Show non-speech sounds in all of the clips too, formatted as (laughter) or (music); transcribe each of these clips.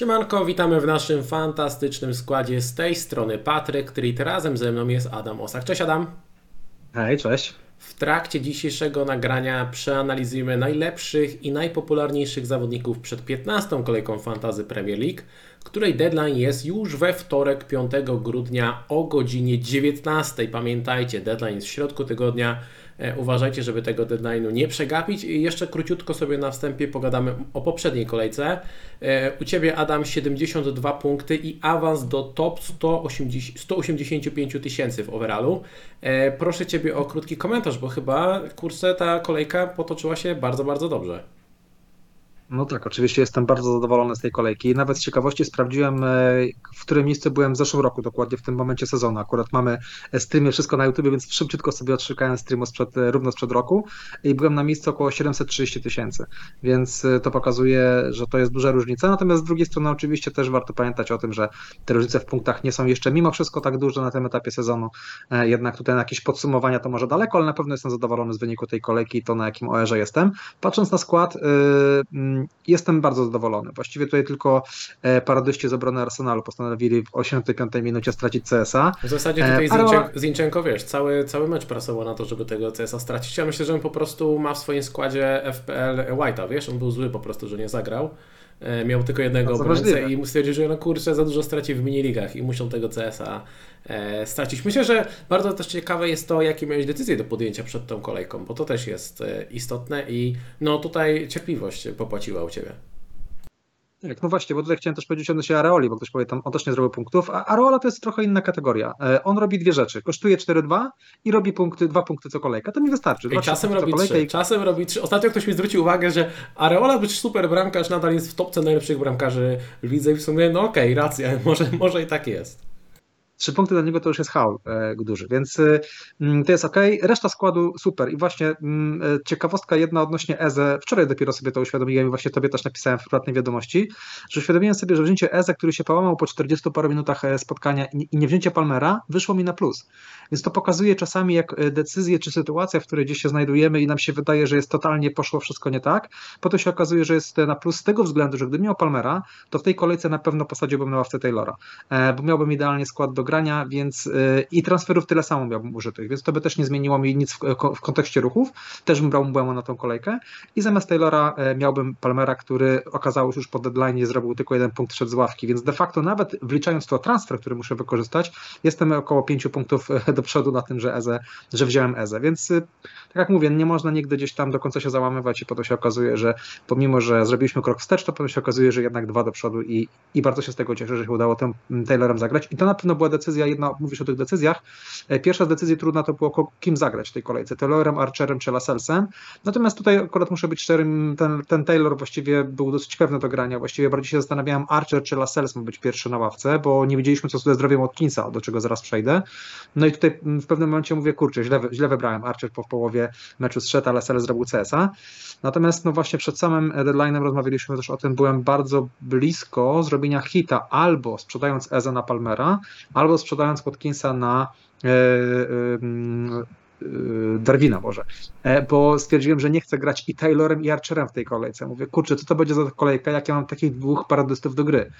Siemanko, witamy w naszym fantastycznym składzie. Z tej strony Patryk Trit, razem ze mną jest Adam Osak. Cześć Adam. Hej, cześć. W trakcie dzisiejszego nagrania przeanalizujemy najlepszych i najpopularniejszych zawodników przed 15. kolejką Fantazy Premier League, której deadline jest już we wtorek 5 grudnia o godzinie 19. Pamiętajcie, deadline jest w środku tygodnia. E, uważajcie, żeby tego deadline'u nie przegapić. I jeszcze króciutko sobie na wstępie pogadamy o poprzedniej kolejce. E, u Ciebie Adam 72 punkty i awans do top 180, 185 tysięcy w overallu. E, proszę Ciebie o krótki komentarz, bo chyba kurczę ta kolejka potoczyła się bardzo, bardzo dobrze. No tak, oczywiście jestem bardzo zadowolony z tej kolejki. Nawet z ciekawości sprawdziłem, e, w którym miejscu byłem w zeszłym roku, dokładnie w tym momencie sezonu. Akurat mamy streamy wszystko na YouTube, więc szybciutko sobie odszukałem streamu sprzed, e, równo sprzed roku i byłem na miejscu około 730 tysięcy, więc e, to pokazuje, że to jest duża różnica. Natomiast z drugiej strony oczywiście też warto pamiętać o tym, że te różnice w punktach nie są jeszcze mimo wszystko tak duże na tym etapie sezonu. Jednak tutaj na jakieś podsumowania to może daleko, ale na pewno jestem zadowolony z wyniku tej kolejki i to na jakim OR-ze jestem. Patrząc na skład, yy, jestem bardzo zadowolony. Właściwie tutaj tylko e, paradyści z obrony Arsenalu postanowili w 85 minucie stracić CSA. W zasadzie tutaj Zinchenko, Zinchenko, wiesz, cały, cały mecz pracował na to, żeby tego CSA stracić. Ja myślę, że on po prostu ma w swoim składzie FPL White'a, wiesz, on był zły po prostu, że nie zagrał. E, miał tylko jednego obrońcę i stwierdził, że no kurczę, za dużo straci w miniligach i muszą tego CSA e, stracić. Myślę, że bardzo też ciekawe jest to, jakie miałeś decyzje do podjęcia przed tą kolejką, bo to też jest e, istotne i no tutaj cierpliwość popłaciła u Ciebie. Tak, no właśnie, bo tutaj chciałem też powiedzieć odnośnie Areoli, bo ktoś powie tam, on też nie zrobił punktów, a Areola to jest trochę inna kategoria. E, on robi dwie rzeczy, kosztuje 4-2 i robi punkty, dwa punkty co kolejka, to mi wystarczy. I czasem robi trzy, i... czasem robi trzy. Ostatnio ktoś mi zwrócił uwagę, że Areola być super bramkarz nadal jest w topce najlepszych bramkarzy w lidze i w sumie, no okej, okay, racja, (laughs) może, może i tak jest. Trzy punkty dla niego to już jest haul e, duży, więc y, mm, to jest ok. Reszta składu super. I właśnie mm, e, ciekawostka jedna odnośnie Eze. Wczoraj dopiero sobie to uświadomiłem i właśnie tobie też napisałem w prywatnej wiadomości, że uświadomiłem sobie, że wzięcie Eze, który się połamał po 40 paru minutach e, spotkania i nie wzięcie Palmera, wyszło mi na plus. Więc to pokazuje czasami, jak decyzje czy sytuacja, w której gdzieś się znajdujemy i nam się wydaje, że jest totalnie poszło wszystko nie tak, po to się okazuje, że jest na plus z tego względu, że gdybym miał Palmera, to w tej kolejce na pewno posadziłbym na ławce Taylora, bo miałbym idealnie skład do grania, więc y, i transferów tyle samo miałbym użytych, więc to by też nie zmieniło mi nic w, w kontekście ruchów. Też bym brał Mbeumo na tą kolejkę. I zamiast Taylora e, miałbym Palmera, który okazało się już po deadline zrobił tylko jeden punkt przed z ławki, więc de facto nawet wliczając to transfer, który muszę wykorzystać, jestem około 5 punktów (laughs) do przodu na tym, że Eze, że wziąłem Eze, więc y, tak jak mówię, nie można nigdy gdzieś tam do końca się załamywać i potem się okazuje, że pomimo, że zrobiliśmy krok wstecz, to potem się okazuje, że jednak dwa do przodu i, i bardzo się z tego cieszę, że się udało tym Taylorem zagrać. I to na pewno była decyzja jedna, mówisz o tych decyzjach. E, pierwsza z decyzji trudna to było kim zagrać w tej kolejce, Taylorem, Archerem czy Lascellesem. Natomiast tutaj akurat muszę być szczerym, ten, ten Taylor właściwie był dosyć pewny do grania. Właściwie bardziej się zastanawiałem, Archer czy Lascelles ma być pierwszy na ławce, bo nie wiedzieliśmy co ze zdrowiem Watkinsa, do czego zaraz przejdę. No i tutaj w pewnym momencie mówię, kurczę, źle, źle wybrałem. Archer po połowie meczu zszedł, a Lascelles zrobił CS-a. Natomiast no właśnie przed samym deadline'em rozmawialiśmy też o tym, byłem bardzo blisko zrobienia hita albo sprzedając Eze na Palmera, albo sprzedając Watkinsa na e, e, e, Darwina może, bo stwierdziłem, że nie chcę grać i Taylorem i Archerem w tej kolejce. Mówię, kurczę, co to będzie za kolejka, jak ja mam takich dwóch paradystów do gry.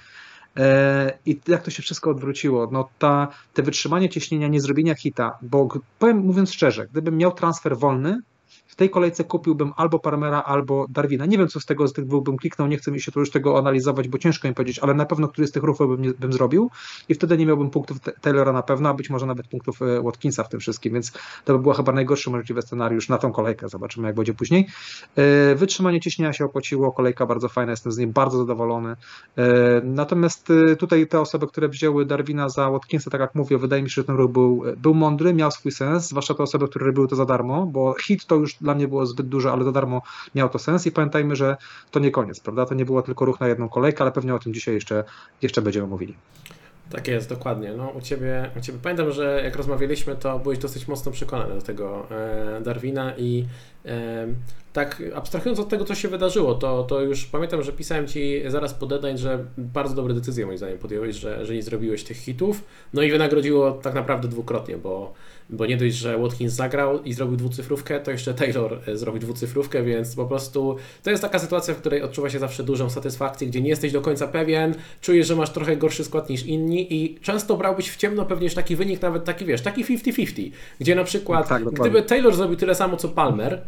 I jak to się wszystko odwróciło? No ta, te wytrzymanie ciśnienia, nie zrobienia hita, bo powiem mówiąc szczerze, gdybym miał transfer wolny, tej kolejce kupiłbym albo Parmera, albo Darwina. Nie wiem, co z tego z tych dwóch bym kliknął, nie chcę mi się tu już tego analizować, bo ciężko mi powiedzieć, ale na pewno który z tych ruchów bym, bym zrobił i wtedy nie miałbym punktów Taylora na pewno, a być może nawet punktów e, Watkinsa w tym wszystkim, więc to by było chyba najgorszy możliwy scenariusz na tą kolejkę. Zobaczymy, jak będzie później. E, wytrzymanie ciśnienia się opłaciło, kolejka bardzo fajna, jestem z niej bardzo zadowolony. E, natomiast tutaj te osoby, które wzięły Darwina za Watkinsa, tak jak mówię, wydaje mi się, że ten ruch był, był mądry, miał swój sens, zwłaszcza te osoby, które robiły to za darmo, bo hit to już dla mnie było zbyt duże, ale za darmo miał to sens i pamiętajmy, że to nie koniec, prawda? To nie było tylko ruch na jedną kolejkę, ale pewnie o tym dzisiaj jeszcze, jeszcze będziemy mówili. Tak jest, dokładnie. No, u, ciebie, u Ciebie pamiętam, że jak rozmawialiśmy, to byłeś dosyć mocno przekonany do tego e, Darwina i e, tak abstrahując od tego, co się wydarzyło, to, to już pamiętam, że pisałem Ci zaraz po deadline, że bardzo dobre decyzje moim zdaniem podjąłeś, że, że nie zrobiłeś tych hitów, no i wynagrodziło tak naprawdę dwukrotnie, bo bo nie dość, że Watkins zagrał i zrobił dwucyfrówkę, to jeszcze Taylor e, zrobił dwucyfrówkę, więc po prostu to jest taka sytuacja, w której odczuwa się zawsze dużą satysfakcję, gdzie nie jesteś do końca pewien, czujesz, że masz trochę gorszy skład niż inni i często brałbyś w ciemno pewnie już taki wynik, nawet taki wiesz, taki 50-50, gdzie na przykład tak, gdyby Taylor zrobił tyle samo co Palmer,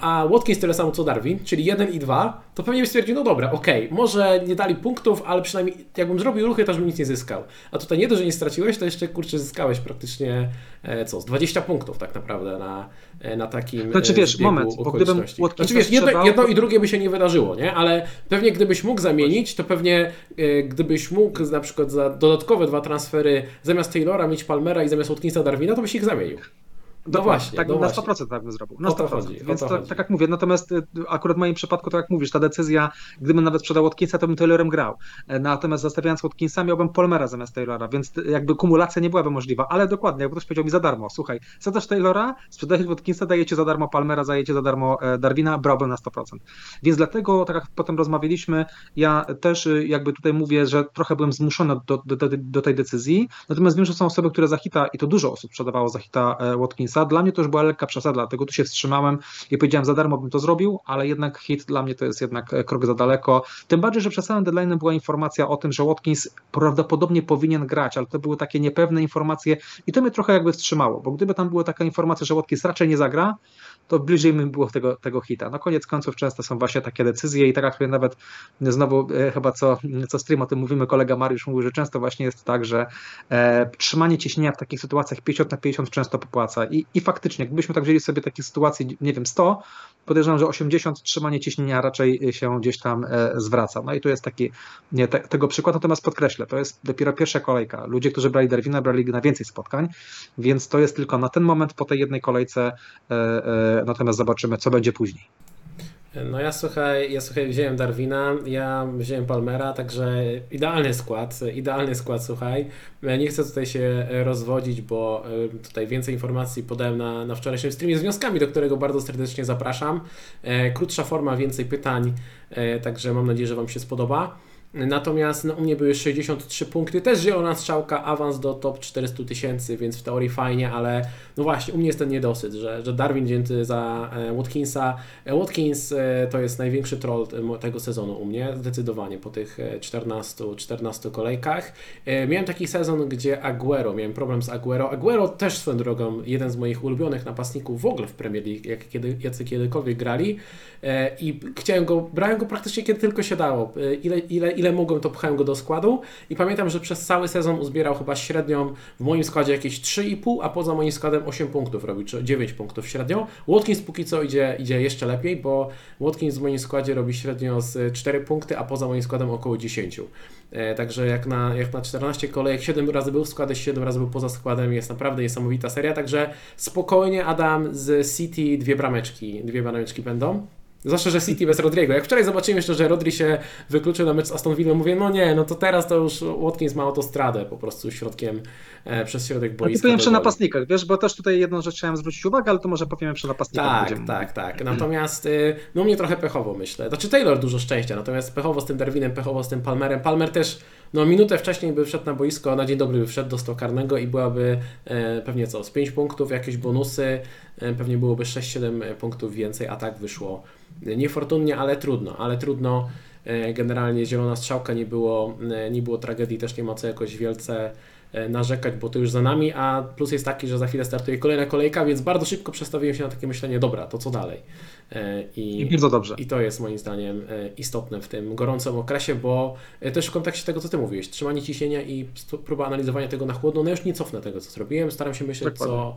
a Watkins tyle samo co Darwin, czyli 1 i 2, to pewnie by stwierdził, no dobra, okej, okay, może nie dali punktów, ale przynajmniej jakbym zrobił ruchy, to bym nic nie zyskał. A tutaj nie to, że nie straciłeś, to jeszcze kurczę zyskałeś praktycznie e, co, z 20 punktów tak naprawdę na, e, na takim Znaczy wiesz, moment, bo gdybym Watkinsa znaczy, wiesz, jedno, jedno, i drugie by się nie wydarzyło, nie? Ale pewnie gdybyś mógł zamienić, to pewnie gdybyś mógł na przykład za dodatkowe dwa transfery zamiast Taylora mieć Palmera i zamiast Watkinsa Darwina, to byś ich zamienił. No właśnie, tak no na 100% tak bym zrobił. Na 100%. Chodzi, Więc to, tak jak mówię, natomiast y, akurat w moim przypadku, tak jak mówisz, ta decyzja, gdybym nawet sprzedał Watkinsa, to bym Taylorem grał. E, natomiast zostawiając Watkinsa, miałbym Polmera zamiast Taylora, więc jakby kumulacja nie byłaby możliwa. Ale dokładnie, jakby ktoś powiedział mi za darmo, słuchaj, sprzedasz Taylora, sprzedajesz Watkinsa, dajecie za darmo Palmera, dajecie za darmo e, Darwina, brałbym na 100%. Więc dlatego, tak jak potem rozmawialiśmy, ja też y, jakby tutaj mówię, że trochę byłem zmuszony do, do, do, do tej decyzji. Natomiast wiem, że są osoby, które za hita, i to dużo osób sprzedawało za hita e, Dla mnie to już była lekka przesada, dlatego tu się wstrzymałem i powiedziałem, za darmo bym to zrobił, ale jednak hit dla mnie to jest jednak e, krok za daleko. Tym bardziej, że przed samym deadline'em była informacja o tym, że Watkins prawdopodobnie powinien grać, ale to były takie niepewne informacje i to mnie trochę jakby wstrzymało, bo gdyby tam była taka informacja, że Watkins raczej nie zagra, to bliżej mi było tego, tego hita. No koniec końców często są właśnie takie decyzje i tak jak nawet znowu e, chyba co, co stream o tym mówimy, kolega Mariusz mówił, że często właśnie jest tak, że e, trzymanie ciśnienia w takich sytuacjach 50 na 50 często popłaca i, i faktycznie, gdybyśmy tak wzięli sobie takie sytuacji, nie wiem, 100, podejrzewam, że 80 trzymanie ciśnienia raczej się gdzieś tam e, zwraca. No i tu jest taki nie, te, tego przykład, natomiast podkreślę, to jest dopiero pierwsza kolejka. Ludzie, którzy brali Darwina, brali na więcej spotkań, więc to jest tylko na ten moment po tej jednej kolejce e, e, natomiast zobaczymy, co będzie później. No ja słuchaj, ja słuchaj, wziąłem Darwina, ja wziąłem Palmera, także idealny skład, idealny skład, słuchaj. Nie chcę tutaj się rozwodzić, bo e, tutaj więcej informacji podałem na, na wczorajszym streamie z wnioskami, do którego bardzo serdecznie zapraszam. E, krótsza forma, więcej pytań, e, także mam nadzieję, że Wam się spodoba. Natomiast no, u mnie były 63 punkty, też zielona strzałka, awans do top 400 tysięcy, więc w teorii fajnie, ale no właśnie, u mnie jest ten niedosyt, że, że Darwin wzięty za e, Watkinsa. E, Watkins e, to jest największy troll tego sezonu u mnie, zdecydowanie po tych 14, 14 kolejkach. Miałem taki sezon, gdzie Aguero, miałem problem z Aguero. Aguero też swoją drogą, jeden z moich ulubionych napastników w ogóle w Premier League, jak kiedy, jacy kiedykolwiek grali i chciałem go, brałem go praktycznie kiedy tylko się dało. Ile, ile, ile mogłem, to pchałem go do składu i pamiętam, że przez cały sezon uzbierał chyba średnią w moim składzie jakieś 3,5, a poza moim składem 8 punktów robi, czy 9 punktów średnio. Watkins póki co idzie, idzie jeszcze lepiej, bo Watkins w moim składzie robi średnio z 4 punkty, a poza moim składem około 10. E, także jak na, jak na 14 kolejek 7 razy był w składzie, 7 razy był poza składem, jest naprawdę niesamowita seria, także spokojnie Adam z City dwie brameczki, dwie brameczki będą. Zwłaszcza, że City bez Rodriego. Jak wczoraj zobaczyłem jeszcze, że Rodri się wykluczył na mecz z Aston Villa, mówię, no nie, no to teraz to już Watkins ma autostradę po prostu środkiem, e, przez środek boiska. Powiem przy napastnikach, wiesz, bo też tutaj jedną rzecz chciałem zwrócić uwagę, ale to może powiemy przy napastnikach. Tak, będziemy. tak, tak. Natomiast y, no mnie trochę pechowo myślę. Znaczy Taylor dużo szczęścia, natomiast pechowo z tym Darwinem, pechowo z tym Palmerem. Palmer też no minutę wcześniej by wszedł na boisko, na dzień dobry by wszedł, dostał karnego i byłaby e, pewnie co, z 5 punktów, jakieś bonusy, e, pewnie byłoby 6-7 punktów więcej, a tak wyszło niefortunnie, ale trudno, ale trudno. E, generalnie zielona strzałka nie było, e, nie było tragedii, też nie ma co jakoś wielce e, narzekać, bo to już za nami, a plus jest taki, że za chwilę startuje kolejna kolejka, więc bardzo szybko przestawiłem się na takie myślenie, dobra, to co dalej? I, I bardzo dobrze. I to jest moim zdaniem istotne w tym gorącym okresie, bo też w kontekście tego, co Ty mówiłeś, trzymanie ciśnienia i próba analizowania tego na chłodno, no już nie cofnę tego, co zrobiłem, staram się myśleć, co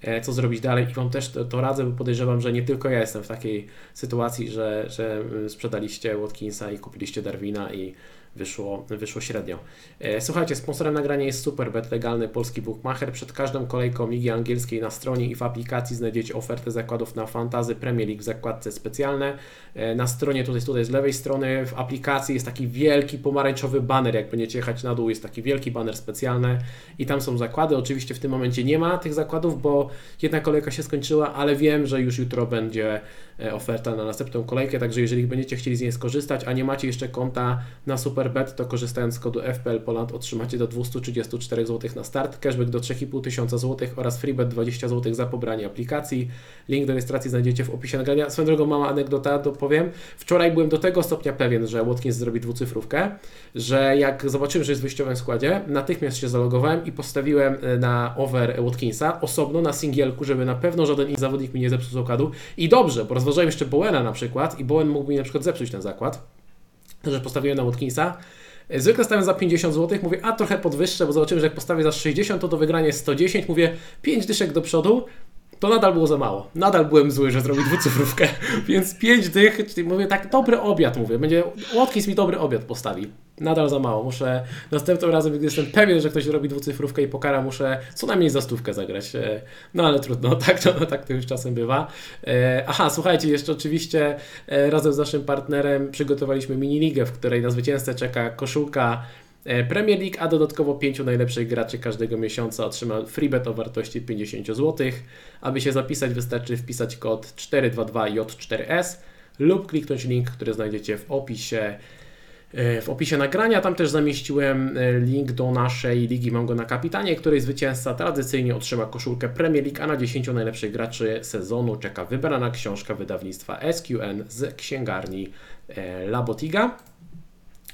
E, co zrobić dalej i Wam też to, to, radzę, bo podejrzewam, że nie tylko ja jestem w takiej sytuacji, że, że sprzedaliście Watkinsa i kupiliście Darwina i wyszło, wyszło średnio. E, słuchajcie, sponsorem nagrania jest Superbet, legalny polski bookmacher. Przed każdą kolejką Ligi Angielskiej na stronie i w aplikacji znajdziecie ofertę zakładów na fantazy Premier League w zakładce specjalne. E, na stronie tutaj, tutaj z lewej strony w aplikacji jest taki wielki pomarańczowy banner, jak będziecie jechać na dół, jest taki wielki banner specjalny i tam są zakłady. Oczywiście w tym momencie nie ma tych zakładów, bo jedna kolejka się skończyła, ale wiem, że już jutro będzie e, oferta na następną kolejkę, także jeżeli będziecie chcieli z niej skorzystać, a nie macie jeszcze konta na Superbet, to korzystając z kodu FPL Poland otrzymacie do 234 zł na start, cashback do 3,5 tysiąca zł oraz freebet 20 zł za pobranie aplikacji. Link do rejestracji znajdziecie w opisie nagrania. Swoją drogą mała anegdota, to powiem. Wczoraj byłem do tego stopnia pewien, że Watkins zrobi dwucyfrówkę, że jak zobaczyłem, że jest w wyjściowym składzie, natychmiast się zalogowałem i postawiłem e, na over Watkinsa osobno na singielku, żeby na pewno żaden inny zawodnik mi nie zepsuł zakładu. I dobrze, bo rozważałem jeszcze Bowena na przykład i Bowen mógł mi na przykład zepsuć ten zakład, że postawiłem na Watkinsa. E, Zwykle stawiam za 50 zł, mówię, a trochę podwyższę, bo zobaczyłem, że jak postawię za 60, to do wygrania jest 110, mówię 5 dyszek do przodu, to nadal było za mało. Nadal byłem zły, że zrobił dwucyfrówkę, (laughs) więc 5 dych, czyli mówię tak, dobry obiad, mówię, będzie, Watkins mi dobry obiad postawi. Nadal za mało, muszę następnym razem, gdy jestem pewien, że ktoś robi dwucyfrówkę i pokara, muszę co najmniej za stówkę zagrać. E, No ale trudno, (laughs) tak to, tak to już czasem bywa. E, Aha, słuchajcie, jeszcze oczywiście e, razem z naszym partnerem przygotowaliśmy mini-ligę, w której na zwycięzcę czeka koszulka Premier League, a dodatkowo pięciu najlepszych graczy każdego miesiąca otrzyma freebet o wartości 50 zł. Aby się zapisać, wystarczy wpisać kod 422J4S lub kliknąć link, który znajdziecie w opisie. e, W opisie nagrania tam też zamieściłem e, link do naszej ligi Mam go na kapitanie, której zwycięzca tradycyjnie otrzyma koszulkę Premier League, a na 10 najlepszych graczy sezonu czeka wybrana książka wydawnictwa SQN z księgarni e, Labotiga.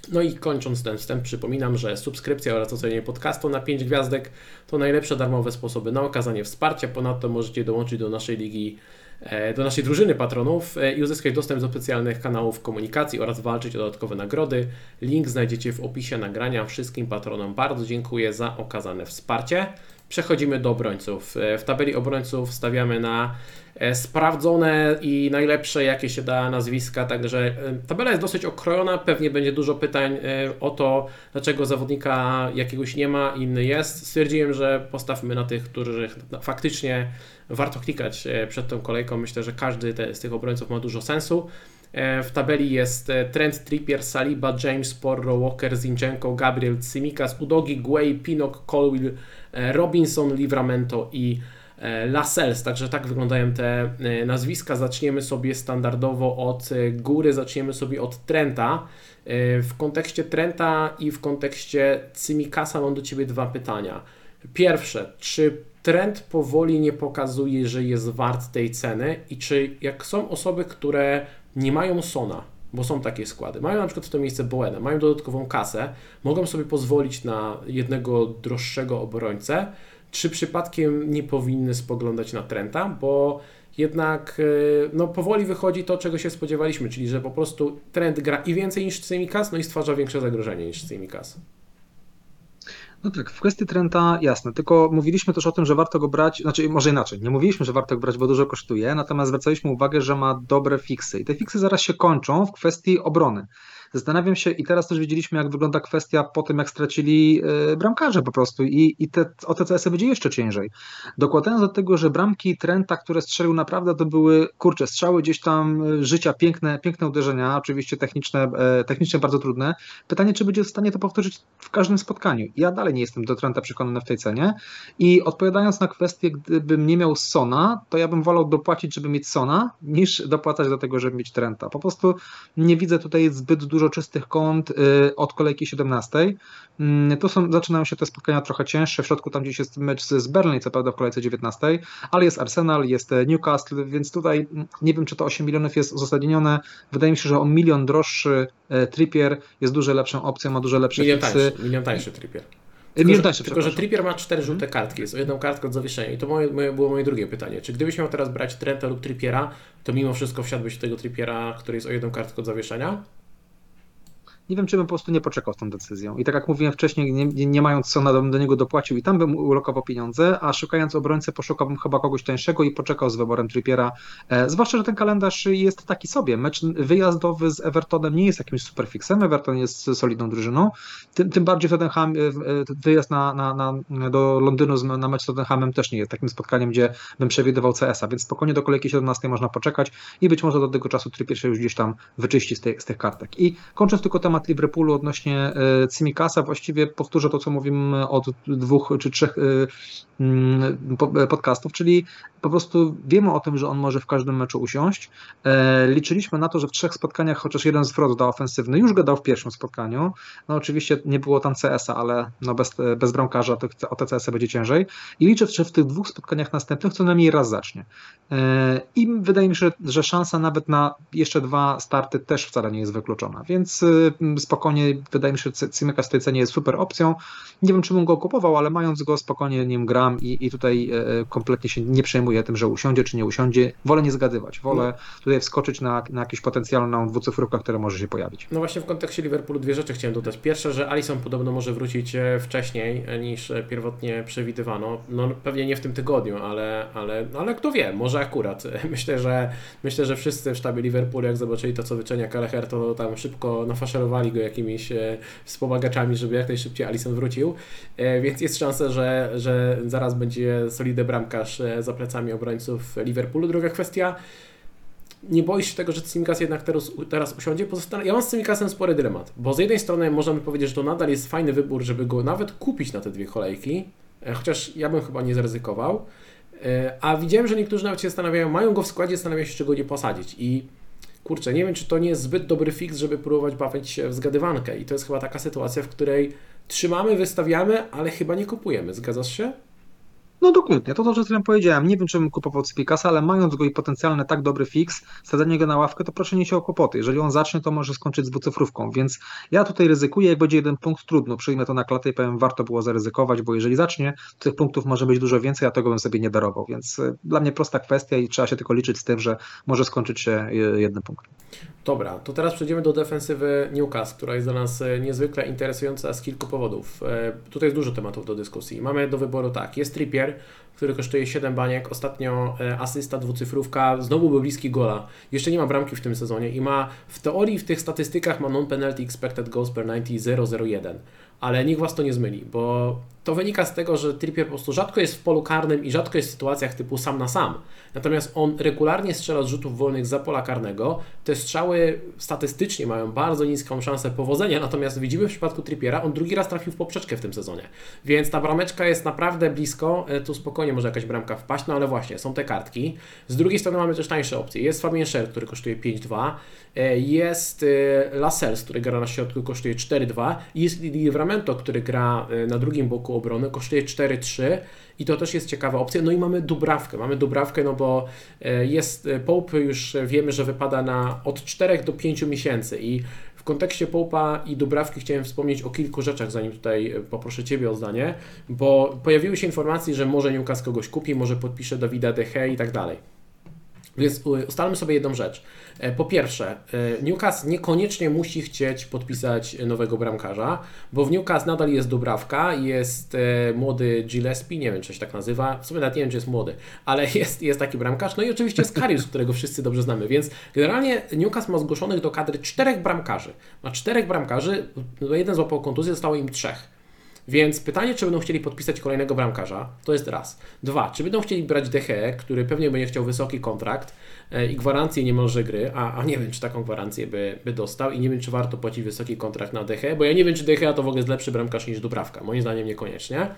No i kończąc ten wstęp, przypominam, że subskrypcja oraz ocenienie podcastu na 5 gwiazdek to najlepsze darmowe sposoby na okazanie wsparcia. Ponadto możecie dołączyć do naszej ligi, e, do naszej drużyny patronów e, i uzyskać dostęp do specjalnych kanałów komunikacji oraz walczyć o dodatkowe nagrody. Link znajdziecie w opisie nagrania. Wszystkim patronom bardzo dziękuję za okazane wsparcie. Przechodzimy do obrońców. E, W tabeli obrońców stawiamy na e, sprawdzone i najlepsze, jakie się da nazwiska, także e, tabela jest dosyć okrojona, pewnie będzie dużo pytań o to, dlaczego zawodnika jakiegoś nie ma, inny jest. Stwierdziłem, że postawmy na tych, których faktycznie warto klikać przed tą kolejką. Myślę, że każdy z tych obrońców ma dużo sensu. W tabeli jest Trent, Trippier, Saliba, James, Porro, Walker, Zinchenko, Gabriel, Tsimikas, Udogi, Guay, Pinok, Colwill, Robinson, Livramento i e, Lascelles. Także tak wyglądają te e, nazwiska. Zaczniemy sobie standardowo od e, góry, zaczniemy sobie od Trenta. E, W kontekście Trenta i w kontekście Cymikasa mam do Ciebie dwa pytania. Pierwsze, czy trend powoli nie pokazuje, że jest wart tej ceny i czy jak są osoby, które nie mają Sona, bo są takie składy, mają na przykład w to miejsce Boena, mają dodatkową kasę, mogą sobie pozwolić na jednego droższego obrońcę, czy przypadkiem nie powinny spoglądać na Trenta, bo jednak e, no, powoli wychodzi to, czego się spodziewaliśmy, czyli że po prostu trend gra i więcej niż Tsimikas, no i stwarza większe zagrożenie niż Tsimikas. No tak, w kwestii Trenta jasne, tylko mówiliśmy też o tym, że warto go brać, znaczy może inaczej, nie mówiliśmy, że warto go brać, bo dużo kosztuje, natomiast zwracaliśmy uwagę, że ma dobre fiksy i te fiksy zaraz się kończą w kwestii obrony. Zastanawiam się i teraz też widzieliśmy, jak wygląda kwestia po tym, jak stracili e, bramkarze po prostu i, i te, o te CS-y będzie jeszcze ciężej. Dokładając do tego, że bramki Trenta, które strzelił naprawdę, to były, kurcze, strzały gdzieś tam e, życia, piękne, piękne uderzenia, oczywiście techniczne, e, technicznie bardzo trudne. Pytanie, czy będzie w stanie to powtórzyć w każdym spotkaniu. Ja dalej nie jestem do Trenta przekonany w tej cenie i odpowiadając na kwestię, gdybym nie miał Sona, to ja bym wolał dopłacić, żeby mieć Sona, niż dopłacać do tego, żeby mieć Trenta. Po prostu nie widzę tutaj zbyt dużo czystych kąt y, od kolejki 17. Mm, Tu są, zaczynają się te spotkania trochę cięższe. W środku tam gdzieś jest mecz z Burnley, co prawda w kolejce 19, ale jest Arsenal, jest e, Newcastle, więc tutaj nie wiem, czy to 8 milionów jest uzasadnione. Wydaje mi się, że o milion droższy e, Trippier jest dużo lepszą opcją, ma dużo lepsze Milion fiksy. tańszy, milion tańszy Trippier. E, Tylko, że, tylko, że. Trippier ma cztery żółte kartki, jest o jedną kartkę od zawieszenia. I to moje, moje, było moje drugie pytanie. Czy gdybyś miał teraz brać Trenta lub Trippiera, to mimo wszystko wsiadłbyś w tego Trippiera, który jest o jedną kartkę od zawieszenia? Nie wiem, czy bym po prostu nie poczekał z tą decyzją. I tak jak mówiłem wcześniej, nie, nie mając co na, do niego dopłacił i tam bym ulokował pieniądze, a szukając obrońcę poszukałbym chyba kogoś tańszego i poczekał z wyborem Trippiera. E, zwłaszcza, że ten kalendarz jest taki sobie. Mecz wyjazdowy z Evertonem nie jest jakimś superfixem. Everton jest solidną drużyną. Tym, tym bardziej Tottenham, e, e, wyjazd na, na, na, do Londynu na mecz z Tottenhamem też nie jest takim spotkaniem, gdzie bym przewidywał CS-a, więc spokojnie do kolejki 17 można poczekać i być może do tego czasu Trippier się już gdzieś tam wyczyści z, z tych kartek. I kończąc tylko temat Liverpoolu odnośnie Cimikasa, właściwie powtórzę to, co mówimy od dwóch czy trzech mm, podcastów, czyli po prostu wiemy o tym, że on może w każdym meczu usiąść. E, liczyliśmy na to, że w trzech spotkaniach, chociaż jeden zwrot dał ofensywny, już go dał w pierwszym spotkaniu. No oczywiście nie było tam CS-a, ale no bez, bez bramkarza to o te CS-y będzie ciężej. I liczę, że w tych dwóch spotkaniach następnych co najmniej raz zacznie. E, I wydaje mi się, że szansa nawet na jeszcze dwa starty też wcale nie jest wykluczona, więc y, spokojnie wydaje mi się, że Cymyka w tej cenie jest super opcją. Nie wiem, czy bym go kupował, ale mając go spokojnie nim gram i, i tutaj e, kompletnie się nie przejmuję tym, że usiądzie czy nie usiądzie. Wolę nie zgadywać. Wolę no. tutaj wskoczyć na, na jakąś potencjalną dwucyfrówkę, która może się pojawić. No właśnie w kontekście Liverpoolu dwie rzeczy chciałem dodać. Pierwsze, że Alisson podobno może wrócić e, wcześniej e, niż e, pierwotnie przewidywano. No pewnie nie w tym tygodniu, ale, ale, no, ale kto wie, może akurat. (laughs) Myślę, że myślę, że wszyscy w sztabie Liverpoolu, jak zobaczyli to, co wyczenia Kaleher, to tam szybko nafaszerowali go jakimiś wspomagaczami, żeby jak najszybciej Alisson wrócił. Więc jest szansa, że, że zaraz będzie solidny bramkarz za plecami obrońców Liverpoolu. Druga kwestia, nie boisz się tego, że Tsimikas jednak teraz, teraz usiądzie? Pozostanie... Ja mam z Tsimikasem spory dylemat, bo z jednej strony możemy powiedzieć, że to nadal jest fajny wybór, żeby go nawet kupić na te dwie kolejki, e, chociaż ja bym chyba nie zaryzykował, e, a widziałem, że niektórzy nawet się zastanawiają, mają go w składzie, zastanawiają się, czego nie posadzić i kurczę, nie wiem, czy to nie jest zbyt dobry fix, żeby próbować bawić się w zgadywankę i to jest chyba taka sytuacja, w której trzymamy, wystawiamy, ale chyba nie kupujemy. Zgadzasz się? No dokładnie, to to, co ja powiedziałem. Nie wiem, czy bym kupował Cipikasa, ale mając go i potencjalny tak dobry fix, sadzenie go na ławkę, to proszę nie się o kłopoty. Jeżeli on zacznie, to może skończyć z dwucyfrówką, więc ja tutaj ryzykuję, jak będzie jeden punkt, trudno, przyjmę to na klatę i powiem, warto było zaryzykować, bo jeżeli zacznie, to tych punktów może być dużo więcej, a tego bym sobie nie darował, więc y, dla mnie prosta kwestia i trzeba się tylko liczyć z tym, że może skończyć się y, jednym punktem. Dobra, to teraz przejdziemy do defensywy Newcastle, która jest dla nas y, niezwykle interesująca z kilku powodów. Tutaj jest dużo tematów do dyskusji. Mamy do wyboru tak, jest Trippier, który kosztuje 7 baniek, ostatnio e, asysta dwucyfrówka, znowu był bliski gola. Jeszcze nie ma bramki w tym sezonie i ma w teorii w tych statystykach ma non-penalty expected goals per 90 001 ale nikt Was to nie zmyli, bo to wynika z tego, że Trippier po prostu rzadko jest w polu karnym i rzadko jest w sytuacjach typu sam na sam. Natomiast on regularnie strzela z rzutów wolnych za pola karnego. Te strzały statystycznie mają bardzo niską szansę powodzenia, natomiast widzimy w przypadku Trippiera, on drugi raz trafił w poprzeczkę w tym sezonie. Więc ta brameczka jest naprawdę blisko, e, tu spokojnie może jakaś bramka wpaść, no ale właśnie, są te kartki. Z drugiej strony mamy też tańsze opcje. Jest Fabien Scher, który kosztuje 5,2, e, jest e, Lascelles, który gra na środku, kosztuje 4,2 i jest Livramento, który gra na drugim boku obrony, kosztuje 4-3 i to też jest ciekawa opcja. No i mamy Dubrawkę. Mamy Dubrawkę, no bo e, jest e, Pope już wiemy, że wypada na od 4 do 5 miesięcy i w kontekście Połpa i Dubrawki chciałem wspomnieć o kilku rzeczach, zanim tutaj e, poproszę Ciebie o zdanie, bo pojawiły się informacje, że może Newcastle kogoś kupi, może podpisze Dawida Dehe i tak dalej. Więc ustalmy sobie jedną rzecz. E, po pierwsze, e, Newcastle niekoniecznie musi chcieć podpisać nowego bramkarza, bo w Newcastle nadal jest Dubrawka, jest e, młody Gillespie, nie wiem czy się tak nazywa, w sumie nawet nie wiem czy jest młody, ale (laughs) jest, jest taki bramkarz, no i oczywiście jest którego wszyscy dobrze znamy, więc generalnie Newcastle ma zgłoszonych do kadry czterech bramkarzy. Ma czterech bramkarzy, jeden złapał kontuzję, zostało im trzech. Więc pytanie, czy będą chcieli podpisać kolejnego bramkarza, to jest raz. Dwa, czy będą chcieli brać Deche, który pewnie będzie chciał wysoki kontrakt e, i gwarancję niemalże gry, a, a nie wiem, czy taką gwarancję by, by dostał i nie wiem, czy warto płacić wysoki kontrakt na Deche, bo ja nie wiem, czy Deche to w ogóle jest lepszy bramkarz niż Dubrawka. Moim zdaniem niekoniecznie.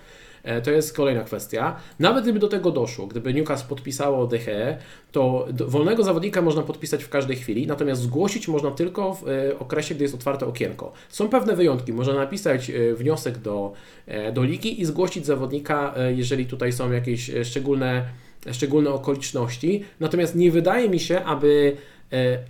E, to jest kolejna kwestia. Nawet gdyby do tego doszło, gdyby Newcastle podpisało DHE, to wolnego zawodnika można podpisać w każdej chwili, natomiast zgłosić można tylko w e, okresie, gdy jest otwarte okienko. Są pewne wyjątki. Można napisać e, wniosek do, do ligi i zgłosić zawodnika, jeżeli tutaj są jakieś szczególne szczególne okoliczności. Natomiast nie wydaje mi się, aby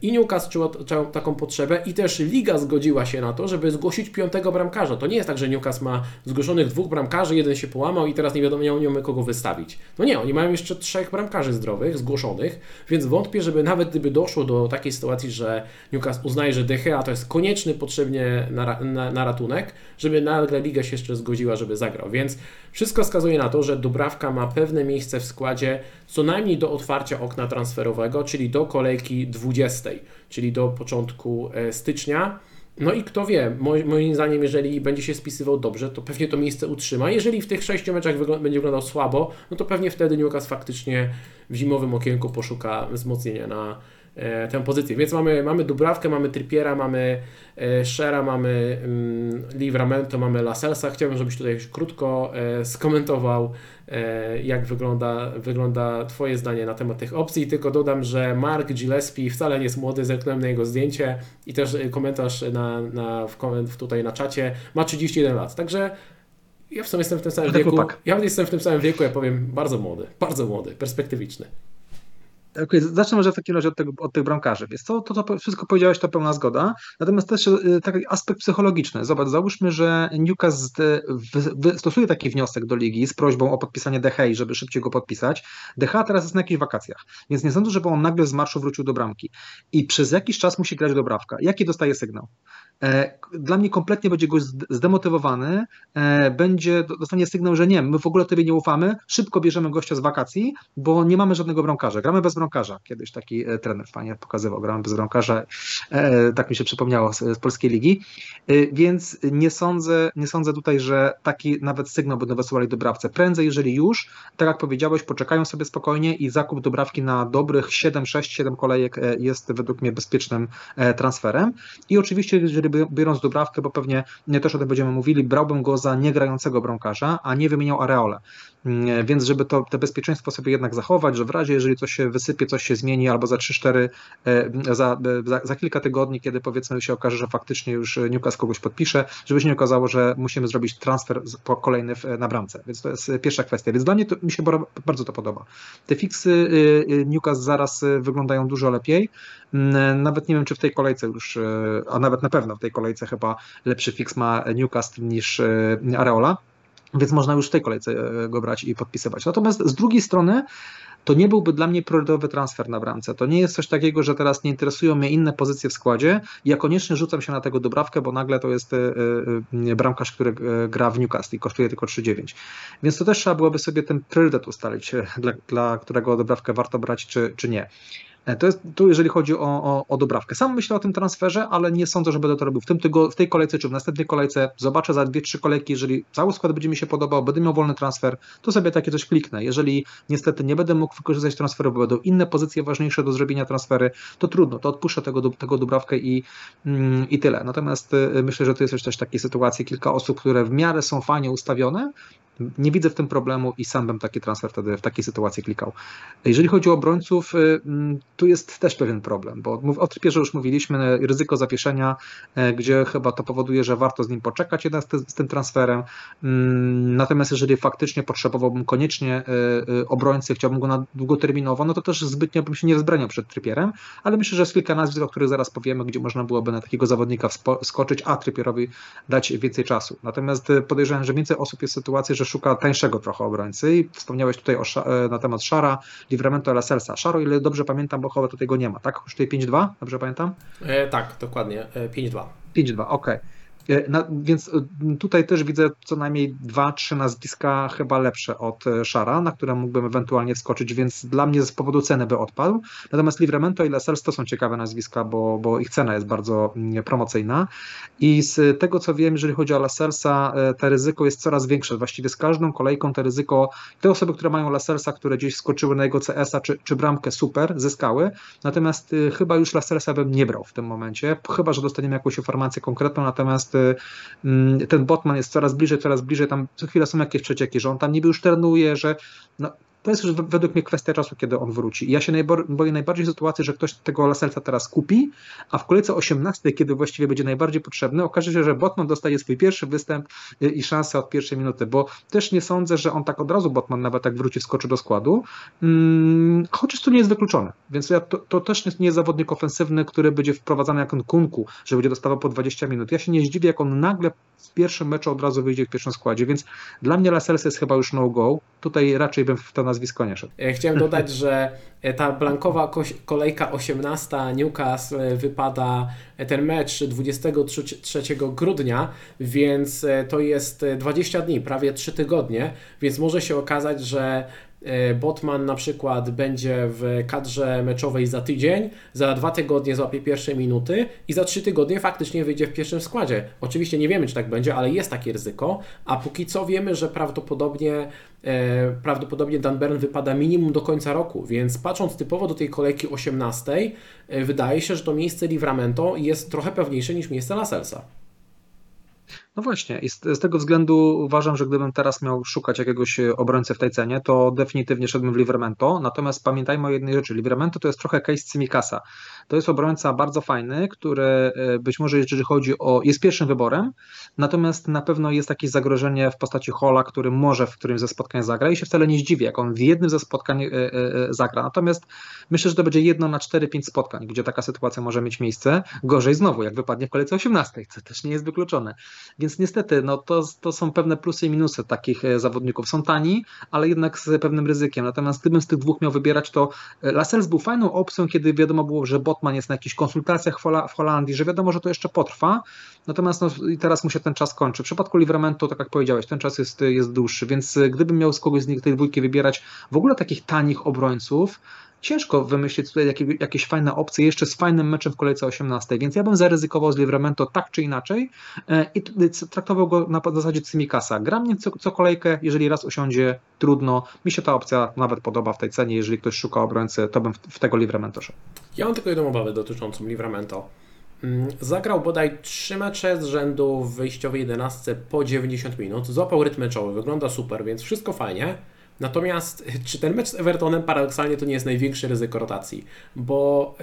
I Newcastle czuła taką potrzebę i też Liga zgodziła się na to, żeby zgłosić piątego bramkarza. To nie jest tak, że Newcastle ma zgłoszonych dwóch bramkarzy, jeden się połamał i teraz nie wiadomo, nie wiadomo kogo wystawić. No nie, oni mają jeszcze trzech bramkarzy zdrowych, zgłoszonych, więc wątpię, żeby nawet gdyby doszło do takiej sytuacji, że Newcastle uznaje, że Gea to jest konieczny potrzebnie na, na, na ratunek, żeby nagle Liga się jeszcze zgodziła, żeby zagrał. Więc wszystko wskazuje na to, że Dubrawka ma pewne miejsce w składzie co najmniej do otwarcia okna transferowego, czyli do kolejki 20, czyli do początku e, stycznia. No i kto wie, moim zdaniem, jeżeli będzie się spisywał dobrze, to pewnie to miejsce utrzyma. Jeżeli w tych sześciu meczach będzie wyglądał słabo, no to pewnie wtedy Newcastle faktycznie w zimowym okienku poszuka wzmocnienia na, tę pozycję. Więc mamy, mamy Dubrawkę, mamy Trippiera, mamy e, Shera, mamy mm, Livramento, mamy Laselsa. Chciałbym, żebyś tutaj krótko e, skomentował, jak wygląda, wygląda Twoje zdanie na temat tych opcji. Tylko dodam, że Mark Gillespie wcale nie jest młody, zerknąłem na jego zdjęcie i też komentarz na, na, w koment tutaj na czacie, ma 31 lat. Także ja w sumie jestem w tym samym wieku. Ja jestem w tym samym wieku, ja powiem, bardzo młody, bardzo młody, perspektywiczny. Okay, zacznę może w takim razie od, tego, od tych bramkarzy. Więc to, to, to wszystko powiedziałeś, to pełna zgoda. Natomiast też y, taki aspekt psychologiczny. Zobacz, załóżmy, że Newcastle stosuje taki wniosek do ligi z prośbą o podpisanie Dehei, żeby szybciej go podpisać. Deha teraz jest na jakichś wakacjach, więc nie sądzę, żeby on nagle z marszu wrócił do bramki. I przez jakiś czas musi grać do brawka. Jaki dostaje sygnał? E, dla mnie kompletnie będzie gość zdemotywowany, e, będzie, dostanie sygnał, że nie, my w ogóle tobie nie ufamy, szybko bierzemy gościa z wakacji, bo nie mamy żadnego bramkarza, gramy bez bramkarza. Kiedyś taki e, trener fajnie pokazywał, gramy bez bramkarza, tak mi się przypomniało z, polskiej ligi, więc nie sądzę, nie sądzę tutaj, że taki nawet sygnał będą wysyłali dobrawcę. Prędzej, jeżeli już, tak jak powiedziałeś, poczekają sobie spokojnie i zakup dobrawki na dobrych 7, 6, 7 kolejek jest według mnie bezpiecznym transferem i oczywiście, jeżeli biorąc Dubrawkę, bo pewnie nie też o tym będziemy mówili, brałbym go za niegrającego bramkarza, a nie wymieniał Areole. Mm, więc żeby to, to bezpieczeństwo sobie jednak zachować, że w razie, jeżeli coś się wysypie, coś się zmieni, albo za 3-4, e, za, za, za, kilka tygodni, kiedy powiedzmy się okaże, że faktycznie już Newcastle kogoś podpisze, żeby się nie okazało, że musimy zrobić transfer kolejny na bramce. Więc to jest pierwsza kwestia. Więc dla mnie to, mi się bardzo to podoba. Te fiksy y, y, Newcastle zaraz y, wyglądają dużo lepiej. Nawet nie wiem, czy w tej kolejce już, a nawet na pewno w tej kolejce chyba lepszy fix ma Newcastle niż Areola więc można już w tej kolejce e, go brać i podpisywać. Natomiast z drugiej strony to nie byłby dla mnie priorytetowy transfer na bramce. To nie jest coś takiego, że teraz nie interesują mnie inne pozycje w składzie. Ja koniecznie rzucam się na tego dobrawkę, bo nagle to jest e, e, bramkarz, który gra w Newcastle i kosztuje tylko 3,9. Więc to też trzeba byłoby sobie ten priorytet ustalić, dla, dla którego dobrawkę warto brać, czy, czy nie. E, to jest tu, jeżeli chodzi o, o, o dobrawkę. Sam myślę o tym transferze, ale nie sądzę, że będę to robił w, tym tygo, w tej kolejce czy w następnej kolejce. Zobaczę za dwie, trzy kolejki, jeżeli cały skład będzie mi się podobał, będę miał wolny transfer, to sobie takie coś kliknę. Jeżeli niestety nie będę mógł wykorzystać transferu, bo będą inne pozycje ważniejsze do zrobienia transfery, to trudno, to odpuszczę tego, tego dobrawkę i, mm, i tyle. Natomiast y, myślę, że to jest też takiej sytuacji, kilka osób, które w miarę są fajnie ustawione, nie widzę w tym problemu i sam bym taki transfer wtedy w takiej sytuacji klikał. Jeżeli chodzi o obrońców, y, mm, tu jest też pewien problem, bo o Trypierze już mówiliśmy, ryzyko zawieszenia, e, gdzie chyba to powoduje, że warto z nim poczekać jednak z, tym transferem. Mm, natomiast jeżeli faktycznie potrzebowałbym koniecznie e, e, obrońcy, chciałbym go na długoterminowo, no to też zbytnio bym się nie wzbraniał przed Trypierem, ale myślę, że jest kilka nazwisk, o których zaraz powiemy, gdzie można byłoby na takiego zawodnika skoczyć, a Trypierowi dać więcej czasu. Natomiast podejrzewam, że więcej osób jest w sytuacji, że że szuka tańszego trochę obrońcy i wspomniałeś tutaj o, e, na temat Szara, Livramento Laselsa. Szaro, ile dobrze pamiętam, bo chyba tutaj go nie ma, tak? Kosztuje 5-2, dobrze pamiętam? E, tak, dokładnie, 5-2. E, 5-2, okej. Okay. E, na, więc e, tutaj też widzę co najmniej dwa, trzy nazwiska chyba lepsze od e, Szara, na które mógłbym ewentualnie wskoczyć, więc dla mnie z powodu ceny by odpadł. Natomiast Livramento i Lascelles to są ciekawe nazwiska, bo, bo ich cena jest bardzo mm, promocyjna i z tego co wiem, jeżeli chodzi o Lascellesa, to ryzyko jest coraz większe. Właściwie z każdą kolejką to ryzyko, te osoby, które mają Lascellesa, które gdzieś skoczyły na jego CS-a czy, czy bramkę, super, zyskały. Natomiast chyba już Lascellesa bym nie brał w tym momencie, chyba że dostaniemy jakąś informację konkretną, natomiast ten Botman jest coraz bliżej, coraz bliżej, tam co chwilę są jakieś przecieki, że on tam niby już trenuje, że no, to jest już według mnie kwestia czasu, kiedy on wróci. Ja się boję najbardziej sytuacji, że ktoś tego Laselsa teraz kupi, a w kolejce 18, kiedy właściwie będzie najbardziej potrzebny, okaże się, że Botman dostaje swój pierwszy występ i szansę od pierwszej minuty, bo też nie sądzę, że on tak od razu, Botman nawet tak wróci, skoczy do składu, hmm, chociaż to nie jest wykluczone. Więc ja, to, to też nie jest zawodnik ofensywny, który będzie wprowadzany jak kunku, że będzie dostawał po 20 minut. Ja się nie zdziwię, jak on nagle w pierwszym meczu od razu wyjdzie w pierwszym składzie, więc dla mnie Lascelles jest chyba już no-go. Tutaj raczej bym w to nazwisko nie szedł. E, chciałem dodać, że e, ta blankowa kolejka 18 Newcastle e, wypada ten mecz 23 grudnia, więc to jest 20 dni, prawie 3 tygodnie, więc może się okazać, że Botman na przykład będzie w kadrze meczowej za tydzień, za dwa tygodnie złapie pierwsze minuty i za trzy tygodnie faktycznie wyjdzie w pierwszym składzie. Oczywiście nie wiemy, czy tak będzie, ale jest takie ryzyko, a póki co wiemy, że prawdopodobnie, e, prawdopodobnie Dan Bern wypada minimum do końca roku, więc patrząc typowo do tej kolejki 18, e, wydaje się, że to miejsce Livramento jest trochę pewniejsze niż miejsce Laselsa. No właśnie, i z, z, tego względu uważam, że gdybym teraz miał szukać jakiegoś e, obrońcy w tej cenie, to definitywnie szedłbym w Livramento. Natomiast pamiętajmy o jednej rzeczy: Livramento to jest trochę case Cimikasa. To jest obrońca bardzo fajny, który e, być może, jeżeli chodzi o. jest pierwszym wyborem, natomiast na pewno jest jakieś zagrożenie w postaci Hola, który może w którymś ze spotkań zagra i się wcale nie zdziwi, jak on w jednym ze spotkań e, zagra. Natomiast myślę, że to będzie jedno na 4-5 spotkań, gdzie taka sytuacja może mieć miejsce. Gorzej znowu, jak wypadnie w kolejce 18, co też nie jest wykluczone. Więc niestety, no to, to są pewne plusy i minusy takich e, zawodników. Są tani, ale jednak z pewnym ryzykiem. Natomiast gdybym z tych dwóch miał wybierać, to e, Lascelles był fajną opcją, kiedy wiadomo było, że Botman jest na jakichś konsultacjach w Holandii, że wiadomo, że to jeszcze potrwa. Natomiast no, teraz mu się ten czas kończy. W przypadku Livramentu, tak jak powiedziałeś, ten czas jest, jest dłuższy, więc e, gdybym miał z kogoś z nich tej dwójki wybierać w ogóle takich tanich obrońców, ciężko wymyślić tutaj jakieś, jakieś fajne opcje jeszcze z fajnym meczem w kolejce 18, więc ja bym zaryzykował z Livramento tak czy inaczej e, i traktował go na zasadzie Cimikasa. Gram nie co, co kolejkę, jeżeli raz usiądzie, trudno. Mi się ta opcja nawet podoba w tej cenie, jeżeli ktoś szuka obrońcy, to bym w, w tego Livramento szedł. Ja mam tylko jedną obawę dotyczącą Livramento. Mm, zagrał bodaj trzy mecze z rzędu w wyjściowej 11 po 90 minut, złapał rytm meczowy, wygląda super, więc wszystko fajnie. Natomiast (laughs) czy ten mecz z Evertonem paradoksalnie to nie jest największe ryzyko rotacji, bo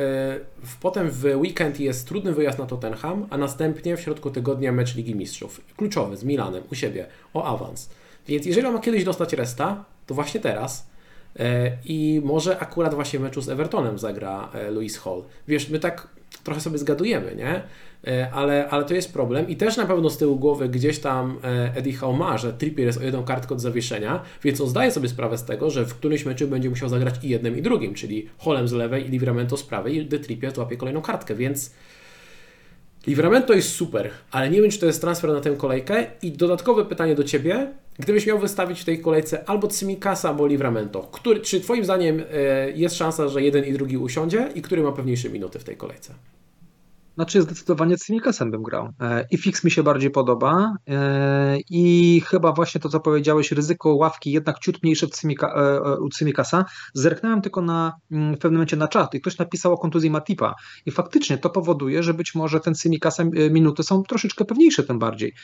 y, potem w weekend jest trudny wyjazd na Tottenham, a następnie w środku tygodnia mecz Ligi Mistrzów, kluczowy z Milanem u siebie o awans. Więc jeżeli on ma kiedyś dostać resta, to właśnie teraz. Y, I może akurat właśnie meczu z Evertonem zagra y, Louis Hall. Wiesz, my tak trochę sobie zgadujemy, nie? E, ale, ale to jest problem i też na pewno z tyłu głowy gdzieś tam e, Eddie Howe ma, że Trippier jest o jedną kartkę od zawieszenia, więc on zdaje sobie sprawę z tego, że w którymś meczu będzie musiał zagrać i jednym i drugim, czyli Holem z lewej i Livramento z prawej i The Trippier złapie kolejną kartkę, więc Livramento jest super, ale nie wiem, czy to jest transfer na tę kolejkę i dodatkowe pytanie do Ciebie, gdybyś miał wystawić w tej kolejce albo Cimikasa, albo Livramento, który, czy Twoim zdaniem e, jest szansa, że jeden i drugi usiądzie i który ma pewniejsze minuty w tej kolejce? Znaczy zdecydowanie Cimikasem bym grał. E, I fix mi się bardziej podoba e, i chyba właśnie to, co powiedziałeś, ryzyko ławki jednak ciut mniejsze e, u Cimikasa. Zerknąłem tylko na, mm, w pewnym momencie na czat i ktoś napisał o kontuzji Matipa i faktycznie to powoduje, że być może ten Cimikasa minuty są troszeczkę pewniejsze tym bardziej.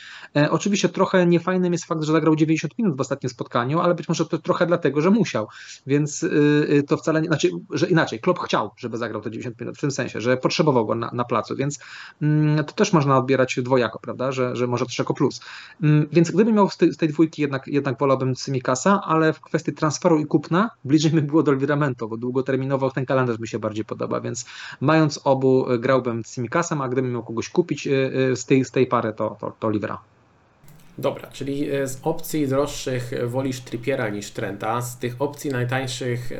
Oczywiście trochę niefajnym jest fakt, że zagrał 90 minut w ostatnim spotkaniu, ale być może to trochę dlatego, że musiał, więc to wcale nie, znaczy, że inaczej, Klopp chciał, żeby zagrał te 90 minut, w tym sensie, że potrzebował go na, na placu, więc mm, to też można odbierać dwojako, prawda, że, że może też jako plus. Mm, więc gdybym miał z tej, z tej dwójki jednak, jednak wolałbym Cimikasa, ale w kwestii transferu i kupna bliżej mi było do Livramento, bo długoterminowo ten kalendarz mi się bardziej podoba, więc mając obu grałbym Cimikasem, a gdybym miał kogoś kupić e, e, z tej, z tej pary, to, to, to. Dobra, czyli z opcji droższych wolisz Trippiera niż Trenta, z tych opcji najtańszych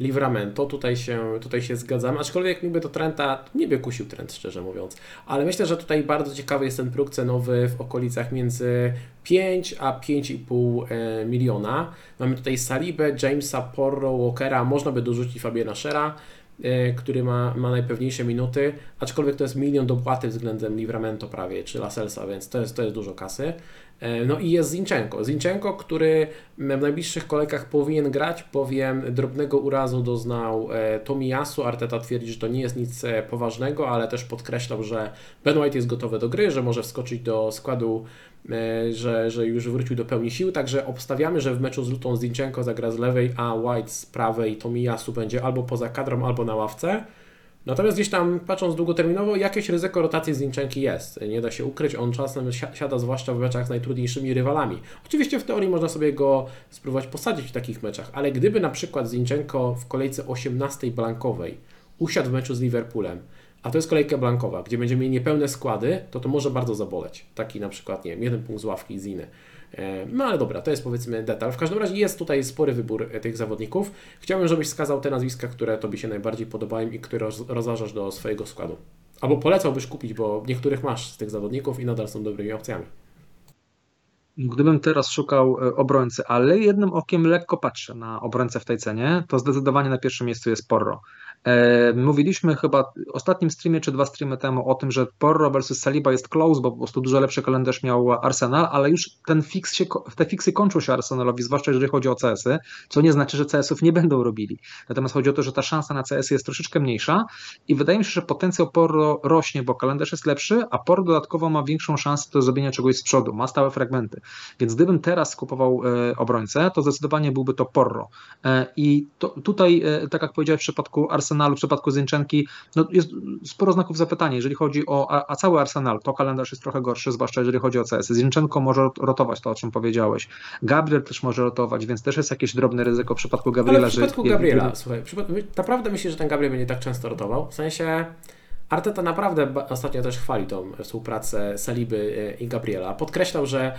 Livramento, tutaj się, tutaj się zgadzam, aczkolwiek niby to Trenta, nie by kusił Trent szczerze mówiąc, ale myślę, że tutaj bardzo ciekawy jest ten próg cenowy w okolicach między 5 a 5,5 e, miliona. Mamy tutaj Salibę, Jamesa, Porro, Walkera, można by dorzucić Fabiana Shera, e, który ma, ma najpewniejsze minuty, aczkolwiek to jest milion dopłaty względem Livramento prawie, czy Laselsa, więc to jest, to jest dużo kasy. E, no i jest Zinchenko. Zinchenko, który w najbliższych kolejkach powinien grać, bowiem drobnego urazu doznał e, Tomiyasu. Arteta twierdzi, że to nie jest nic e, poważnego, ale też podkreślał, że Ben White jest gotowy do gry, że może wskoczyć do składu e, że, że już wrócił do pełni sił, także obstawiamy, że w meczu z Lutą Zinchenko zagra z lewej, a White z prawej, Tomiyasu będzie albo poza kadrą, albo na ławce. Natomiast gdzieś tam, patrząc długoterminowo, jakieś ryzyko rotacji Zinchenki jest. Nie da się ukryć, on czasem siada zwłaszcza w meczach z najtrudniejszymi rywalami. Oczywiście w teorii można sobie go spróbować posadzić w takich meczach, ale gdyby na przykład Zinchenko w kolejce 18 blankowej usiadł w meczu z Liverpoolem, a to jest kolejka blankowa, gdzie będziemy mieli niepełne składy, to to może bardzo zaboleć. Taki na przykład, nie wiem, jeden punkt z ławki z inny. E, no ale dobra, to jest powiedzmy detal. W każdym razie jest tutaj spory wybór e, tych zawodników. Chciałbym, żebyś wskazał te nazwiska, które Tobie się najbardziej podobają i które rozważasz do swojego składu. Albo polecałbyś kupić, bo niektórych masz z tych zawodników i nadal są dobrymi opcjami. Gdybym teraz szukał e, obrońcy, ale jednym okiem lekko patrzę na obrońcę w tej cenie, to zdecydowanie na pierwszym miejscu jest Porro. E, mówiliśmy chyba w ostatnim streamie czy dwa streamy temu o tym, że Porro versus Saliba jest close, bo po prostu dużo lepszy kalendarz miał Arsenal, ale już ten fix się, te fiksy kończą się Arsenalowi, zwłaszcza jeżeli chodzi o CS-y, co nie znaczy, że CS-ów nie będą robili. Natomiast chodzi o to, że ta szansa na CS jest troszeczkę mniejsza i wydaje mi się, że potencjał Porro rośnie, bo kalendarz jest lepszy, a Porro dodatkowo ma większą szansę do zrobienia czegoś z przodu, ma stałe fragmenty. Więc gdybym teraz skupował e, obrońcę, to zdecydowanie byłby to Porro. E, I to, tutaj, tak jak powiedziałem w przypadku Arsenalu, Arsenalu, w przypadku Zinczenki, no jest sporo znaków zapytania. Jeżeli chodzi o a, a, cały Arsenal, to kalendarz jest trochę gorszy, zwłaszcza jeżeli chodzi o CS. Zinczenko może rotować to, o czym powiedziałeś. Gabriel też może rotować, więc też jest jakieś drobne ryzyko w przypadku Gabriela. Ale w przypadku że... Gabriela, słuchaj, naprawdę myślę, że ten Gabriel będzie tak często rotował. W sensie Arteta naprawdę ostatnio też chwali tą współpracę Saliby e, i Gabriela. Podkreślał, że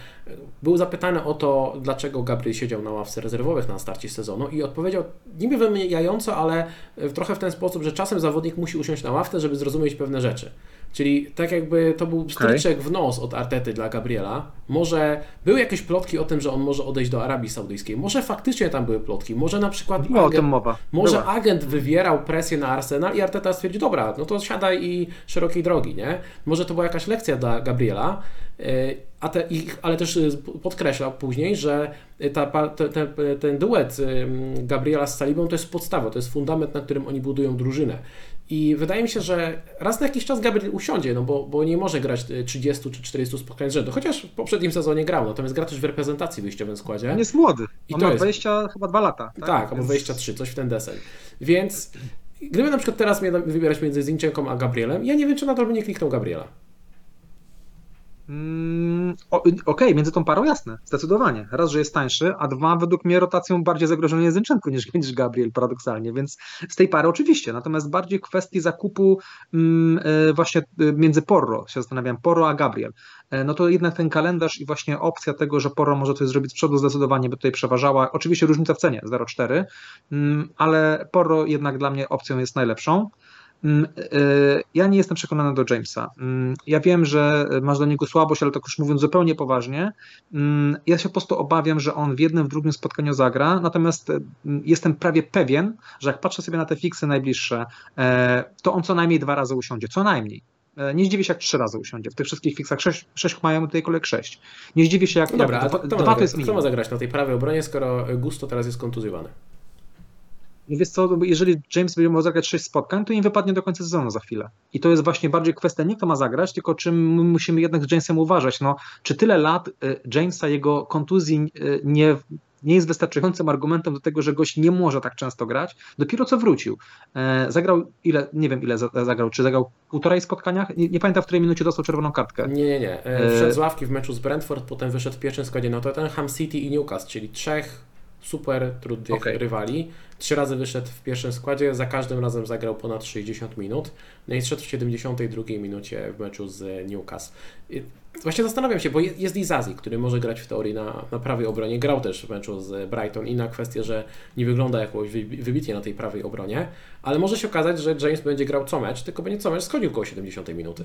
był zapytany o to, dlaczego Gabriel siedział na ławce rezerwowych na starcie sezonu i odpowiedział niby wymijająco, ale trochę w ten sposób, że czasem zawodnik musi usiąść na ławce, żeby zrozumieć pewne rzeczy. Czyli tak jakby to był stryczek w nos od Artety dla Gabriela. Może były jakieś plotki o tym, że on może odejść do Arabii Saudyjskiej. Może faktycznie tam były plotki. Może na przykład Była agent, mowa. może agent wywierał presję na Arsenal i Arteta stwierdził, dobra, no to siadaj i szerokiej drogi, nie? Może to była jakaś lekcja dla Gabriela. E, a te, ale też y, podkreślał później, że ta, te, te, ten duet Gabriela z Salibą to jest podstawa, to jest fundament, na którym oni budują drużynę. I wydaje mi się, że raz na jakiś czas Gabriel usiądzie, no bo, bo nie może grać 30 czy 40 spotkań z rzędu, chociaż w poprzednim sezonie grał, natomiast gra też w reprezentacji wyjściowym składzie. On jest młody, I on to ma 20 jest... chyba 2 lata. Tak, tak albo 23, coś w ten deseń. Więc gdyby na przykład teraz miał wybierać między Zinchenką a Gabrielem, ja nie wiem, czy nadal by nie kliknął Gabriela. Mm, Okej, okay, między tą parą jasne, zdecydowanie. Raz, że jest tańszy, a dwa, według mnie rotacją bardziej zagrożony jest Zinchenko niż, niż Gabriel, paradoksalnie, więc z tej pary oczywiście. Natomiast bardziej kwestii zakupu mm, e, właśnie e, między Porro, się zastanawiam, Porro a Gabriel. E, no to jednak ten kalendarz i właśnie opcja tego, że Porro może coś zrobić z przodu zdecydowanie by tutaj przeważała. Oczywiście różnica w cenie, 0,4, mm, ale Porro jednak dla mnie opcją jest najlepszą. Mm, y, ja nie jestem przekonany do Jamesa. Mm, ja wiem, że masz do niego słabość, ale tak już mówiąc zupełnie poważnie, mm, ja się po prostu obawiam, że on w jednym, w drugim spotkaniu zagra, natomiast jestem prawie pewien, że jak patrzę sobie na te fiksy najbliższe, e, to on co najmniej dwa razy usiądzie, co najmniej. E, nie zdziwię się, jak trzy razy usiądzie. W tych wszystkich fiksach sześć, sześć mają tutaj kolejek sześć. Nie zdziwię się, jak, no dobra, jak dwa, to, to, dwa to jest minimum. Kto ma zagrać na tej prawej obronie, skoro Gusto teraz jest kontuzjowany? I wiesz co, jeżeli James będzie miał zagrać 6 spotkań, to im wypadnie do końca sezonu za chwilę. I to jest właśnie bardziej kwestia nie kto ma zagrać, tylko czym my musimy jednak z Jamesem uważać. No, czy tyle lat y, Jamesa, jego kontuzji y, nie, nie jest wystarczającym argumentem do tego, że gość nie może tak często grać. Dopiero co wrócił. E, zagrał ile, nie wiem ile zagrał, czy zagrał półtorej spotkaniach? Nie, nie pamiętam, w której minucie dostał czerwoną kartkę. Nie, nie, nie. E, wszedł z ławki w meczu z Brentford, potem wyszedł w pierwszym składzie no to ten Ham City i Newcastle, czyli trzech super trudnych okay. rywali. Trzy razy wyszedł w pierwszym składzie, za każdym razem zagrał ponad 60 minut. No i szedł w 72 minucie w meczu z Newcastle. Właśnie zastanawiam się, bo jest Izazi, który może grać w teorii na, na prawej obronie. Grał też w meczu z Brighton. Inna kwestia, że nie wygląda jakoś wybitnie na tej prawej obronie, ale może się okazać, że James będzie grał co mecz, tylko będzie co mecz schodził koło 70 minuty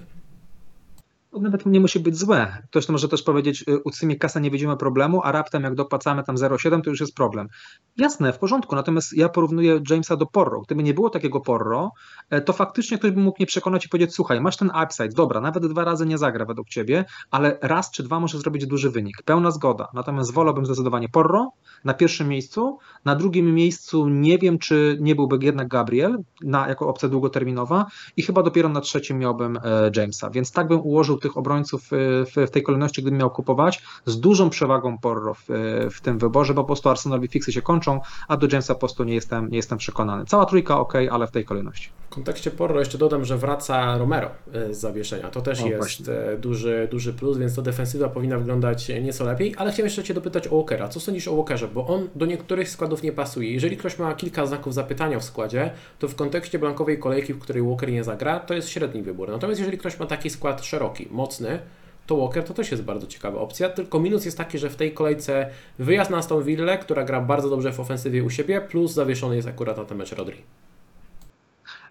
nawet nie musi być złe. Ktoś to może też powiedzieć, y, u Cymi kasa nie widzimy problemu, a raptem jak dopłacamy tam 0,7 to już jest problem. Jasne, w porządku, natomiast ja porównuję Jamesa do Porro. Gdyby nie było takiego Porro, e, to faktycznie ktoś by mógł mnie przekonać i powiedzieć, słuchaj, masz ten upside, dobra, nawet dwa razy nie zagra według ciebie, ale raz czy dwa może zrobić duży wynik. Pełna zgoda. Natomiast wolałbym zdecydowanie Porro na pierwszym miejscu, na drugim miejscu nie wiem, czy nie byłby jednak Gabriel na, jako opcja długoterminowa i chyba dopiero na trzecim miałbym e, Jamesa, więc tak bym ułożył tych obrońców w, w tej kolejności, gdybym miał kupować, z dużą przewagą Porro w, w tym wyborze, bo po prostu Arsenalowi fiksy się kończą, a do Jamesa po prostu nie jestem, nie jestem przekonany. Cała trójka ok, ale w tej kolejności. W kontekście Porro jeszcze dodam, że wraca Romero z zawieszenia. To też o, jest duży, duży plus, więc to defensywa powinna wyglądać nieco lepiej, ale chciałem jeszcze Cię dopytać o Walkera. Co sądzisz o Walkerze? Bo on do niektórych składów nie pasuje. Jeżeli ktoś ma kilka znaków zapytania w składzie, to w kontekście blankowej kolejki, w której Walker nie zagra, to jest średni wybór. Natomiast jeżeli ktoś ma taki skład szeroki, mocny, to Walker to też jest bardzo ciekawa opcja, tylko minus jest taki, że w tej kolejce wyjazd na Aston Villa, która gra bardzo dobrze w ofensywie u siebie, plus zawieszony jest akurat na ten mecz Rodri.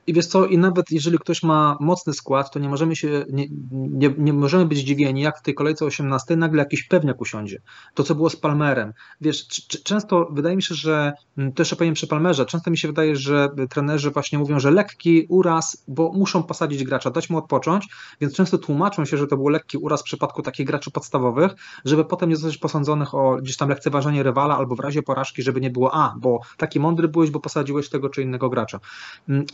I wiesz co, i nawet jeżeli ktoś ma mocny skład, to nie możemy się, nie, nie, nie, możemy być zdziwieni, jak w tej kolejce 18 nagle jakiś pewniak usiądzie. To, co było z Palmerem. Wiesz, często wydaje mi się, że też opowiem przy Palmerze, często mi się wydaje, że trenerzy właśnie mówią, że lekki uraz, bo muszą posadzić gracza, dać mu odpocząć, więc często tłumaczą się, że to był lekki uraz w przypadku takich graczy podstawowych, żeby potem nie zostać posądzonych o gdzieś tam lekceważenie rywala albo w razie porażki, żeby nie było, a, bo taki mądry byłeś, bo posadziłeś tego czy innego gracza.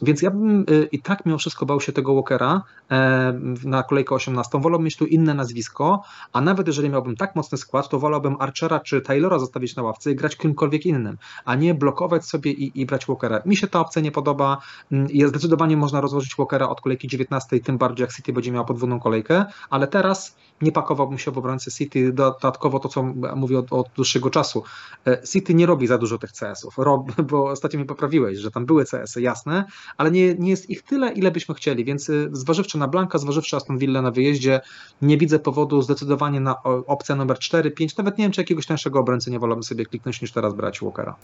Więc ja bym y, i tak mimo wszystko bał się tego Walkera e, na kolejkę 18. Wolałbym mieć tu inne nazwisko, a nawet jeżeli miałbym tak mocny skład, to wolałbym Archera czy Taylora zostawić na ławce i grać kimkolwiek innym, a nie blokować sobie i, i brać Walkera. Mi się ta opcja nie podoba. Mm, zdecydowanie można rozłożyć Walkera od kolejki 19, tym bardziej jak City będzie miała podwójną kolejkę, ale teraz nie pakowałbym się w obrońcę City. Dodatkowo to, co mówię od, od dłuższego czasu. E, City nie robi za dużo tych CS-ów, (laughs) bo ostatnio mi poprawiłeś, że tam były CS-y, jasne, ale nie, nie jest ich tyle, ile byśmy chcieli, więc y, zważywszy na Blanka, zważywszy Aston Villa na wyjeździe, nie widzę powodu zdecydowanie na opcję numer 4, 5, nawet nie wiem, czy jakiegoś tańszego obrońcy nie wolałbym sobie kliknąć niż teraz brać Walkera.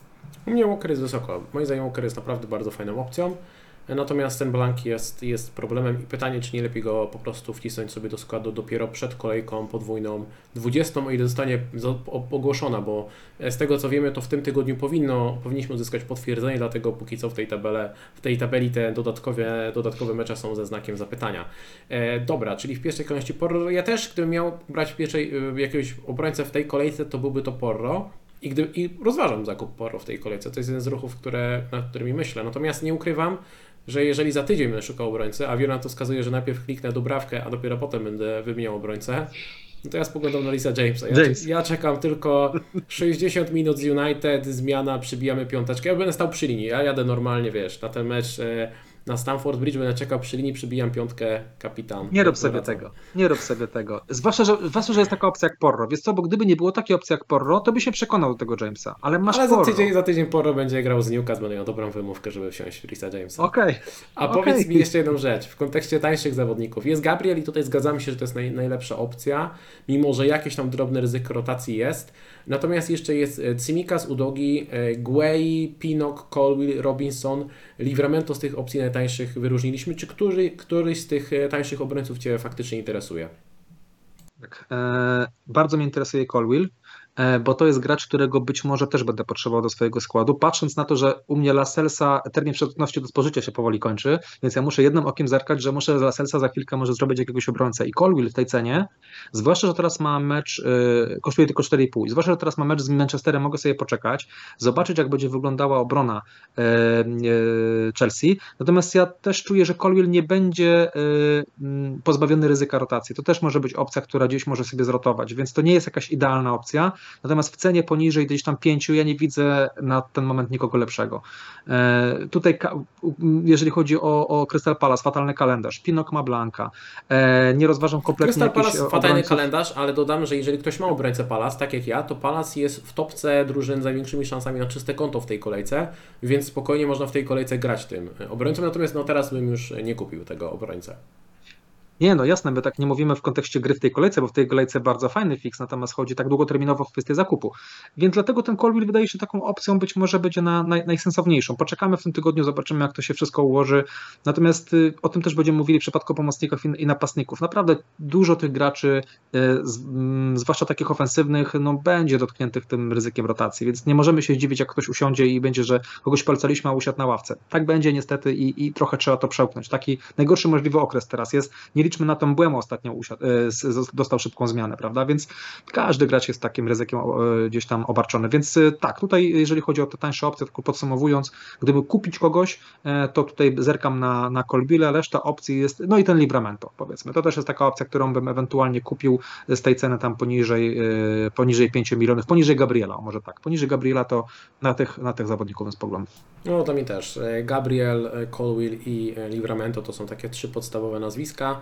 U mnie Walker jest wysoko. Moim zdaniem Walker jest naprawdę bardzo fajną opcją. Natomiast ten Blank jest, jest problemem i pytanie, czy nie lepiej go po prostu wcisnąć sobie do składu dopiero przed kolejką podwójną 20, o ile zostanie ogłoszona, bo z tego co wiemy, to w tym tygodniu powinno, powinniśmy uzyskać potwierdzenie, dlatego póki co w tej, tabele, w tej tabeli te dodatkowe, dodatkowe mecze są ze znakiem zapytania. E, dobra, czyli w pierwszej kolejności Porro. Ja też, gdybym miał brać w pierwszej, y, jakiegoś obrońcę w tej kolejce, to byłby to Porro. I, gdy, I rozważam zakup Porro w tej kolejce. To jest jeden z ruchów, które, nad którymi myślę. Natomiast nie ukrywam, że jeżeli za tydzień będę szukał obrońcy, a wiele na to wskazuje, że najpierw kliknę Dubrawkę, a dopiero potem będę wymieniał obrońcę, no to ja spoglądam na Lisa Jamesa. Ja, James. ja, czekam tylko 60 minut z United, zmiana, przybijamy piąteczkę. Ja będę stał przy linii, ja jadę normalnie, wiesz, na ten mecz... Na Stamford Bridge będę czekał przy linii, przybijam piątkę, kapitan. Nie rób sobie tego, nie rób sobie tego. Zwłaszcza, że, zwłaszcza, że jest taka opcja jak Porro. Wiesz co, bo gdyby nie było takiej opcji jak Porro, to by się przekonał do tego Jamesa, ale masz Ale Porro. za tydzień, za tydzień Porro będzie grał z Newcastle, będę miał dobrą wymówkę, żeby wziąć Chrisa Jamesa. Okej. Okay. A okay. powiedz mi jeszcze jedną rzecz, w kontekście tańszych zawodników. Jest Gabriel i tutaj zgadzamy się, że to jest naj, najlepsza opcja, mimo że jakieś tam drobne ryzyko rotacji jest. Natomiast jeszcze jest Cimikas, Udogi, e, Guei, Pinok, Colwill, Robinson, Livramento z tych opcji najtańszych wyróżniliśmy. Czy który, któryś z tych e, tańszych obrońców Cię faktycznie interesuje? Tak. E, bardzo mnie interesuje Colwill. E, bo to jest gracz, którego być może też będę potrzebował do swojego składu. Patrząc na to, że u mnie Laselsa termin przydatności do spożycia się powoli kończy, więc ja muszę jednym okiem zerkać, że muszę Laselsa za chwilkę może zrobić jakiegoś obrońcę. I Colwill w tej cenie, zwłaszcza, że teraz ma mecz, yy, kosztuje tylko 4,5, zwłaszcza, że teraz ma mecz z Manchesterem, mogę sobie poczekać, zobaczyć jak będzie wyglądała obrona yy, Chelsea. Natomiast ja też czuję, że Colwill nie będzie pozbawiony ryzyka rotacji. To też może być opcja, która gdzieś może sobie zrotować, więc to nie jest jakaś idealna opcja. Natomiast w cenie poniżej gdzieś tam pięciu ja nie widzę na ten moment nikogo lepszego. E, tutaj, jeżeli chodzi o, o Crystal Palace, fatalny kalendarz, Pinok ma Blanka, e, nie rozważam kompletnie Crystal Palace fatalny obrońców. kalendarz, ale dodam, że jeżeli ktoś ma obrońcę Palace, tak jak ja, to Palace jest w topce drużyn z największymi szansami na czyste konto w tej kolejce, więc spokojnie można w tej kolejce grać tym obrońcą, natomiast no teraz bym już nie kupił tego obrońcę. Nie, no jasne, my tak nie mówimy w kontekście gry w tej kolejce, bo w tej kolejce bardzo fajny fix, natomiast chodzi tak długoterminowo w kwestię zakupu. Więc dlatego ten Colville wydaje się taką opcją, być może będzie na naj, najsensowniejszą. Poczekamy w tym tygodniu, zobaczymy jak to się wszystko ułoży. Natomiast y, o tym też będziemy mówili w przypadku pomocników i, i napastników. Naprawdę dużo tych graczy, y, z, y, zwłaszcza takich ofensywnych, no będzie dotkniętych tym ryzykiem rotacji, więc nie możemy się zdziwić, jak ktoś usiądzie i będzie, że kogoś polecaliśmy, a usiadł na ławce. Tak będzie niestety i, i trochę trzeba to przełknąć. Taki najgorszy możliwy okres teraz jest. Nie policzmy na tą Błemo ostatnio usiadł, dostał szybką zmianę, prawda? Więc każdy gracz jest takim ryzykiem gdzieś tam obarczony. Więc tak, tutaj jeżeli chodzi o te tańsze opcje, tylko podsumowując, gdyby kupić kogoś, to tutaj zerkam na, na Colbile, reszta opcji jest, no i ten Libramento powiedzmy. To też jest taka opcja, którą bym ewentualnie kupił z tej ceny tam poniżej, poniżej 5 milionów, poniżej Gabriela, może tak, poniżej Gabriela to na tych, na tych zawodników bym spoglądał. No to mi też. Gabriel, Colwill i Livramento to są takie trzy podstawowe nazwiska.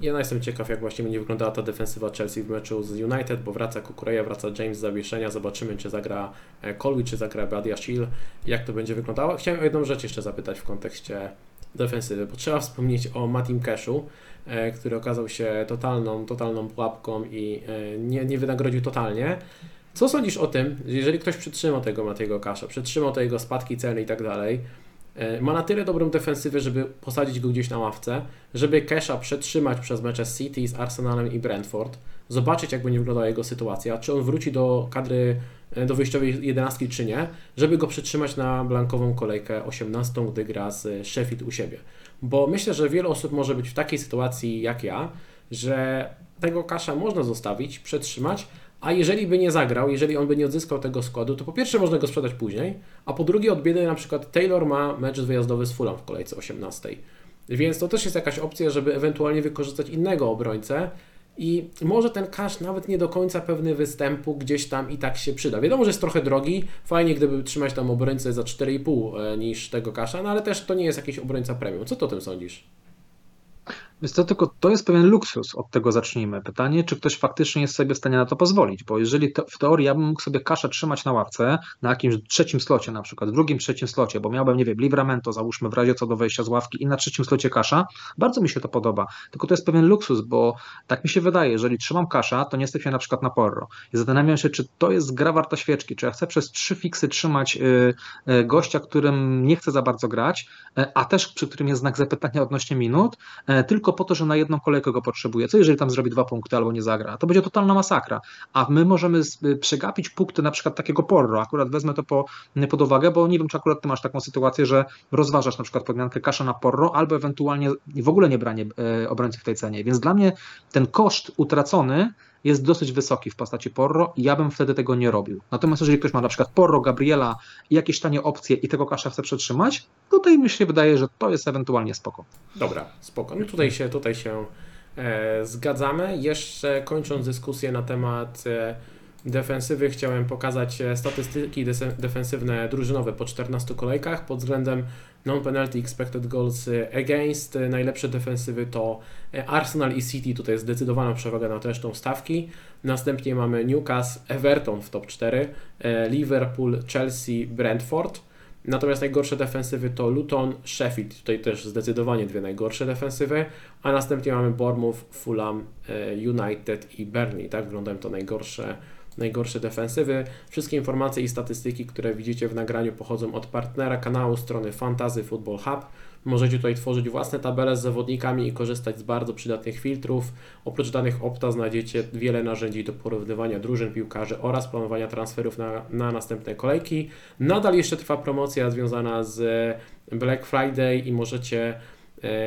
Ja jestem ciekaw, jak właśnie będzie wyglądała ta defensywa Chelsea w meczu z United, bo wraca Kukureja, wraca James z zawieszenia. Zobaczymy, czy zagra Colwill, czy zagra Badia Shield, jak to będzie wyglądało. Chciałem o jedną rzecz jeszcze zapytać w kontekście defensywy, bo trzeba wspomnieć o Matim Cashu, który okazał się totalną, totalną pułapką i nie, nie wynagrodził totalnie. Co sądzisz o tym, jeżeli ktoś przytrzymał tego Matiego Kasza, przytrzymał te jego spadki ceny i tak dalej, ma na tyle dobrą defensywę, żeby posadzić go gdzieś na ławce, żeby Kesha przetrzymać przez mecze City, z Arsenalem i Brentford, zobaczyć jak będzie wyglądała jego sytuacja, czy on wróci do kadry, do wyjściowej jedenastki czy nie, żeby go przetrzymać na blankową kolejkę 18, gdy gra z Sheffield u siebie. Bo myślę, że wiele osób może być w takiej sytuacji jak ja, że tego Kasza można zostawić, przetrzymać, a jeżeli by nie zagrał, jeżeli on by nie odzyskał tego składu, to po pierwsze można go sprzedać później, a po drugie od biedy na przykład Taylor ma mecz wyjazdowy z Fulham w kolejce 18. Więc to też jest jakaś opcja, żeby ewentualnie wykorzystać innego obrońcę i może ten cash nawet nie do końca pewny występu gdzieś tam i tak się przyda. Wiadomo, że jest trochę drogi, fajnie gdyby trzymać tam obrońcę za 4,5 niż tego kasza, no ale też to nie jest jakiś obrońca premium. Co ty o tym sądzisz? Więc to tylko to jest pewien luksus, od tego zacznijmy. Pytanie, czy ktoś faktycznie jest sobie w stanie na to pozwolić, bo jeżeli w teorii ja bym mógł sobie kaszę trzymać na ławce, na jakimś trzecim slocie na przykład, drugim, trzecim slocie, bo miałbym, nie wiem, livramento, załóżmy w razie co do wejścia z ławki i na trzecim slocie kasza, bardzo mi się to podoba. Tylko to jest pewien luksus, bo tak mi się wydaje, jeżeli trzymam kasza, to nie jestem się na przykład na porro. I zastanawiam się, czy to jest gra warta świeczki, czy ja chcę przez trzy fiksy trzymać y, y, gościa, którym nie chcę za bardzo grać, y, a też przy którym jest znak zapytania odnośnie minut, tylko po to, że na jedną kolejkę go potrzebuje. Co jeżeli tam zrobi dwa punkty albo nie zagra? To będzie totalna masakra. A my możemy przegapić punkty na przykład takiego porro. Akurat wezmę to po, pod uwagę, bo nie wiem, czy akurat ty masz taką sytuację, że rozważasz na przykład podmiankę kasza na porro albo ewentualnie w ogóle nie branie e, obrońcy w tej cenie. Więc dla mnie ten koszt utracony jest dosyć wysoki w postaci Porro i ja bym wtedy tego nie robił. Natomiast jeżeli ktoś ma na przykład Porro, Gabriela i jakieś tanie opcje i tego kasza chce przetrzymać, tutaj mi się wydaje, że to jest ewentualnie spoko. Dobra, spoko. No tutaj się, tutaj się e, zgadzamy. Jeszcze kończąc dyskusję na temat e, defensywy chciałem pokazać e, statystyki defensywne drużynowe po 14 kolejkach pod względem non-penalty expected goals e, against. E, najlepsze defensywy to Arsenal i City, tutaj zdecydowana przewaga nad resztą stawki. Następnie mamy Newcastle, Everton w top 4, Liverpool, Chelsea, Brentford. Natomiast najgorsze defensywy to Luton, Sheffield, tutaj też zdecydowanie dwie najgorsze defensywy, a następnie mamy Bournemouth, Fulham, United i Burnley. Tak wyglądają to najgorsze najgorsze defensywy. Wszystkie informacje i statystyki, które widzicie w nagraniu pochodzą od partnera kanału strony Fantasy Football Hub. Możecie tutaj tworzyć własne tabele z zawodnikami i korzystać z bardzo przydatnych filtrów. Oprócz danych Opta znajdziecie wiele narzędzi do porównywania drużyn piłkarzy oraz planowania transferów na, na następne kolejki. Nadal jeszcze trwa promocja związana z Black Friday i możecie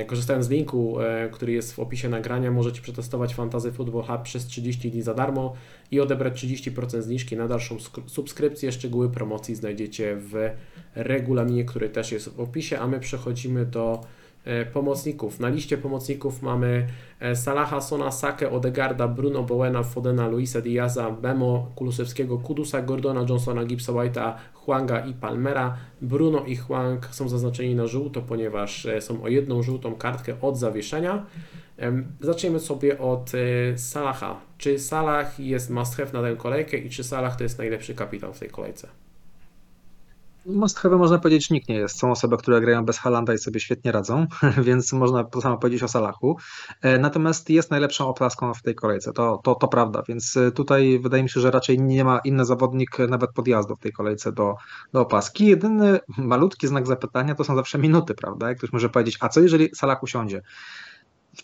korzystając z linku, e, który jest w opisie nagrania, możecie przetestować Fantasy Football Hub przez 30 dni za darmo i odebrać 30% zniżki na dalszą subskrypcję. Szczegóły promocji znajdziecie w regulaminie, który też jest w opisie, a my przechodzimy do E, pomocników. Na liście pomocników mamy e, Salaha, Sona, Sake, Odegarda, Bruno Bowena, Fodena, Luisa Diaza, Bemo, Kulusewskiego, Kudusa, Gordona, Johnsona, Gibsa White'a, Huanga i Palmera. Bruno i Huang są zaznaczeni na żółto, ponieważ e, są o jedną żółtą kartkę od zawieszenia. Zaczniemy sobie od Salaha. Czy Salah jest must have na tę kolejkę i czy Salah to jest najlepszy kapitan w tej kolejce? Must have można powiedzieć nikt nie jest. Są osoby, które grają bez Halanda i sobie świetnie radzą, (laughs) więc można to samo powiedzieć o Salachu. E, natomiast jest najlepszą oplaską w tej kolejce, to, to, to prawda, więc e, tutaj wydaje mi się, że raczej nie ma inny zawodnik nawet podjazdu w tej kolejce do, do opaski. Jedyny malutki znak zapytania to są zawsze minuty, prawda? Jak ktoś może powiedzieć, a co jeżeli Salah usiądzie?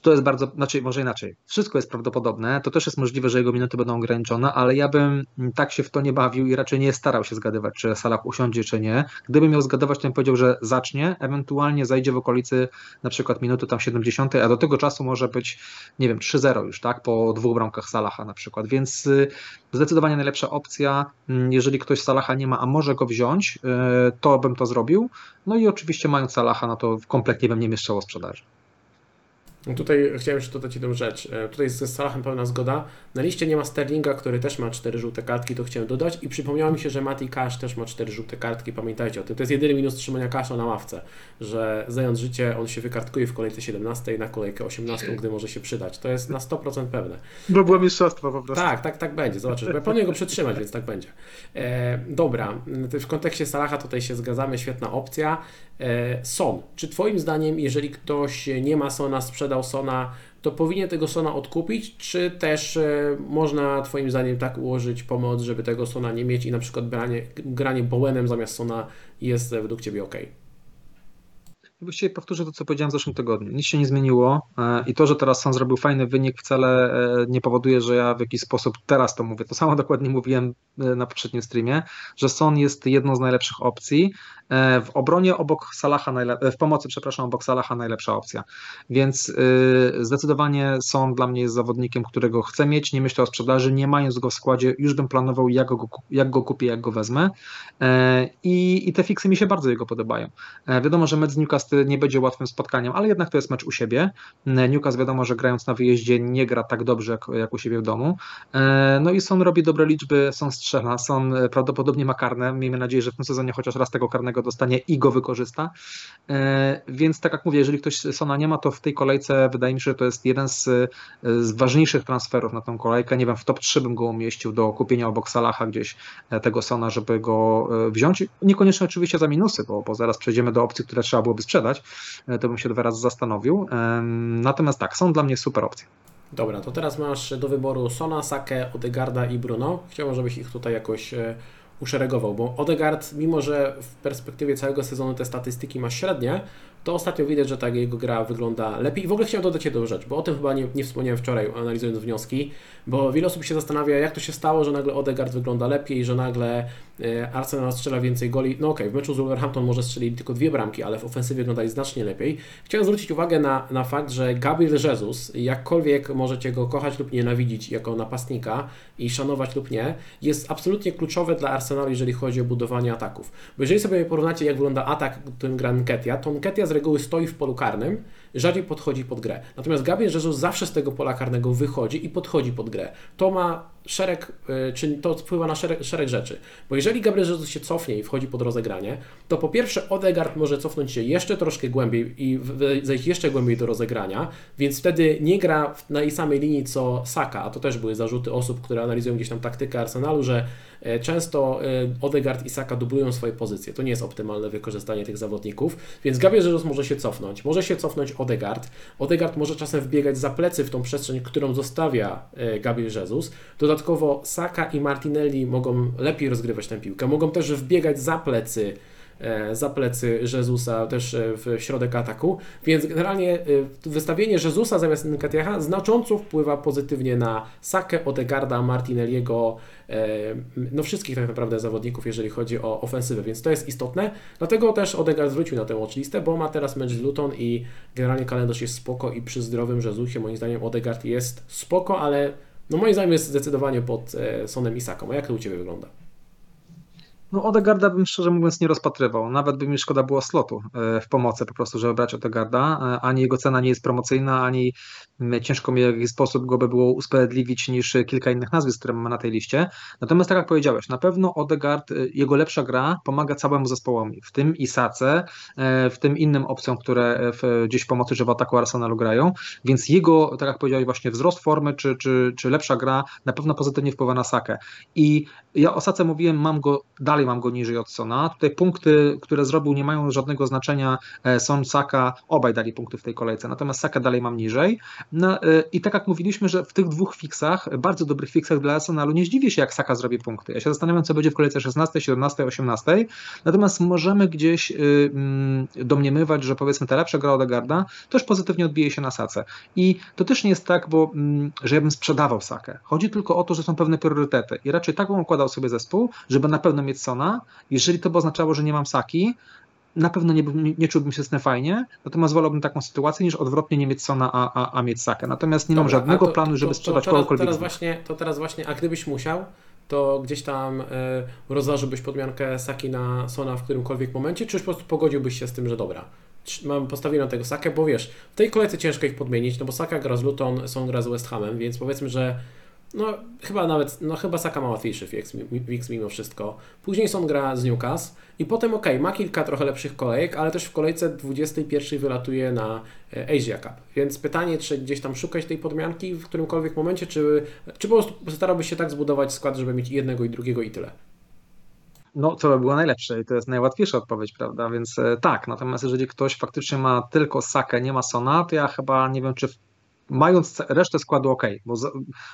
To jest bardzo, znaczy może inaczej, wszystko jest prawdopodobne, to też jest możliwe, że jego minuty będą ograniczone, ale ja bym tak się w to nie bawił i raczej nie starał się zgadywać, czy Salah usiądzie, czy nie. Gdybym miał zgadywać, to bym powiedział, że zacznie, ewentualnie zajdzie w okolicy na przykład minuty tam 70, a do tego czasu może być, nie wiem, 3-0 już, tak, po dwóch bramkach Salaha na przykład, więc y, zdecydowanie najlepsza opcja, mm, jeżeli ktoś Salaha nie ma, a może go wziąć, y, to bym to zrobił, no i oczywiście mając Salaha, no to kompletnie bym nie mieszczał o sprzedaży. No tutaj chciałem jeszcze dodać jedną rzecz. E, tutaj ze Salahem pełna zgoda. Na liście nie ma Sterlinga, który też ma cztery żółte kartki, to chciałem dodać. I przypomniało mi się, że Mati Cash też ma cztery żółte kartki. Pamiętajcie o tym. To jest jedyny minus trzymania Casha na ławce, że zając życie, on się wykartkuje w kolejce 17 na kolejkę 18, gdy może się przydać. To jest na 100% pewne. Bo było mistrzostwo po prostu. Tak, tak, tak będzie. Zobaczysz. Bo ja planuję go przetrzymać, więc tak będzie. E, dobra. W kontekście Salaha tutaj się zgadzamy. Świetna opcja. E, Son. Czy Twoim zdaniem, jeżeli ktoś nie ma Sona, sprzedał Sona, to powinien tego Sona odkupić, czy też e, można Twoim zdaniem tak ułożyć pomoc, żeby tego Sona nie mieć i na przykład granie, granie Bowenem zamiast Sona jest według Ciebie ok? Właściwie powtórzę to, co powiedziałem w zeszłym tygodniu. Nic się nie zmieniło e, i to, że teraz Son zrobił fajny wynik wcale nie powoduje, że ja w jakiś sposób teraz to mówię. To samo (laughs) dokładnie mówiłem na poprzednim streamie, że Son jest jedną z najlepszych opcji. E, w obronie obok Salaha, w pomocy, przepraszam, obok Salaha najlepsza opcja. Więc y, zdecydowanie są dla mnie zawodnikiem, którego chcę mieć, nie myślę o sprzedaży, nie mając go w składzie, już bym planował jak go, jak go kupię, jak go wezmę e, i, i te fiksy mi się bardzo jego podobają. E, wiadomo, że mecz z Newcastle nie będzie łatwym spotkaniem, ale jednak to jest mecz u siebie. Newcastle wiadomo, że grając na wyjeździe nie gra tak dobrze jak, jak u siebie w domu. No i Son robi dobre liczby, Son strzela, Son prawdopodobnie ma karne, miejmy nadzieję, że w tym sezonie chociaż raz tego karnego dostanie i go wykorzysta. E, więc tak jak mówię, jeżeli ktoś Sona nie ma, to w tej kolejce wydaje mi się, że to jest jeden z, z ważniejszych transferów na tą kolejkę. Nie wiem, w top 3 bym go umieścił do kupienia obok Salaha gdzieś e, tego Sona, żeby go e, wziąć. Niekoniecznie oczywiście za minusy, bo, bo zaraz przejdziemy do opcji, które trzeba byłoby sprzedać. To bym się dwa razy zastanowił. Natomiast tak, są dla mnie super opcje. Dobra, to teraz masz do wyboru Sona, Sake, Odegarda i Bruno. Chciałbym, żebyś ich tutaj jakoś uszeregował, bo Odegaard, mimo że w perspektywie całego sezonu te statystyki ma średnie, to ostatnio widać, że ta jego gra wygląda lepiej. I w ogóle chciałem dodać jedną rzecz, bo o tym chyba nie, nie wspomniałem wczoraj, analizując wnioski, bo wiele osób się zastanawia, jak to się stało, że nagle Odegaard wygląda lepiej, że nagle e, Arsenal strzela więcej goli. No okej, okay, w meczu z Wolverhampton może strzelić tylko dwie bramki, ale w ofensywie wyglądali znacznie lepiej. Chciałem zwrócić uwagę na, na fakt, że Gabriel Jesus, jakkolwiek możecie go kochać lub nienawidzić jako napastnika i szanować lub nie, jest absolutnie kluczowy dla Arsenalu, jeżeli chodzi o budowanie ataków. Bo jeżeli sobie porównacie, jak wygląda atak, którym gra Nketia, to Nketia z reguły stoi w polu karnym, rzadziej podchodzi pod grę. Natomiast Gabriel Jesus zawsze z tego pola karnego wychodzi i podchodzi pod grę. To ma szereg, e, czy to wpływa na szereg, szereg rzeczy. Bo jeżeli Gabriel Jesus się cofnie i wchodzi pod rozegranie, to po pierwsze Odegaard może cofnąć się jeszcze troszkę głębiej i zejść jeszcze głębiej do rozegrania, więc wtedy nie gra na tej samej linii co Saka, a to też były zarzuty osób, które analizują gdzieś tam taktykę Arsenalu, że e, często e, Odegaard i Saka dublują swoje pozycje. To nie jest optymalne wykorzystanie tych zawodników, więc Gabriel Jesus może się cofnąć. Może się cofnąć Odegaard. Odegaard może czasem wbiegać za plecy w tą przestrzeń, którą zostawia Gabriel Jesus. Dodatkowo Saka i Martinelli mogą lepiej rozgrywać tę piłkę, mogą też wbiegać za plecy e, za plecy Jezusa też e, w środek ataku, więc generalnie e, wystawienie Jezusa zamiast Nketiaha znacząco wpływa pozytywnie na Sakę, Odegarda, Martinelliego, no wszystkich tak naprawdę zawodników, jeżeli chodzi o ofensywę, więc to jest istotne, dlatego też Odegaard zwrócił na tę watchlistę, bo ma teraz mecz z Luton i generalnie kalendarz jest spoko i przy zdrowym Jezusie moim zdaniem Odegaard jest spoko, ale no moim zdaniem jest zdecydowanie pod e, Sonem Isaką. A jak to u Ciebie wygląda? No Odegarda bym szczerze mówiąc nie rozpatrywał. Nawet by mi szkoda było slotu e, w pomocy po prostu, żeby brać Odegarda. E, ani jego cena nie jest promocyjna, ani ciężko mi w jakiś sposób go by było usprawiedliwić niż kilka innych nazwisk, które mamy na tej liście. Natomiast tak jak powiedziałeś, na pewno Odegard, e, jego lepsza gra pomaga całemu zespołowi, w tym Isace, w tym innym opcjom, które w, gdzieś w pomocy, że w ataku Arsenalu grają, więc jego, tak jak powiedziałeś, właśnie wzrost formy, czy, czy, czy lepsza gra na pewno pozytywnie wpływa na Sakę. I ja o Sace mówiłem, mam go dalej dalej mam go niżej od Sona. Tutaj punkty, które zrobił, nie mają żadnego znaczenia. Son, Saka, obaj dali punkty w tej kolejce, natomiast Saka dalej mam niżej. No, I tak jak mówiliśmy, że w tych dwóch fixach, bardzo dobrych fixach dla Arsenalu, nie zdziwię się, jak Saka zrobi punkty. Ja się zastanawiam, co będzie w kolejce 16, 17, 18. Natomiast możemy gdzieś mm, domniemywać, że powiedzmy ta lepsza gra Odegarda też pozytywnie odbije się na Sace. I to też nie jest tak, bo, mm, że ja bym sprzedawał Sakę. Chodzi tylko o to, że są pewne priorytety. I raczej tak bym układał sobie zespół, żeby na pewno mieć Sona. Jeżeli to by oznaczało, że nie mam Saki, na pewno nie, nie czułbym się z tym fajnie, natomiast wolałbym taką sytuację niż odwrotnie nie mieć Sona, a, a, a mieć Sakę. Natomiast nie Dobra, mam żadnego to, planu, żeby to, sprzedać to teraz, kogokolwiek. Teraz właśnie, to teraz właśnie, a gdybyś musiał, to gdzieś tam y, rozważyłbyś podmiankę Saki na Sona w którymkolwiek momencie, czy już po prostu pogodziłbyś się z tym, że dobra, mam postawiłem tego Sakę, bo wiesz, w tej kolejce ciężko ich podmienić, no bo Saka gra z Luton, Son gra z West Hamem, więc powiedzmy, że no chyba nawet, no chyba Saka ma łatwiejszy fix mimo wszystko. Później są gra z Newcastle i potem ok, ma kilka trochę lepszych kolejek, ale też w kolejce 21 wylatuje na e, Asia Cup. Więc pytanie, czy gdzieś tam szukać tej podmianki w którymkolwiek momencie, czy, czy po prostu starałbyś się tak zbudować skład, żeby mieć jednego i drugiego i tyle? No, to by było najlepsze i to jest najłatwiejsza odpowiedź, prawda? Więc e, tak, natomiast jeżeli ktoś faktycznie ma tylko Sakę, nie ma Sona, to ja chyba nie wiem, czy mając resztę składu ok, bo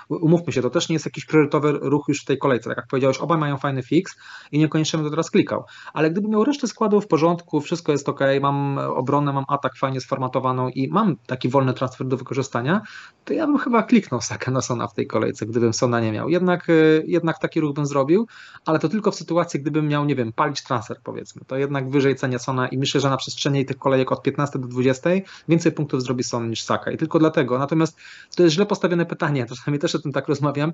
umówmy się, to też nie jest jakiś priorytetowy ruch już w tej kolejce. Tak jak powiedziałeś, obaj mają fajny fix i niekoniecznie to teraz klikał. Ale gdybym miał resztę składu w porządku, wszystko jest ok, mam obronę, mam atak fajnie sformatowaną i mam taki wolny transfer do wykorzystania, to ja bym chyba kliknął Saka na Sona w tej kolejce, gdybym Sona nie miał. Jednak, e, jednak taki ruch bym zrobił, ale to tylko w sytuacji, gdybym miał, nie wiem, palić transfer powiedzmy. To jednak wyżej cenia Sona i myślę, że na przestrzeni tych kolejek od 15 do 20 więcej punktów zrobi Son niż Saka. I tylko dlatego, Natomiast to jest źle postawione pytanie, (laughs) czasami też o tym tak rozmawiam.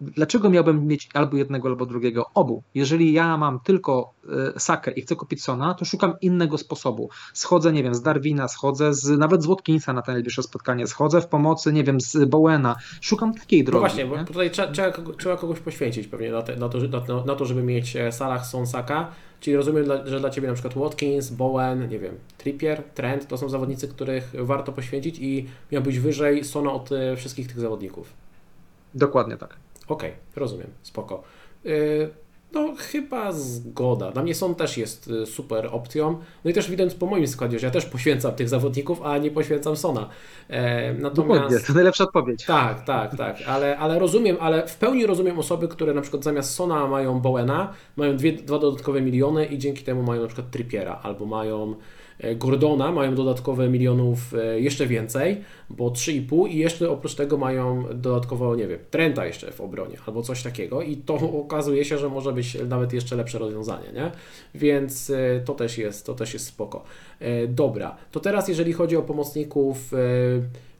Dlaczego miałbym mieć albo jednego, albo drugiego? Obu. Jeżeli ja mam tylko e, Sakę i chcę kupić Sona, to szukam innego sposobu. Schodzę, nie wiem, z Darwina, schodzę z, nawet z Watkinsa na ten najbliższe spotkanie, schodzę w pomocy, nie wiem, z Bowena. Szukam takiej no drogi. No właśnie, nie? bo tutaj trzeba, trzeba, kogoś poświęcić pewnie na, te, na, to, na, na to, żeby mieć e, Salah, Son, Saka. Czyli rozumiem, że dla Ciebie na przykład Watkins, Bowen, nie wiem, Trippier, Trent to są zawodnicy, których warto poświęcić i miałbyś wyżej Sona od e, wszystkich tych zawodników. Dokładnie tak. Okej, okay, rozumiem, spoko. Yy, no, chyba zgoda. Dla mnie Son też jest y, super opcją. No i też widać po moim składzie, że ja też poświęcam tych zawodników, a nie poświęcam Sona. E, natomiast... Dokładnie, to najlepsza odpowiedź. Tak, tak, tak. Ale, ale rozumiem, ale w pełni rozumiem osoby, które na przykład zamiast Sona mają Bowena, mają dwie, dwa dodatkowe miliony i dzięki temu mają na przykład Trippiera albo mają Gordona mają dodatkowe milionów e, jeszcze więcej, bo 3,5 i jeszcze oprócz tego mają dodatkowo, nie wiem, Trenta jeszcze w obronie albo coś takiego i to (laughs) okazuje się, że może być nawet jeszcze lepsze rozwiązanie, nie? Więc e, to też jest, to też jest spoko. Dobra, to teraz jeżeli chodzi o pomocników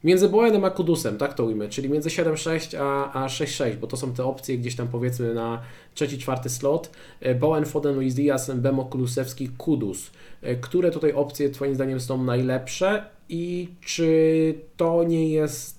między Boenem a Kudusem, tak to ujmę, czyli między 7.6 a, a 6.6, bo to są te opcje gdzieś tam powiedzmy na trzeci, czwarty slot. Boen, Foden, Luis Diaz, Bemo, Kulusewski, Kudus. E, które tutaj opcje Twoim zdaniem są najlepsze i czy to nie jest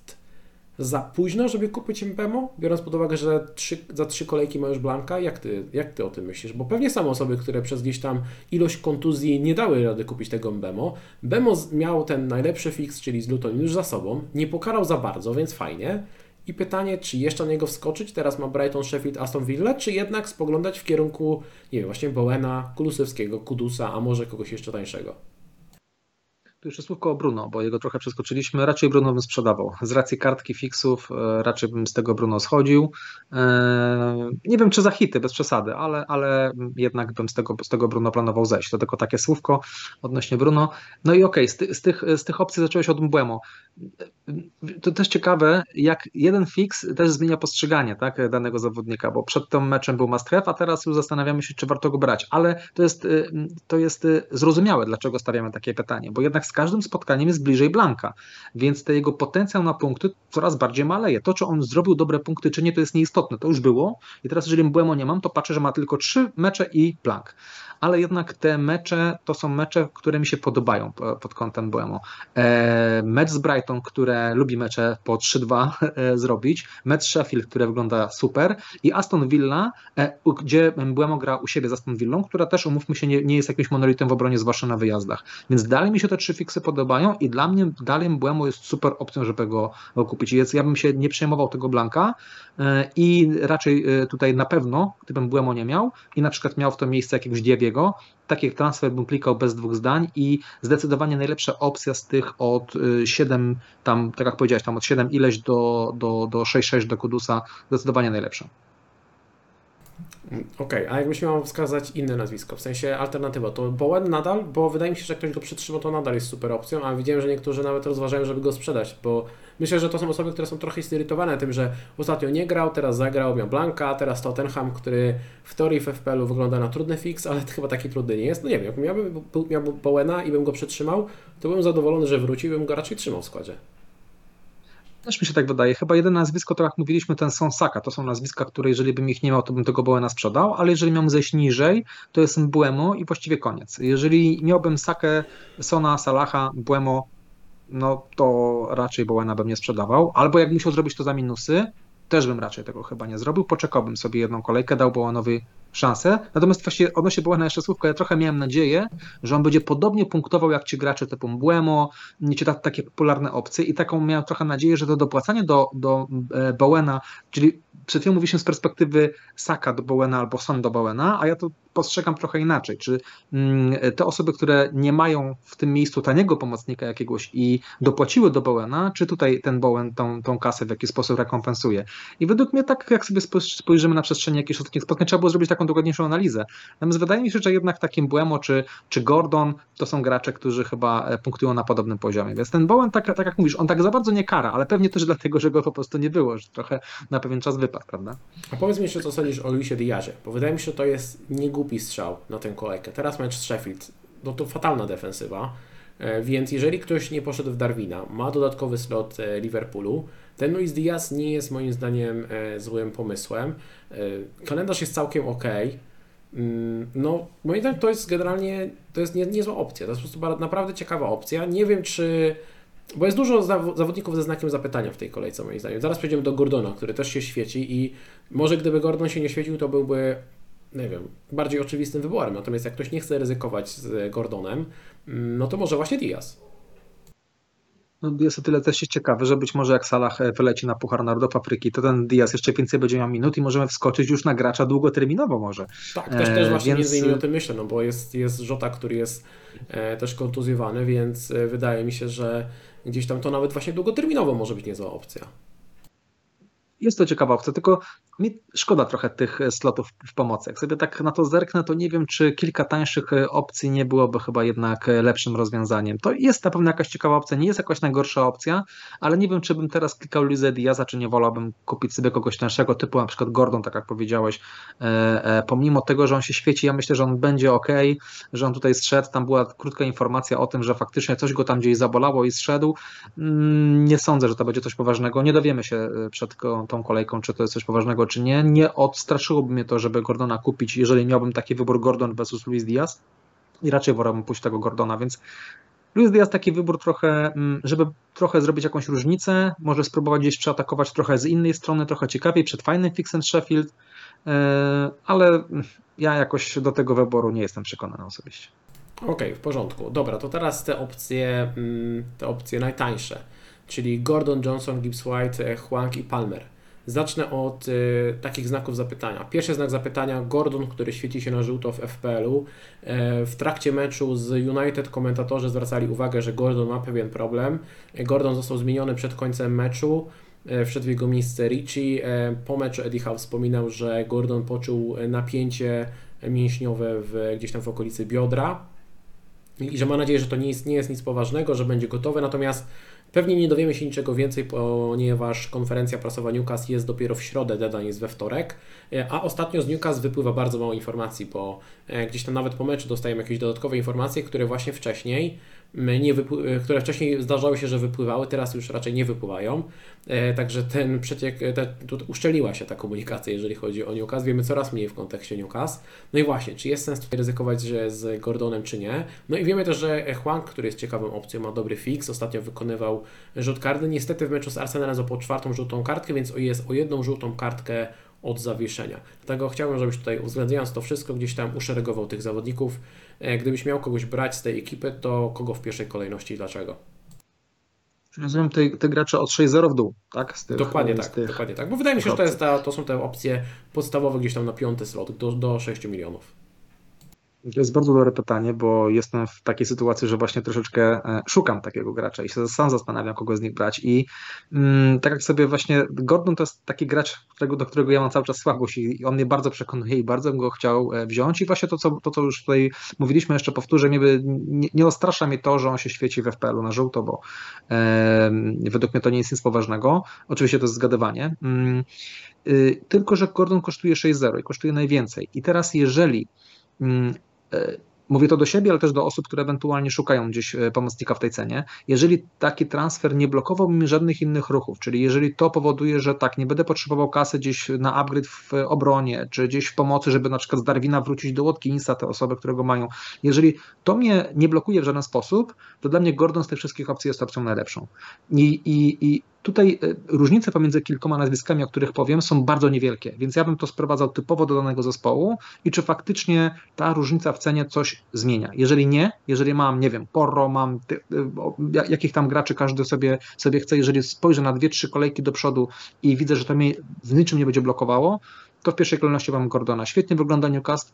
za późno, żeby kupić Mbemo, biorąc pod uwagę, że trzy, za trzy kolejki ma już Blanka? Jak ty, jak ty o tym myślisz? Bo pewnie są osoby, które przez gdzieś tam ilość kontuzji nie dały rady kupić tego Mbemo. Bemo miał ten najlepszy fix, czyli z Luton już za sobą, nie pokarał za bardzo, więc fajnie. I pytanie, czy jeszcze na niego wskoczyć? Teraz ma Brighton, Sheffield, Aston Villa, czy jednak spoglądać w kierunku, nie wiem, właśnie Bowena, Kulusewskiego, Kudusa, a może kogoś jeszcze tańszego? Tu jeszcze słówko o Bruno, bo jego trochę przeskoczyliśmy. Raczej Bruno bym sprzedawał. Z racji kartki fixów e, raczej bym z tego Bruno schodził. E, nie wiem, czy za hity, bez przesady, ale, ale jednak bym z tego, z tego Bruno planował zejść. To tylko takie słówko odnośnie Bruno. No i okej, okay, z, z, tych, z tych opcji zacząłeś od Mbłemo. To też ciekawe, jak jeden fix też zmienia postrzeganie tak, danego zawodnika, bo przed tym meczem był must have, a teraz już zastanawiamy się, czy warto go brać. Ale to jest, to jest zrozumiałe, dlaczego stawiamy takie pytanie, bo jednak z każdym spotkaniem jest bliżej Blanka, więc ten jego potencjał na punkty coraz bardziej maleje. To, czy on zrobił dobre punkty, czy nie, to jest nieistotne. To już było i teraz, jeżeli Mbłemo nie mam, to patrzę, że ma tylko trzy mecze i Blank ale jednak te mecze to są mecze, które mi się podobają pod kątem Boemo. E, mecz z Brighton, które lubi mecze po 3-2 e, zrobić, mecz Sheffield, które wygląda super i Aston Villa, e, gdzie Buemo gra u siebie z Aston Villą, która też, umówmy się, nie, nie jest jakimś monolitem w obronie, zwłaszcza na wyjazdach. Więc dalej mi się te trzy fiksy podobają i dla mnie dalej Mbłemo jest super opcją, żeby go, kupić. Więc ja bym się nie przejmował tego Blanka i raczej tutaj na pewno, gdybym Błemo nie miał i na przykład miał w to miejsce jakiegoś Diebiego, taki transfer bym klikał bez dwóch zdań i zdecydowanie najlepsza opcja z tych od 7, tam, tak jak powiedziałeś, tam od 7 ileś do, do, do 6-6 do Kudusa, zdecydowanie najlepsza. Okej, okay, a jakbyś miał wskazać inne nazwisko, w sensie alternatywa, to Bowen nadal, bo wydaje mi się, że jak ktoś go przytrzyma, to nadal jest super opcją, a widziałem, że niektórzy nawet rozważają, żeby go sprzedać, bo myślę, że to są osoby, które są trochę zirytowane tym, że ostatnio nie grał, teraz zagrał, miał Blanka, teraz Tottenham, który w teorii w FPL-u wygląda na trudny fix, ale chyba taki trudny nie jest. No nie wiem, jak miałbym, miałbym Bowena i bym go przytrzymał, to bym zadowolony, że wrócił i bym go raczej trzymał w składzie. Też mi się tak wydaje. Chyba jedyne nazwisko, to jak mówiliśmy, ten Sonsaka. To są nazwiska, które jeżeli bym ich nie miał, to bym tego Bołena sprzedał, ale jeżeli miałbym zejść niżej, to jest Buemo i właściwie koniec. Jeżeli miałbym Sakę, Sona, Salaha, Buemo, no to raczej Bołena bym nie sprzedawał. Albo jak musiał zrobić to za minusy, też bym raczej tego chyba nie zrobił. Poczekałbym sobie jedną kolejkę, dał Bołenowi szansę. Natomiast właśnie odnośnie Błena jeszcze słówko, ja trochę miałem nadzieję, że on będzie podobnie punktował jak ci gracze typu Błemo, nie ta, takie popularne opcje i taką miałem trochę nadzieję, że to dopłacanie do, do e, Bowena, czyli przed chwilą mówiliśmy z perspektywy Saka do Bowena albo Son do Bowena, a ja to postrzegam trochę inaczej. Czy mm, te osoby, które nie mają w tym miejscu taniego pomocnika jakiegoś i dopłaciły do Bowena, czy tutaj ten Bowen tą, tą kasę w jakiś sposób rekompensuje? I według mnie tak, jak sobie spojrzymy na przestrzeni jakichś ostatnich spotkań, trzeba było zrobić taką dokładniejszą analizę. Natomiast wydaje mi się, że jednak takim Błemo czy, czy Gordon to są gracze, którzy chyba e, punktują na podobnym poziomie. Więc ten Bowen, tak, tak jak mówisz, on tak za bardzo nie kara, ale pewnie też dlatego, że go po prostu nie było, że trochę na pewien czas wypadł, prawda? A powiedz mi jeszcze, co sądzisz o Luisie Diazie, bo wydaje mi się, że to jest niegłupi strzał na tę kolejkę. Teraz mecz z Sheffield, no to fatalna defensywa, e, więc jeżeli ktoś nie poszedł w Darwina, ma dodatkowy slot e, Liverpoolu, ten Luis Diaz nie jest moim zdaniem złym pomysłem. Kalendarz jest całkiem ok. Mm, no, moim zdaniem to jest generalnie, to jest nie, niezła opcja. To jest po prostu naprawdę ciekawa opcja. Nie wiem, czy. Bo jest dużo zawodników ze znakiem zapytania w tej kolejce, moim zdaniem. Zaraz przejdziemy do Gordona, który też się świeci i może gdyby Gordon się nie świecił, to byłby, nie wiem, bardziej oczywistym wyborem. Natomiast jak ktoś nie chce ryzykować z Gordonem, mm, no to może właśnie Diaz. No, jest o tyle też ciekawy, że być może jak Salah e, wyleci na Puchar Narodów Afryki, to ten Diaz jeszcze więcej będzie miał minut i możemy wskoczyć już na gracza długoterminowo może. Tak, też, też właśnie więc... między innymi o tym myślę, no bo jest, jest Żota, który jest e, też kontuzjowany, więc e, wydaje mi się, że gdzieś tam to nawet właśnie długoterminowo może być niezła opcja. Jest to ciekawa opcja, tylko mi szkoda trochę tych e, slotów w pomocy. Jak sobie tak na to zerknę, to nie wiem, czy kilka tańszych e, opcji nie byłoby chyba jednak e, lepszym rozwiązaniem. To jest na pewno jakaś ciekawa opcja, nie jest jakaś najgorsza opcja, ale nie wiem, czy bym teraz klikał Luisa Diaza, czy nie wolałbym kupić sobie kogoś tańszego, typu na przykład Gordon, tak jak powiedziałeś. Pomimo tego, że on się świeci, ja myślę, że on będzie ok, że on tutaj zszedł. Tam była krótka informacja o tym, że faktycznie coś go tam gdzieś zabolało i zszedł. Mm, nie sądzę, że to będzie coś poważnego. Nie dowiemy się przed tą kolejką, czy to jest coś poważnego, czy nie. Nie odstraszyłoby mnie to, żeby Gordona kupić, jeżeli miałbym taki wybór Gordon versus Luis Diaz i raczej wolałbym pójść tego Gordona, więc Luis Diaz taki wybór trochę, mm, żeby trochę zrobić jakąś różnicę, może spróbować gdzieś przeatakować trochę z innej strony, trochę ciekawiej, przed fajnym fixem Sheffield, e, ale ja jakoś do tego wyboru nie jestem przekonany osobiście. Okej, okay, w porządku. Dobra, to teraz te opcje, mm, te opcje najtańsze, czyli Gordon, Johnson, Gibbs White, Huang i Palmer. Zacznę od y, takich znaków zapytania. Pierwszy znak zapytania Gordon, który świeci się na żółto w FPL-u. E, w trakcie meczu z United komentatorzy zwracali uwagę, że Gordon ma pewien problem. E, Gordon został zmieniony przed końcem meczu. E, wszedł w jego miejsce Richie. Po meczu Eddie Howe wspominał, że Gordon poczuł napięcie mięśniowe w, gdzieś tam w okolicy biodra i że ma nadzieję, że to nie jest, nie jest nic poważnego, że będzie gotowy. Natomiast Pewnie nie dowiemy się niczego więcej, ponieważ konferencja prasowa Newcastle jest dopiero w środę, deadline jest we wtorek, e, a ostatnio z Newcastle wypływa bardzo mało informacji, bo e, gdzieś tam nawet po meczu dostajemy jakieś dodatkowe informacje, które właśnie wcześniej nie e, które wcześniej zdarzały się, że wypływały, teraz już raczej nie wypływają. E, także ten przeciek, te, uszczeliła się ta komunikacja, jeżeli chodzi o Newcastle. Wiemy coraz mniej w kontekście Newcastle. No i właśnie, czy jest sens tutaj ryzykować że z Gordonem, czy nie? No i wiemy też, że Huang, który jest ciekawą opcją, ma dobry fix. Ostatnio wykonywał rzut karny. Niestety w meczu z Arsenalem złapał czwartą żółtą kartkę, więc jest o jedną żółtą kartkę od zawieszenia. Dlatego chciałbym, żebyś tutaj uwzględniając to wszystko, gdzieś tam uszeregował tych zawodników. E, gdybyś miał kogoś brać z tej ekipy, to kogo w pierwszej kolejności i dlaczego? Rozumiem te, te gracze od 6-0 w dół, tak? Tych, dokładnie tak, tych... dokładnie tak. Bo wydaje mi się, że to, jest ta, to są te opcje podstawowe gdzieś tam na piąty slot do, do 6 milionów. To jest bardzo dobre pytanie, bo jestem w takiej sytuacji, że właśnie troszeczkę e, szukam takiego gracza i się sam zastanawiam, kogo z nich brać. I mm, tak jak sobie właśnie, Gordon to jest taki gracz, którego, do którego ja mam cały czas słabość i on mnie bardzo przekonuje i bardzo bym go chciał e, wziąć. I właśnie to, co, to, co już tutaj mówiliśmy, jeszcze powtórzę, nie, nie, nie ostrasza mnie to, że on się świeci w FPL-u na żółto, bo e, według mnie to nie jest nic poważnego. Oczywiście to jest zgadywanie. Mm, y, tylko, że Gordon kosztuje 6-0 i kosztuje najwięcej. I teraz, jeżeli mm, mówię to do siebie, ale też do osób, które ewentualnie szukają gdzieś e, pomocnika w tej cenie. Jeżeli taki transfer nie blokował mi żadnych innych ruchów, czyli jeżeli to powoduje, że tak, nie będę potrzebował kasy gdzieś na upgrade w obronie, czy gdzieś w pomocy, żeby na przykład z Darwina wrócić do Watkinsa, te osoby, które go mają, jeżeli to mnie nie blokuje w żaden sposób, to dla mnie Gordon z tych wszystkich opcji jest opcją najlepszą. I, i, i Tutaj e, różnice pomiędzy kilkoma nazwiskami, o których powiem, są bardzo niewielkie, więc ja bym to sprowadzał typowo do danego zespołu i czy faktycznie ta różnica w cenie coś zmienia. Jeżeli nie, jeżeli mam, nie wiem, Porro, mam ty, e, jakich tam graczy każdy sobie, sobie chce, jeżeli spojrzę na dwie, trzy kolejki do przodu i widzę, że to mnie w niczym nie będzie blokowało, to w pierwszej kolejności mam Gordona. Świetnie wygląda Newcastle,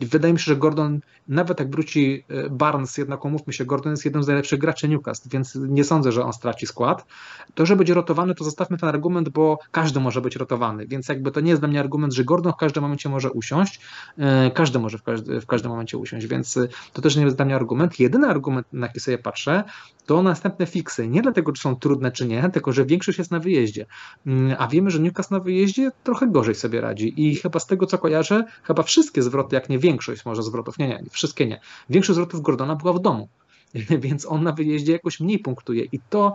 wydaje mi się, że Gordon, nawet jak wróci e, Barnes, jednak umówmy się, Gordon jest jednym z najlepszych graczy Newcastle, więc nie sądzę, że on straci skład. To, że będzie rotowany, to zostawmy ten argument, bo każdy może być rotowany, więc jakby to nie jest dla mnie argument, że Gordon w każdym momencie może usiąść, e, każdy może w, każdy, w każdym momencie usiąść, więc to też nie jest dla mnie argument. Jedyny argument, na jaki sobie patrzę, to następne fiksy. Nie dlatego, czy są trudne, czy nie, tylko że większość jest na wyjeździe. Mm, a wiemy, że Newcastle na wyjeździe trochę gorzej sobie radzi i chyba z tego, co kojarzę, chyba wszystkie zwroty, jak nie większość może zwrotów, nie, nie, wszystkie nie. Większość zwrotów Gordona była w domu. (laughs) Więc on na wyjeździe jakoś mniej punktuje. I to,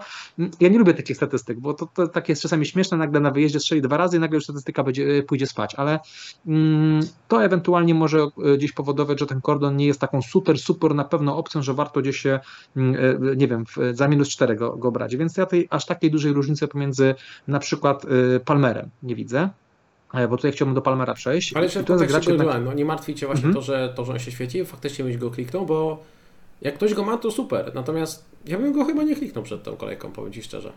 ja nie lubię takich statystyk, bo to, to takie jest czasami śmieszne, nagle na wyjeździe strzeli dwa razy i nagle już statystyka będzie, e, pójdzie spać, ale mm, to ewentualnie może e, gdzieś powodować, że ten kordon nie jest taką super, super na pewno opcją, że warto gdzieś się, mm, e, nie wiem, za minus 4 go, go brać. Więc ja tej aż takiej dużej różnicy pomiędzy na przykład Palmerem nie widzę. E, bo tutaj chciałbym do Palmera przejść. Ale jeszcze to gracz jednak... no, nie martwi Cię właśnie mhm. to, że, to, że on się świeci, faktycznie byś go kliknął, bo jak ktoś go ma, to super. Natomiast ja bym go chyba nie kliknął przed tą kolejką, powiem Ci szczerze.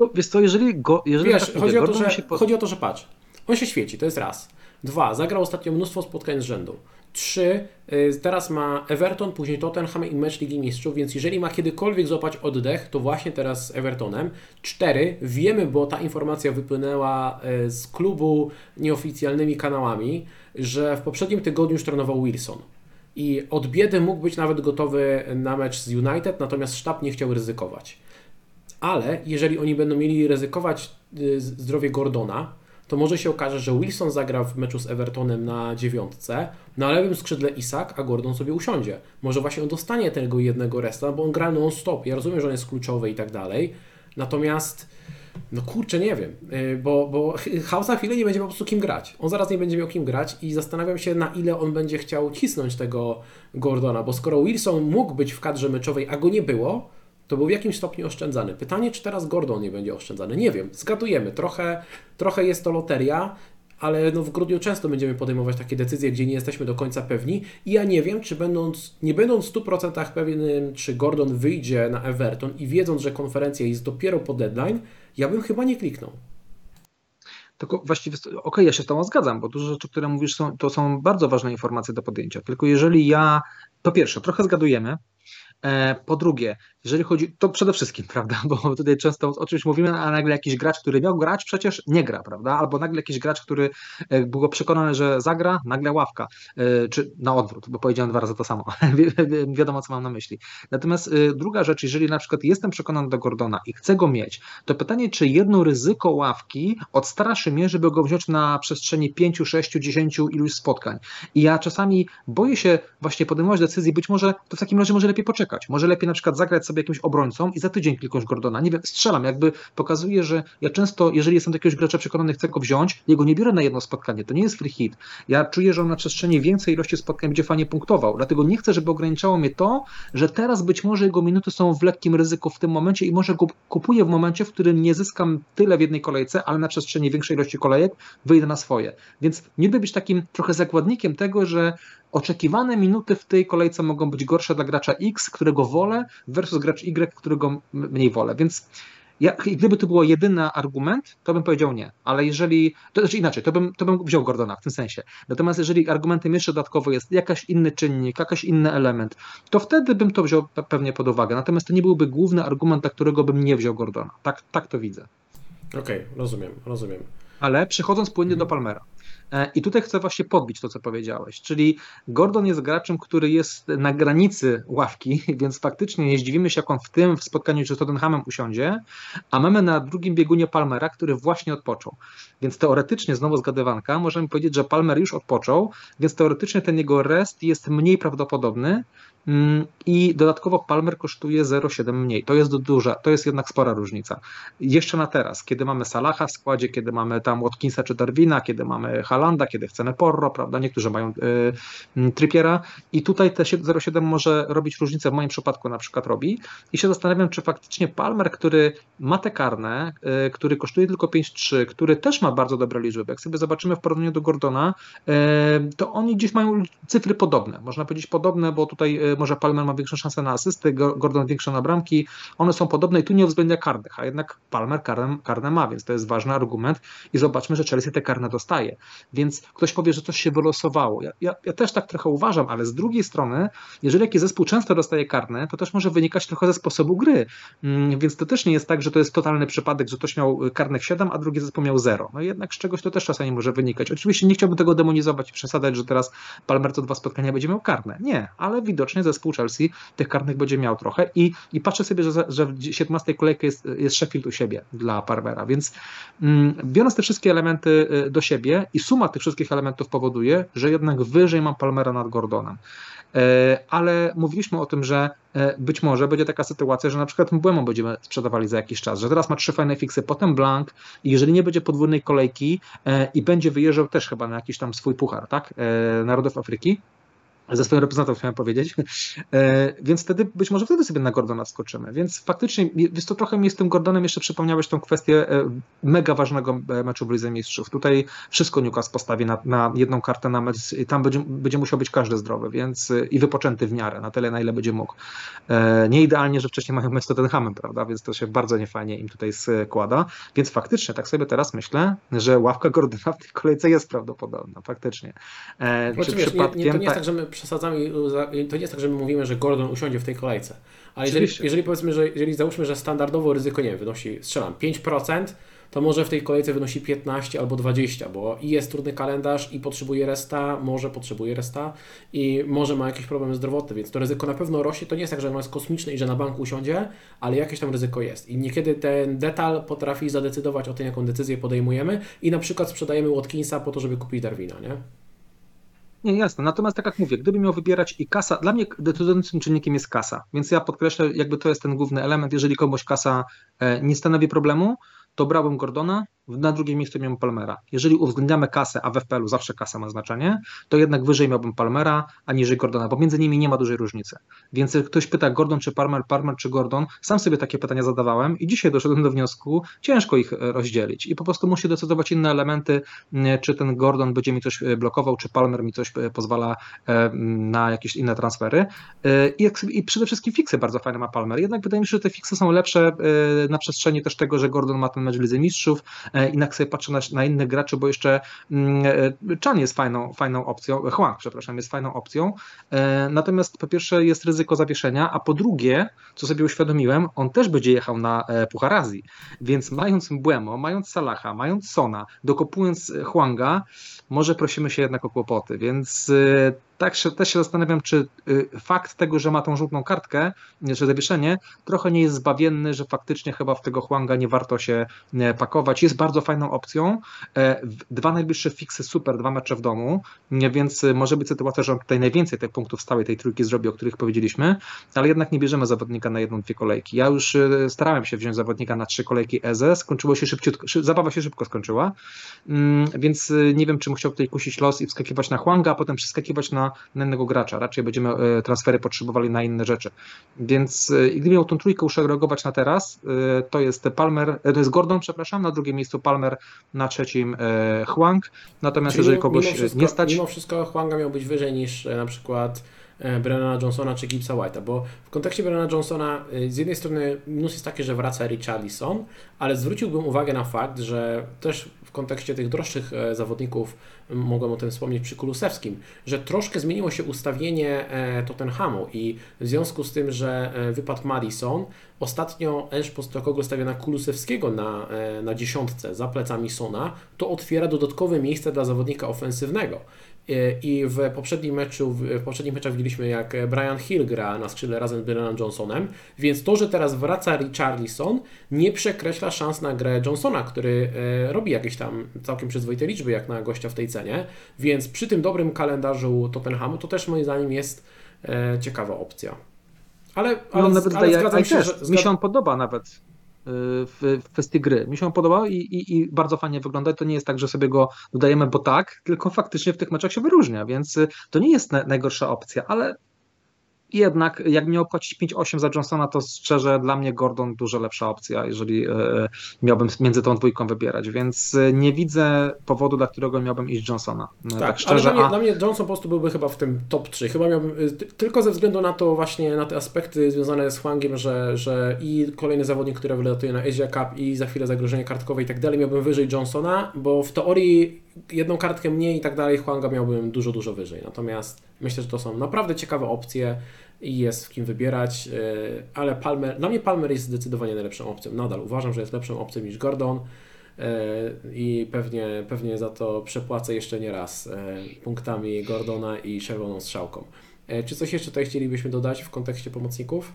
No, wiesz to, jeżeli go... Jeżeli Wiesz, tak chodzi, o to, że, chodzi o to, że patrz, on się świeci, to jest raz. Dwa, zagrał ostatnio mnóstwo spotkań z rzędu. Trzy, y, teraz ma Everton, później Tottenham i mecz Ligi Mistrzów, więc jeżeli ma kiedykolwiek złapać oddech, to właśnie teraz z Evertonem. Cztery, wiemy, bo ta informacja wypłynęła y, z klubu nieoficjalnymi kanałami, że w poprzednim tygodniu już trenował Wilson. I od biedy mógł być nawet gotowy na mecz z United, natomiast sztab nie chciał ryzykować. Ale jeżeli oni będą mieli ryzykować y, zdrowie Gordona, to może się okaże, że Wilson zagra w meczu z Evertonem na dziewiątce, na lewym skrzydle Isak, a Gordon sobie usiądzie. Może właśnie on dostanie tego jednego resta, bo on gra non-stop. Ja rozumiem, że on jest kluczowy i tak dalej. Natomiast, no kurczę, nie wiem, y, bo, bo (laughs) House za chwilę nie będzie po prostu kim grać. On zaraz nie będzie miał kim grać i zastanawiam się, na ile on będzie chciał cisnąć tego Gordona, bo skoro Wilson mógł być w kadrze meczowej, a go nie było, to był w jakimś stopniu oszczędzany. Pytanie, czy teraz Gordon nie będzie oszczędzany? Nie wiem, zgadujemy. Trochę, trochę jest to loteria, ale no w grudniu często będziemy podejmować takie decyzje, gdzie nie jesteśmy do końca pewni i ja nie wiem, czy będąc, nie będąc w 100% pewnym, czy Gordon wyjdzie na Everton i wiedząc, że konferencja jest dopiero po deadline, ja bym chyba nie kliknął. Tylko właściwie, okej, okay, ja się z Tobą zgadzam, bo dużo rzeczy, które mówisz, są, to są bardzo ważne informacje do podjęcia. Tylko jeżeli ja, po pierwsze, trochę zgadujemy, po drugie, jeżeli chodzi, to przede wszystkim, (laughs) prawda, bo tutaj często o czymś mówimy, a nagle jakiś gracz, który miał grać, przecież nie gra, prawda, albo nagle jakiś gracz, który e, był przekonany, że zagra, nagle ławka, e, czy na odwrót, bo powiedziałem dwa razy to samo, (laughs) wiadomo, co mam na myśli. Natomiast druga rzecz, jeżeli na przykład jestem przekonany do Gordona i chcę go mieć, to pytanie, czy jedno ryzyko ławki odstraszy mnie, żeby go wziąć na przestrzeni 5, 6, 10 iluś spotkań. I ja czasami boję się właśnie podejmować decyzji, być może to w takim razie może lepiej poczekać, czekać. Może lepiej na przykład zagrać sobie jakimś obrońcą i za tydzień kliknąć Gordona. Nie wiem, strzelam, jakby pokazuje, że ja często, jeżeli jestem do jakiegoś gracza przekonany, chcę go wziąć, jego nie biorę na jedno spotkanie, to nie jest free hit. Ja czuję, że on na przestrzeni większej ilości spotkań będzie fajnie punktował, dlatego nie chcę, żeby ograniczało mnie to, że teraz być może jego minuty są w lekkim ryzyku w tym momencie i może go kupuję w momencie, w którym nie zyskam tyle w jednej kolejce, ale na przestrzeni większej ilości kolejek wyjdę na swoje. Więc nie by być takim trochę zakładnikiem tego, że oczekiwane minuty w tej kolejce mogą być gorsze dla gracza X, którego wolę, versus gracz Y, którego mniej wolę. Więc ja, gdyby to było jedyny argument, to bym powiedział nie. Ale jeżeli, to znaczy inaczej, to bym, to bym wziął Gordona w tym sensie. Natomiast jeżeli argumentem jeszcze dodatkowo jest jakaś inny czynnik, jakiś inny element, to wtedy bym to wziął pewnie pod uwagę. Natomiast to nie byłby główny argument, dla którego bym nie wziął Gordona. Tak, tak to widzę. Okej, okay, rozumiem, rozumiem. Ale przechodząc płynnie do Palmera. E, I tutaj chcę właśnie podbić to, co powiedziałeś, czyli Gordon jest graczem, który jest na granicy ławki, (laughs) więc faktycznie nie zdziwimy się, jak on w tym w spotkaniu z Tottenhamem usiądzie, a mamy na drugim biegunie Palmera, który właśnie odpoczął. Więc teoretycznie, znowu zgadywanka, możemy powiedzieć, że Palmer już odpoczął, więc teoretycznie ten jego rest jest mniej prawdopodobny, i dodatkowo Palmer kosztuje 0,7 mniej. To jest duża, to jest jednak spora różnica. Jeszcze na teraz, kiedy mamy Salaha w składzie, kiedy mamy tam Watkinsa czy Darwina, kiedy mamy Halanda, kiedy chcemy Porro, prawda, niektórzy mają y, Trippiera i tutaj te 0,7 może robić różnicę, w moim przypadku na przykład robi i się zastanawiam, czy faktycznie Palmer, który ma te karne, y, który kosztuje tylko 5,3, który też ma bardzo dobre liczby, jak sobie zobaczymy w porównaniu do Gordona, y, to oni gdzieś mają cyfry podobne, można powiedzieć podobne, bo tutaj może Palmer ma większą szansę na asysty, Gordon większą na bramki, one są podobne i tu nie uwzględnia karnych, a jednak Palmer karne, karne ma, więc to jest ważny argument i zobaczmy, że Chelsea te karne dostaje. Więc ktoś powie, że coś się wylosowało. Ja, ja, ja też tak trochę uważam, ale z drugiej strony, jeżeli jakiś zespół często dostaje karne, to też może wynikać trochę ze sposobu gry, mm, więc to też nie jest tak, że to jest totalny przypadek, że ktoś miał karnych 7, a drugi zespół miał 0. No jednak z czegoś to też czasami może wynikać. Oczywiście nie chciałbym tego demonizować i przesadzać, że teraz Palmer to dwa spotkania będzie miał karne. Nie, ale widocznie zespół Chelsea tych karnych będzie miał trochę i, i patrzę sobie, że, że w 17 kolejce jest, jest Sheffield u siebie dla Parmera, więc mm, biorąc te wszystkie elementy y, do siebie i suma tych wszystkich elementów powoduje, że jednak wyżej mam Palmera nad Gordonem. E, ale mówiliśmy o tym, że e, być może będzie taka sytuacja, że na przykład Mbłemo będziemy sprzedawali za jakiś czas, że teraz ma trzy fajne fiksy, potem blank i jeżeli nie będzie podwójnej kolejki e, i będzie wyjeżdżał też chyba na jakiś tam swój puchar, tak, narodów Afryki, ze swoim reprezentantem chciałem powiedzieć, e, więc wtedy być może wtedy sobie na Gordona skoczymy. Więc faktycznie jest to trochę mi z tym Gordonem jeszcze przypomniałeś tą kwestię e, mega ważnego e, meczu w Lidze Mistrzów. Tutaj wszystko Newcastle postawi na, na jedną kartę na mecz i tam będzie, będzie musiał być każdy zdrowy, więc i wypoczęty w miarę, na tyle na ile będzie mógł. Nie idealnie, że wcześniej mają mecz z Tottenhamem, prawda, więc to się bardzo niefajnie im tutaj składa, więc faktycznie tak sobie teraz myślę, że ławka Gordona w tej kolejce jest prawdopodobna, faktycznie. Czy wiesz, przypadkiem... Nie, nie, to nie jest tak, że my przesadzamy, to nie jest tak, że my mówimy, że Gordon usiądzie w tej kolejce. Ale jeżeli, jeżeli powiedzmy, że jeżeli załóżmy, że standardowo ryzyko nie wynosi, strzelam, 5%, to może w tej kolejce wynosi 15 albo 20, bo i jest trudny kalendarz i potrzebuje resta, może potrzebuje resta i może ma jakieś problemy zdrowotne, więc to ryzyko na pewno rośnie. To nie jest tak, że ono jest kosmiczne i że na banku usiądzie, ale jakieś tam ryzyko jest. I niekiedy ten detal potrafi zadecydować o tym, jaką decyzję podejmujemy i na przykład sprzedajemy Watkinsa po to, żeby kupić Darwina, nie? Nie, jasne. Natomiast tak jak mówię, gdybym miał wybierać i kasa, dla mnie decydującym czynnikiem jest kasa, więc ja podkreślę, jakby to jest ten główny element. Jeżeli komuś kasa e, nie stanowi problemu, to brałbym Gordona, na drugim miejscu miałbym Palmera. Jeżeli uwzględniamy kasę, a w FPL-u zawsze kasa ma znaczenie, to jednak wyżej miałbym Palmera, aniżeli Gordona, bo między nimi nie ma dużej różnicy. Więc jak ktoś pyta Gordon czy Palmer, Palmer czy Gordon, sam sobie takie pytania zadawałem i dzisiaj doszedłem do wniosku, ciężko ich e, rozdzielić i po prostu musi decydować inne elementy, czy ten Gordon będzie mi coś e, blokował, czy Palmer mi coś e, pozwala na jakieś inne transfery. I przede wszystkim fiksy bardzo fajne ma Palmer. Jednak wydaje mi się, że te fiksy są lepsze na przestrzeni też tego, że Gordon ma ten mecz w Lidze Mistrzów, Inak sobie patrzę na, na innych graczy, bo jeszcze mm, e, Chan jest fajną, fajną opcją, Huang, przepraszam, jest fajną opcją. E, natomiast po pierwsze jest ryzyko zawieszenia, a po drugie, co sobie uświadomiłem, on też będzie jechał na e, Puchar Azji, więc mając Mbłemo, mając Salaha, mając Sona, dokopując Huanga, może prosimy się jednak o kłopoty, więc tak się, też się zastanawiam, czy y, fakt tego, że ma tą żółtą kartkę, że zawieszenie, trochę nie jest zbawienny, że faktycznie chyba w tego Huanga nie warto się pakować. Jest bardzo fajną opcją. E, dwa najbliższe fiksy super, dwa mecze w domu, więc może być sytuacja, że on tutaj najwięcej tych punktów stałej tej trójki zrobi, o których powiedzieliśmy, ale jednak nie bierzemy zawodnika na jedną, dwie kolejki. Ja już y, starałem się wziąć zawodnika na trzy kolejki EZE, skończyło się szybciutko, zabawa się szybko skończyła, mm, więc y, nie wiem, czy chciał tutaj kusić los i wskakiwać na Huanga, a potem przeskakiwać na, na innego gracza. Raczej będziemy e, transfery potrzebowali na inne rzeczy. Więc e, gdybym miał tą trójkę uszeregować na teraz, e, to jest Palmer, to jest Gordon, przepraszam, na drugim miejscu Palmer, na trzecim Huang. Natomiast Czyli jeżeli kogoś wszystko, nie stać. Mimo wszystko Huanga miał być wyżej niż na przykład Brennana Johnsona czy Gibsa White'a, bo w kontekście Brennana Johnsona z jednej strony minus jest taki, że wraca Richarlison, ale zwróciłbym uwagę na fakt, że też kontekście tych droższych e, zawodników, mogłem o tym wspomnieć przy Kulusewskim, że troszkę zmieniło się ustawienie e, Tottenhamu i w związku z tym, że e, wypadł Madison, ostatnio Enż Postecoglou stawia na Kulusewskiego na, na dziesiątce za plecami Sona, to otwiera dodatkowe miejsce dla zawodnika ofensywnego. I w poprzednim meczu, w poprzednich meczach widzieliśmy, jak Brian Hill gra na skrzydle razem z Brennanem Johnsonem, więc to, że teraz wraca Richarlison, nie przekreśla szans na grę Johnsona, który e, robi jakieś tam całkiem przyzwoite liczby, jak na gościa w tej cenie, więc przy tym dobrym kalendarzu Tottenhamu to też moim zdaniem jest e, ciekawa opcja. Ale, ale, no, nawet ale zgadzam się, też. że... Mi się on podoba nawet w, w kwestii gry. Mi się on podobał i, i, i, bardzo fajnie wygląda. To nie jest tak, że sobie go dodajemy, bo tak, tylko faktycznie w tych meczach się wyróżnia, więc to nie jest najgorsza opcja, ale jednak jak miał płacić 5-8 za Johnsona, to szczerze dla mnie Gordon dużo lepsza opcja, jeżeli e, miałbym między tą dwójką wybierać, więc e, nie widzę powodu, dla którego miałbym iść Johnsona. E, tak, tak szczerze. Ale dla mnie, a... dla mnie Johnson po prostu byłby chyba w tym top 3. Chyba miałbym, tylko ze względu na to właśnie, na te aspekty związane z Hwangiem, że, że i kolejny zawodnik, który wylatuje na Asia Cup i za chwilę zagrożenie kartkowe i tak dalej, miałbym wyżej Johnsona, bo w teorii jedną kartkę mniej i tak dalej, Hwanga miałbym dużo, dużo wyżej. Natomiast myślę, że to są naprawdę ciekawe opcje i jest w kim wybierać, e, ale Palmer, dla mnie Palmer jest zdecydowanie najlepszą opcją. Nadal uważam, że jest lepszą opcją niż Gordon e, i pewnie, pewnie za to przepłacę jeszcze nie raz e, punktami Gordona i czerwoną strzałką. Czy coś jeszcze tutaj chcielibyśmy dodać w kontekście pomocników?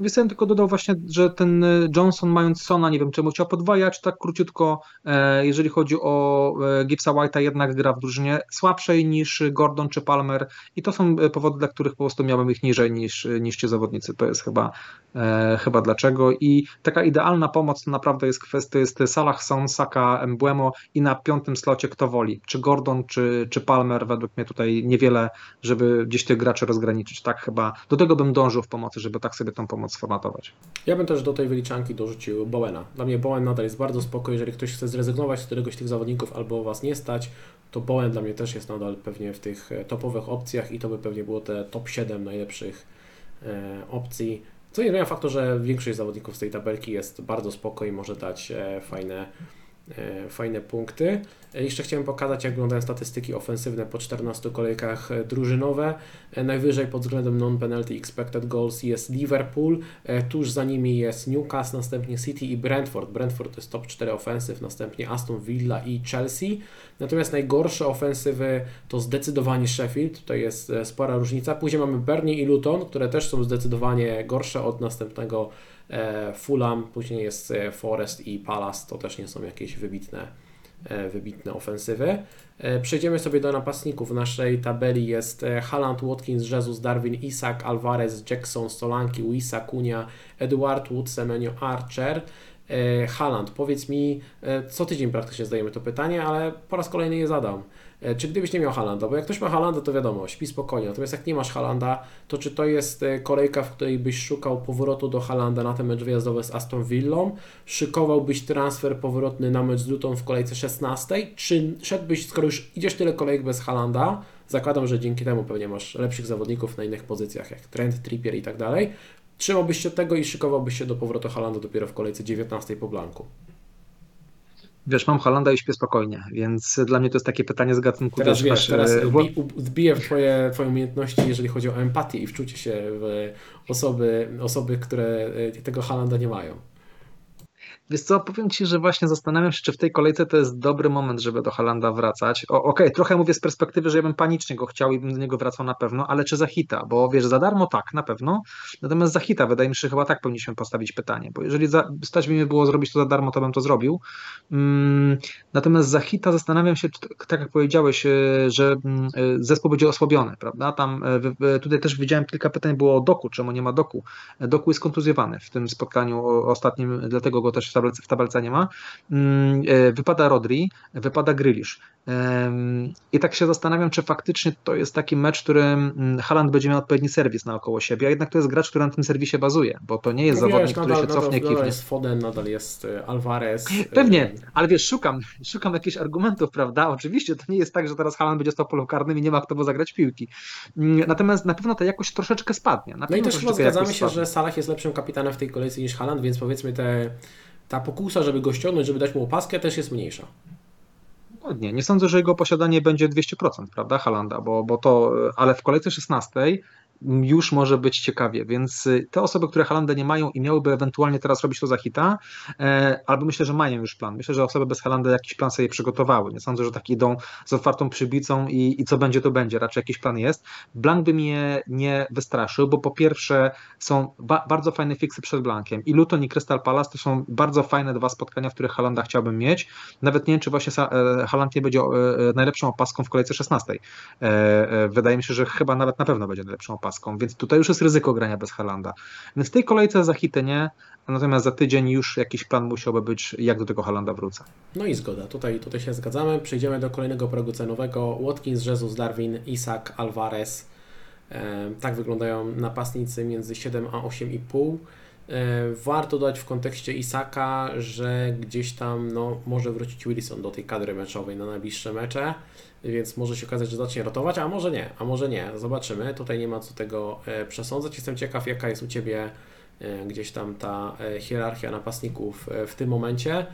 Wiesz, tylko dodał właśnie, że ten e, Johnson mając Sona, nie wiem czemu chciał podwajać, tak króciutko, e, jeżeli chodzi o e, Gibsa White'a, jednak gra w drużynie słabszej niż Gordon czy Palmer i to są powody, dla których po prostu miałem ich niżej niż, niż ci zawodnicy. To jest chyba, chyba dlaczego i taka idealna pomoc to naprawdę jest kwestia, jest Salah, Son, Saka, Embuemo i na piątym slocie kto woli, czy Gordon, czy, czy Palmer, według mnie tutaj niewiele, żeby gdzieś tych graczy rozgraniczyć, tak chyba, do tego bym dążył w pomocy, żeby tak sobie tą pomoc sformatować. Ja bym też do tej wyliczanki dorzucił Bowena. Dla mnie Bowen nadal jest bardzo spoko. Jeżeli ktoś chce zrezygnować z któregoś z tych zawodników albo Was nie stać, to Bowen dla mnie też jest nadal pewnie w tych e, topowych opcjach i to by pewnie było te top 7 najlepszych e, opcji. Co nie zmienia faktu, że większość zawodników z tej tabelki jest bardzo spoko i może dać e, fajne fajne punkty. E, jeszcze chciałem pokazać, jak wyglądają statystyki ofensywne po 14 kolejkach e, drużynowe. Najwyżej pod względem non-penalty expected goals jest Liverpool, tuż za nimi jest Newcastle, następnie City i Brentford. Brentford to jest top 4 ofensyw, następnie Aston Villa i Chelsea. Natomiast najgorsze ofensywy to zdecydowanie Sheffield, tutaj jest spora różnica. Później mamy Burnley i Luton, które też są zdecydowanie gorsze od następnego E, Fulham, później jest e, Forest i Palace, to też nie są jakieś wybitne, e, wybitne ofensywy. Przejdziemy sobie do napastników. W naszej tabeli jest Haaland, Watkins, Jesus, Darwin, Isak, Alvarez, Jackson, Solanki, Wisa, Kunia, Edward Wood, Semenyo, Archer. Haaland, powiedz mi, co tydzień praktycznie zdajemy to pytanie, ale po raz kolejny je zadam. E, czy gdybyś nie miał Halanda, bo jak ktoś ma Halanda, to wiadomo, śpi spokojnie, natomiast jak nie masz Halanda, to czy to jest e, kolejka, w której byś szukał powrotu do Halanda na ten mecz wyjazdowy z Aston Villą, szykowałbyś transfer powrotny na mecz z Luton w kolejce 16, czy szedłbyś, skoro już idziesz tyle kolejek bez Halanda, zakładam, że dzięki temu pewnie masz lepszych zawodników na innych pozycjach, jak Trent, Trippier i tak dalej, trzymałbyś się tego i szykowałbyś się do powrotu Halanda dopiero w kolejce 19 po blanku? Wiesz, mam Holanda i śpię spokojnie, więc dla mnie to jest takie pytanie z gatunku. Teraz wiesz, masz, teraz wbiję e, w twoje, twoje umiejętności, jeżeli chodzi o empatię i wczucie się w osoby, osoby które e, tego Halanda nie mają. Wiesz co, powiem Ci, że właśnie zastanawiam się, czy w tej kolejce to jest dobry moment, żeby do Halanda wracać. Okej, okay, trochę mówię z perspektywy, że ja bym panicznie go chciał i bym do niego wracał na pewno, ale czy za hita? Bo wiesz, za darmo tak, na pewno, natomiast za hita wydaje mi się, że chyba tak powinniśmy postawić pytanie, bo jeżeli za, stać mnie było zrobić to za darmo, to bym to zrobił. Hmm, natomiast za hita zastanawiam się, tak jak powiedziałeś, e, że mm, e, zespół będzie osłabiony, prawda? Tam e, tutaj też widziałem kilka pytań było o Doku, czemu nie ma Doku. Doku jest kontuzjowany w tym spotkaniu ostatnim, dlatego go też tabelce, w tabelce nie ma. Mm, e, wypada Rodri, wypada Grylisz. I tak się zastanawiam, czy faktycznie to jest taki mecz, w którym Haland będzie miał odpowiedni serwis naokoło siebie, a jednak to jest gracz, który na tym serwisie bazuje, bo to nie jest no zawodnik, wiesz, który nadal, się cofnie, nadal, nadal jest Foden, nadal jest e, Alvarez. Pewnie, ale wiesz, szukam, szukam jakichś argumentów, prawda? Oczywiście to nie jest tak, że teraz Haland będzie stał polą karnym i nie ma kto mu zagrać piłki. Mm, natomiast na pewno ta jakość troszeczkę spadnie. No i też chyba zgadzamy się, spadnie. że Salah jest lepszym kapitanem w tej kolejce niż Haland, więc powiedzmy te ta pokusa, żeby go ściągnąć, żeby dać mu opaskę, też jest mniejsza. Dokładnie. Nie sądzę, że jego posiadanie będzie 200%, prawda, Halanda, bo, bo to, ale w kolejce 16 już może być ciekawie, więc y, te osoby, które Halanda nie mają i miałyby ewentualnie teraz robić to za hita, e, albo myślę, że mają już plan. Myślę, że osoby bez Halanda jakiś plan sobie przygotowały. Nie sądzę, że tak idą z otwartą przybicą i, i co będzie, to będzie. Raczej jakiś plan jest. Blank by mnie nie wystraszył, bo po pierwsze są ba bardzo fajne fiksy przed Blankiem. I Luton i Crystal Palace to są bardzo fajne dwa spotkania, w których Halanda chciałbym mieć. Nawet nie wiem, czy właśnie e, Haland nie będzie e, najlepszą opaską w kolejce 16. Wydaje mi się, że chyba nawet na pewno będzie najlepszą opaską więc tutaj już jest ryzyko grania bez Halanda. Więc w tej kolejce za hity nie, natomiast za tydzień już jakiś plan musiałby być, jak do tego Halanda wrócę. No i zgoda, tutaj, tutaj się zgadzamy. Przejdziemy do kolejnego progu cenowego. Watkins, Jesus, Darwin, Isak, Alvarez. Tak wyglądają napastnicy między 7 a 8,5. E, warto dodać w kontekście Isaka, że gdzieś tam no, może wrócić Wilson do tej kadry meczowej na najbliższe mecze więc może się okazać, że zacznie rotować, a może nie, a może nie. Zobaczymy. Tutaj nie ma co tego e, przesądzać. Jestem ciekaw, jaka jest u Ciebie e, gdzieś tam ta hierarchia napastników w tym momencie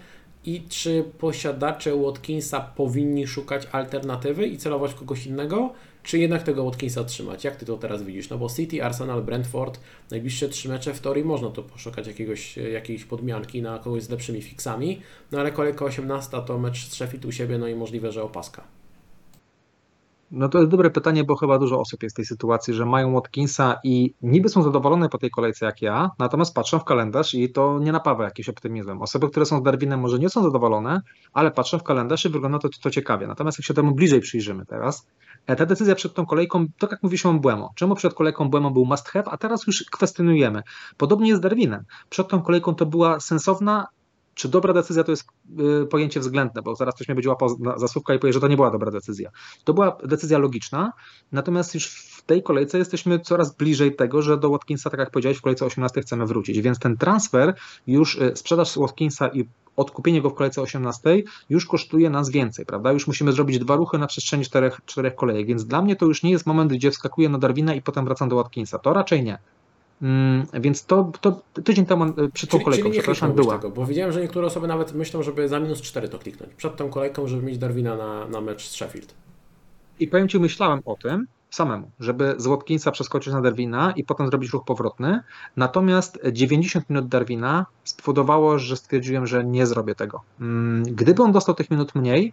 i czy posiadacze Watkinsa powinni szukać alternatywy i celować kogoś innego, czy jednak tego Watkinsa trzymać? Jak Ty to teraz widzisz? No bo City, Arsenal, Brentford, najbliższe trzy mecze w teorii można tu poszukać jakiegoś, jakiejś podmianki na kogoś z lepszymi fixami, no ale kolejka 18 to mecz z Sheffield u siebie, no i możliwe, że opaska. No to jest dobre pytanie, bo chyba dużo osób jest w tej sytuacji, że mają Watkinsa i niby są zadowolone po tej kolejce jak ja, natomiast patrzą w kalendarz i to nie napawa jakimś optymizmem. Osoby, które są z Darwinem może nie są zadowolone, ale patrzą w kalendarz i wygląda to, to ciekawie. Natomiast jak się temu bliżej przyjrzymy teraz, e, ta decyzja przed tą kolejką, tak jak mówiliśmy o Błemo, czemu przed kolejką Błemo był must have, a teraz już kwestionujemy. Podobnie jest z Darwinem. Przed tą kolejką to była sensowna, czy dobra decyzja to jest y, pojęcie względne, bo zaraz ktoś mnie będzie łapał za słówka i powie, że to nie była dobra decyzja. To była decyzja logiczna, natomiast już w tej kolejce jesteśmy coraz bliżej tego, że do Watkinsa, tak jak powiedziałeś, w kolejce 18 chcemy wrócić, więc ten transfer, już y, sprzedaż Watkinsa i odkupienie go w kolejce 18 już kosztuje nas więcej, prawda? Już musimy zrobić dwa ruchy na przestrzeni czterech, czterech kolejek, więc dla mnie to już nie jest moment, gdzie wskakuję na Darwina i potem wracam do Watkinsa. To raczej nie. Mm, więc to, to tydzień temu e, przed tą czyli, kolejką, czyli przepraszam, była. Tego, bo widziałem, że niektóre osoby nawet myślą, żeby za minus 4 to kliknąć. Przed tą kolejką, żeby mieć Darwina na, na mecz z Sheffield. I powiem Ci, myślałem o tym samemu, żeby z Watkinsa przeskoczyć na Darwina i potem zrobić ruch powrotny. Natomiast 90 minut Darwina spowodowało, że stwierdziłem, że nie zrobię tego. Mm, gdyby on dostał tych minut mniej,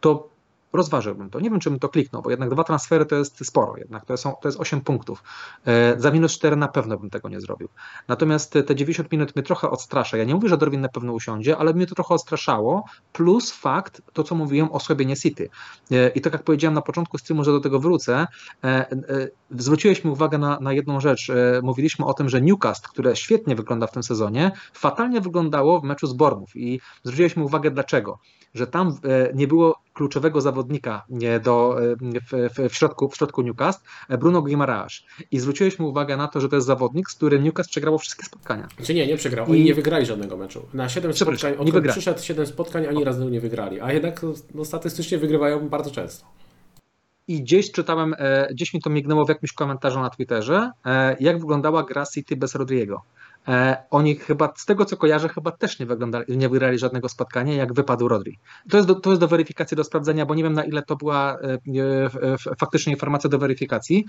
to rozważyłbym to. Nie wiem, czy bym to kliknął, bo jednak dwa transfery to jest sporo, jednak to, są, to jest 8 punktów. E, za minus 4 na pewno bym tego nie zrobił. Natomiast te 90 minut mnie trochę odstrasza. Ja nie mówię, że Dorwin na pewno usiądzie, ale mnie to trochę odstraszało, plus fakt, to co mówiłem, osłabienie City. E, I tak jak powiedziałem na początku streamu, że do tego wrócę, e, zwróciłeś uwagę na, na jedną rzecz. Mówiliśmy o tym, że Newcastle, które świetnie wygląda w tym sezonie, fatalnie wyglądało w meczu z Bormów i zwróciłeś uwagę dlaczego że tam e, nie było kluczowego zawodnika do, e, w, w, środku, w środku Newcastle, e, Bruno Guimaraes. I zwróciłeś mu uwagę na to, że to jest zawodnik, z którym Newcastle przegrało wszystkie spotkania. Czy nie, nie przegrał. Oni I... nie wygrali żadnego meczu. Na 7 spotkań, wygrali. przyszedł 7 spotkań, ani razu nie wygrali. A jednak no, statystycznie wygrywają bardzo często. I gdzieś czytałem, gdzieś mi to mignęło w jakimś komentarzu na Twitterze, jak wyglądała gra City bez Rodriego. E, oni chyba, z tego co kojarzę, chyba też nie, wyglądali, nie wygrali żadnego spotkania, jak wypadł Rodri. To jest, do, to jest do weryfikacji, do sprawdzenia, bo nie wiem na ile to była e, e, faktycznie informacja do weryfikacji,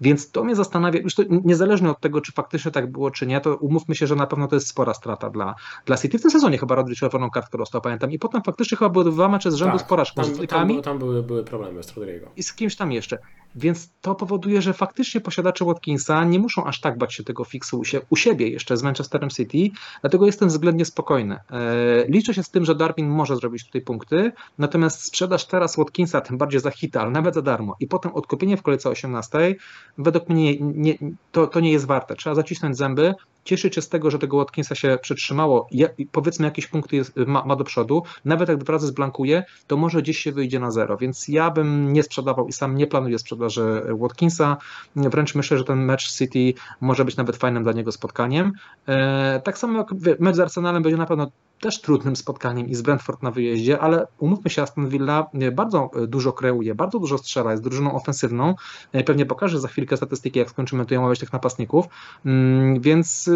więc to mnie zastanawia, już to niezależnie od tego, czy faktycznie tak było, czy nie, to umówmy się, że na pewno to jest spora strata dla, dla City. W tym sezonie chyba Rodri czerwoną kartkę dostał, pamiętam, i potem faktycznie chyba były dwa mecze z rzędu tak, z porażką. Tam, z tam, tam były, były problemy z Rodrigo. I z kimś tam jeszcze. Więc to powoduje, że faktycznie posiadacze Watkinsa nie muszą aż tak bać się tego fiksu u siebie jeszcze z Manchesterem City, dlatego jestem względnie spokojny. E, liczę się z tym, że Darwin może zrobić tutaj punkty, natomiast sprzedaż teraz Watkinsa, tym bardziej za hita, ale nawet za darmo i potem odkupienie w kolejce 18, według mnie nie, to, to nie jest warte. Trzeba zacisnąć zęby, cieszyć się z tego, że tego Watkinsa się przetrzymało, ja, powiedzmy jakieś punkty jest, ma, ma, do przodu, nawet jak dwa razy zblankuje, to może gdzieś się wyjdzie na zero, więc ja bym nie sprzedawał i sam nie planuję sprzedaży Watkinsa, wręcz myślę, że ten mecz City może być nawet fajnym dla niego spotkaniem. E, tak samo jak mecz z Arsenalem będzie na pewno też trudnym spotkaniem i z Brentford na wyjeździe, ale umówmy się, Aston Villa bardzo dużo kreuje, bardzo dużo strzela, jest drużyną ofensywną. E, pewnie pokażę za chwilkę statystyki, jak skończymy tutaj omawiać tych napastników, mm, więc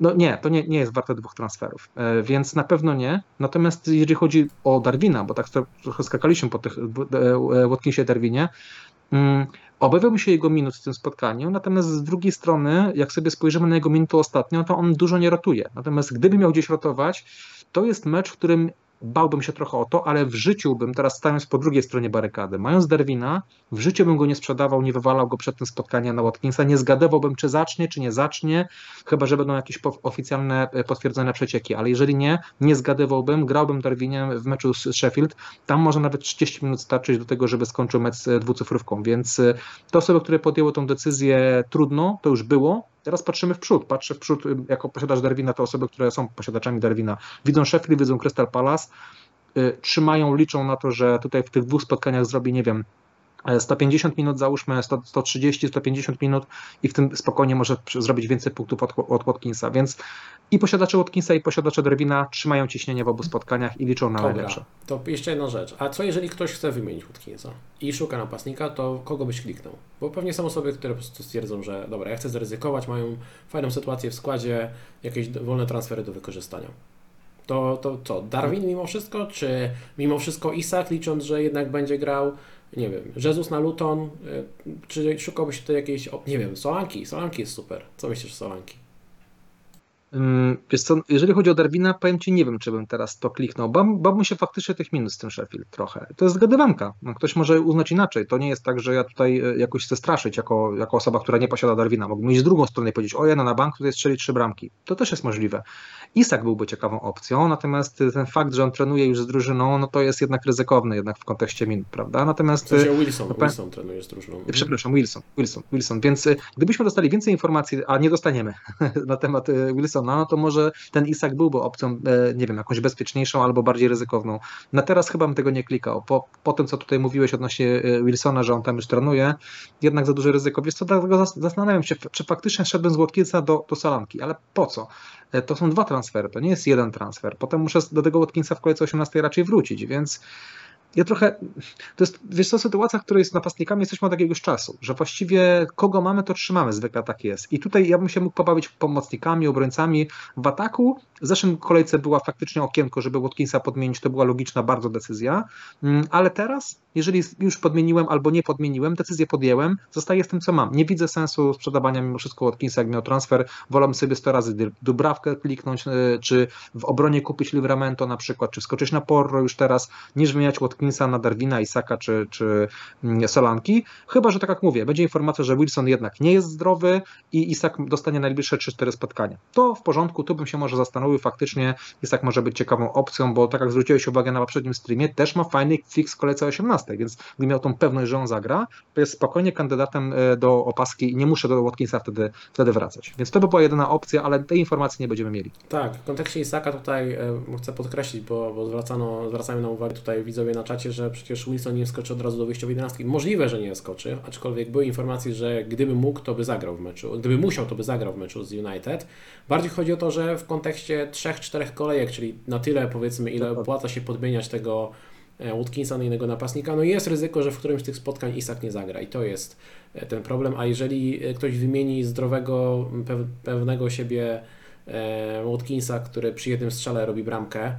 no nie, to nie, nie jest warte dwóch transferów, e, więc na pewno nie. Natomiast jeżeli chodzi o Darwina, bo tak trochę skakaliśmy po tych e, Watkinsie Darwinie, mm, Obawiałbym się jego minut w tym spotkaniu, natomiast z drugiej strony, jak sobie spojrzymy na jego minutę ostatnią, to on dużo nie rotuje. Natomiast gdyby miał gdzieś rotować, to jest mecz, w którym bałbym się trochę o to, ale w życiu bym, teraz stając po drugiej stronie barykady, mając Derwina, w życiu bym go nie sprzedawał, nie wywalał go przed tym spotkaniem na Watkinsa, nie zgadywałbym, czy zacznie, czy nie zacznie, chyba, że będą jakieś oficjalne, e, potwierdzone przecieki, ale jeżeli nie, nie zgadywałbym, grałbym Darwiniem w meczu z Sheffield, tam może nawet 30 minut starczyć do tego, żeby skończył mecz z dwucyfrówką, więc te osoby, które podjęły tą decyzję trudno, to już było, Teraz patrzymy w przód. Patrzę w przód jako posiadacz Darwina, to osoby, które są posiadaczami Darwina. Widzą Sheffield, widzą Crystal Palace, y, trzymają, liczą na to, że tutaj w tych dwóch spotkaniach zrobi, nie wiem, 150 e, minut, załóżmy 100, 130, 150 minut i w tym spokojnie może zrobić więcej punktów od, od Watkinsa, więc i posiadacze Watkinsa i posiadacze Derwina trzymają ciśnienie w obu spotkaniach i liczą na Dobra, najlepsze. To jeszcze jedna rzecz, a co jeżeli ktoś chce wymienić Watkinsa i szuka napastnika, to kogo byś kliknął? Bo pewnie są osoby, które po prostu stwierdzą, że dobra, ja chcę zaryzykować, mają fajną sytuację w składzie, jakieś wolne transfery do wykorzystania. To, to co, Darwin mimo wszystko, czy mimo wszystko Isak, licząc, że jednak będzie grał nie wiem, Jezus na Luton, y, czy szukałbyś tutaj jakiejś, nie wiem, Solanki, Solanki jest super. Co myślisz o Solanki? Wiesz co, jeżeli chodzi o Darwina, powiem Ci, nie wiem, czy bym teraz to kliknął. Bałbym się faktycznie tych minus z tym Sheffield trochę. To jest zgadywanka. No, ktoś może uznać inaczej. To nie jest tak, że ja tutaj e, jakoś chcę straszyć jako, jako osoba, która nie posiada Darwina. Mógłbym iść z drugą stronę i powiedzieć, o ja na bank tutaj strzeli trzy bramki. To też jest możliwe. Isak byłby ciekawą opcją, natomiast ten fakt, że on trenuje już z drużyną, no to jest jednak ryzykowny jednak w kontekście minut, prawda? Natomiast... W sensie Wilson, no, Wilson trenuje z drużyną. Przepraszam, Wilson, Wilson, Wilson. Więc e, gdybyśmy dostali więcej informacji, a nie dostaniemy (laughs) na temat e, Wilsona, no to może ten Isak byłby opcją, e, nie wiem, jakąś bezpieczniejszą albo bardziej ryzykowną. Na teraz chyba bym tego nie klikał. Po, po tym, co tutaj mówiłeś odnośnie Wilsona, że on tam już trenuje, jednak za duże ryzyko. Wiesz co, dlatego zastanawiam się, czy faktycznie szedłbym z Watkinsa do, do Salanki, ale po co? To są dwa transfery, to nie jest jeden transfer. Potem muszę do tego Watkinsa w kolejce 18 raczej wrócić, więc ja trochę, to jest, wiesz co, sytuacja, w której z napastnikami jesteśmy od jakiegoś czasu, że właściwie kogo mamy, to trzymamy, zwykle tak jest. I tutaj ja bym się mógł pobawić pomocnikami, obrońcami w ataku. W zeszłym kolejce była faktycznie okienko, żeby Watkinsa podmienić, to była logiczna bardzo decyzja, mm, ale teraz, jeżeli już podmieniłem albo nie podmieniłem, decyzję podjęłem, zostaję z tym, co mam. Nie widzę sensu sprzedawania mimo wszystko Watkinsa, jak miał transfer, wolę sobie 100 razy Dubrawkę kliknąć, y, czy w obronie kupić Livramento na przykład, czy skoczyć na Porro już teraz, niż wymieniać Watkinsa Na Darwina, Isaka czy, czy mm, Solanki. Chyba, że tak jak mówię, będzie informacja, że Wilson jednak nie jest zdrowy i Isak dostanie najbliższe 3-4 spotkania. To w porządku, tu bym się może zastanowił, faktycznie Isak może być ciekawą opcją, bo tak jak zwróciłeś uwagę na poprzednim streamie, też ma fajny fix w kolejce 18, więc gdy miał tą pewność, że on zagra, to jest spokojnie kandydatem e, do opaski i nie muszę do Watkinsa wtedy, wtedy wracać. Więc to by była jedyna opcja, ale tej informacji nie będziemy mieli. Tak, w kontekście Isaka tutaj e, chcę podkreślić, bo, bo zwracano, zwracają na uwagę tutaj widzowie na czacie, że przecież Wilson nie skoczy od razu do wyjściowej 11. Możliwe, że nie skoczy, aczkolwiek były informacje, że gdyby mógł, to by zagrał w meczu, gdyby musiał, to by zagrał w meczu z United. Bardziej chodzi o to, że w kontekście 3-4 kolejek, czyli na tyle powiedzmy, ile opłaca się podmieniać tego Watkinsa na innego napastnika, no jest ryzyko, że w którymś z tych spotkań Isak nie zagra i to jest ten problem, a jeżeli ktoś wymieni zdrowego, pewnego siebie Watkinsa, który przy jednym strzale robi bramkę,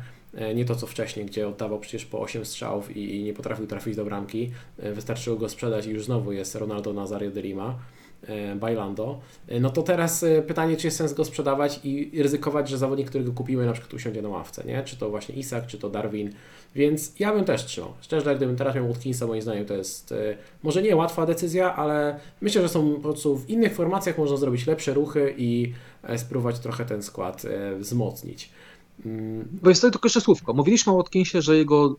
nie to co wcześniej, gdzie oddawał przecież po 8 strzałów i nie potrafił trafić do bramki. Wystarczyło go sprzedać i już znowu jest Ronaldo Nazario de Lima. E, Bailando, e, no to teraz e, pytanie, czy jest sens go sprzedawać i ryzykować, że zawodnik, którego kupimy, na przykład usiądzie na ławce, nie? Czy to właśnie Isak, czy to Darwin, więc ja bym też trzymał. Szczerze, gdybym teraz miał Watkinsa, moim zdaniem to jest może nie łatwa decyzja, ale myślę, że są po prostu w innych formacjach można zrobić lepsze ruchy i spróbować trochę ten skład wzmocnić. Bo jest to tylko jeszcze słówko. Mówiliśmy o Watkinsie, że jego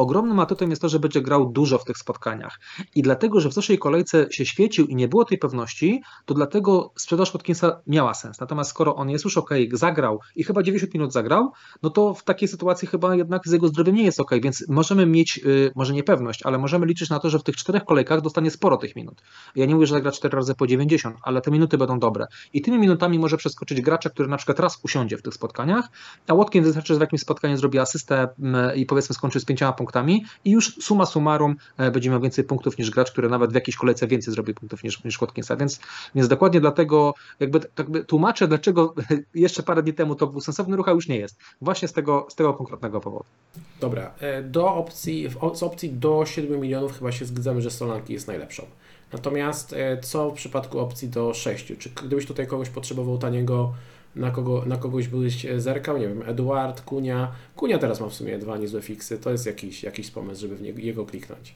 ogromnym atutem jest to, że będzie grał dużo w tych spotkaniach. I dlatego, że w zeszłej kolejce się świecił i nie było tej pewności, to dlatego sprzedaż Watkinsa miała sens. Natomiast skoro on jest już ok, zagrał i chyba 90 minut zagrał, no to w takiej sytuacji chyba jednak z jego zdrowiem nie jest ok, więc możemy mieć, yy, może niepewność, ale możemy liczyć na to, że w tych czterech kolejkach dostanie sporo tych minut. Ja nie mówię, że zagra 4 razy po 90, ale te minuty będą dobre. I tymi minutami może przeskoczyć gracza, który na przykład raz usiądzie w tych spotkaniach, a Watkins wystarczy, że w jakimś spotkaniu zrobi asystę mm, i powiedzmy skończy z pięcioma punktami i już suma summarum e, będzie miał więcej punktów niż gracz, który nawet w jakiejś kolejce więcej zrobi punktów niż, niż Watkinsa, więc, więc dokładnie dlatego jakby, jakby tłumaczę, dlaczego (laughs) jeszcze parę dni temu to był sensowny ruch, a już nie jest. Właśnie z tego, z tego konkretnego powodu. Dobra, e, do opcji, z opcji do 7 milionów chyba się zgadzamy, że Solanki jest najlepszą. Natomiast e, co w przypadku opcji do 6? Czy gdybyś tutaj kogoś potrzebował taniego na, kogo, na kogoś byś zerkał, nie wiem, Eduard, Kunia. Kunia teraz ma w sumie dwa niezłe fiksy, to jest jakiś, jakiś pomysł, żeby w niego, kliknąć.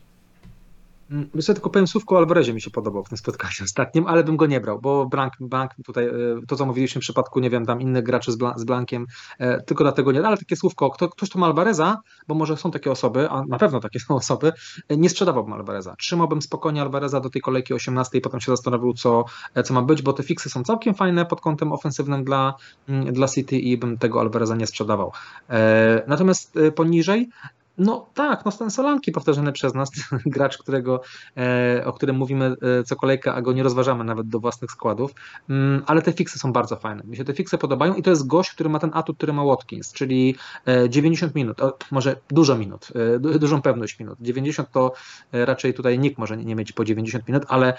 Wiesz, tylko powiem słówko o Alvarezie mi się podobał w tym spotkaniu (laughs) ostatnim, ale bym go nie brał, bo Blank, Blank tutaj, e, to co mówiliśmy w przypadku, nie wiem, tam innych graczy z, z Blankiem, e, tylko dlatego nie, ale takie słówko, kto, ktoś to ma Alvareza, bo może są takie osoby, a na pewno takie (laughs) są osoby, e, nie sprzedawałbym Alvareza. Trzymałbym spokojnie Alvareza do tej kolejki 18 i potem się zastanowił, co, co ma być, bo te fiksy są całkiem fajne pod kątem ofensywnym dla, mm, dla City i bym tego Alvareza nie sprzedawał. Natomiast poniżej no tak, no ten Solanki powtarzany przez nas, (laughs) gracz, którego, e, o którym mówimy e, co kolejkę, a go nie rozważamy nawet do własnych składów, mm, ale te fiksy są bardzo fajne. Mi się te fiksy podobają i to jest gość, który ma ten atut, który ma Watkins, czyli 90 e, minut, może dużo minut, dużą pewność minut. 90 to raczej tutaj nikt może nie mieć po 90 minut, ale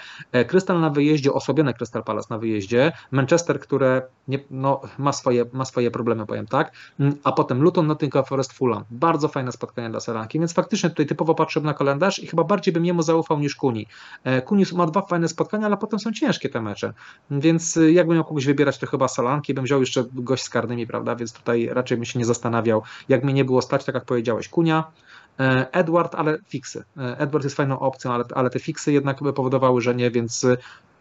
Krystal na wyjeździe, osłabiony Crystal Palace na wyjeździe, Manchester, które nie, no, ma, swoje, ma swoje problemy, powiem tak, mm, a potem Luton, Nottingham Forest, Fulham. Bardzo fajne spotkanie spotkania dla Solanki, więc faktycznie tutaj typowo patrzyłem na kalendarz i chyba bardziej bym jemu zaufał niż Kuni. E, Kuni ma dwa fajne spotkania, ale potem są ciężkie te mecze, więc e, jakbym miał kogoś wybierać, to chyba Solanki, bym wziął jeszcze gość z karnymi, prawda, więc tutaj raczej bym się nie zastanawiał, jak mnie nie było stać, tak jak powiedziałeś, Kunia, e, Edward, ale fiksy. Edward jest fajną opcją, ale, ale te fiksy jednak powodowały, że nie, więc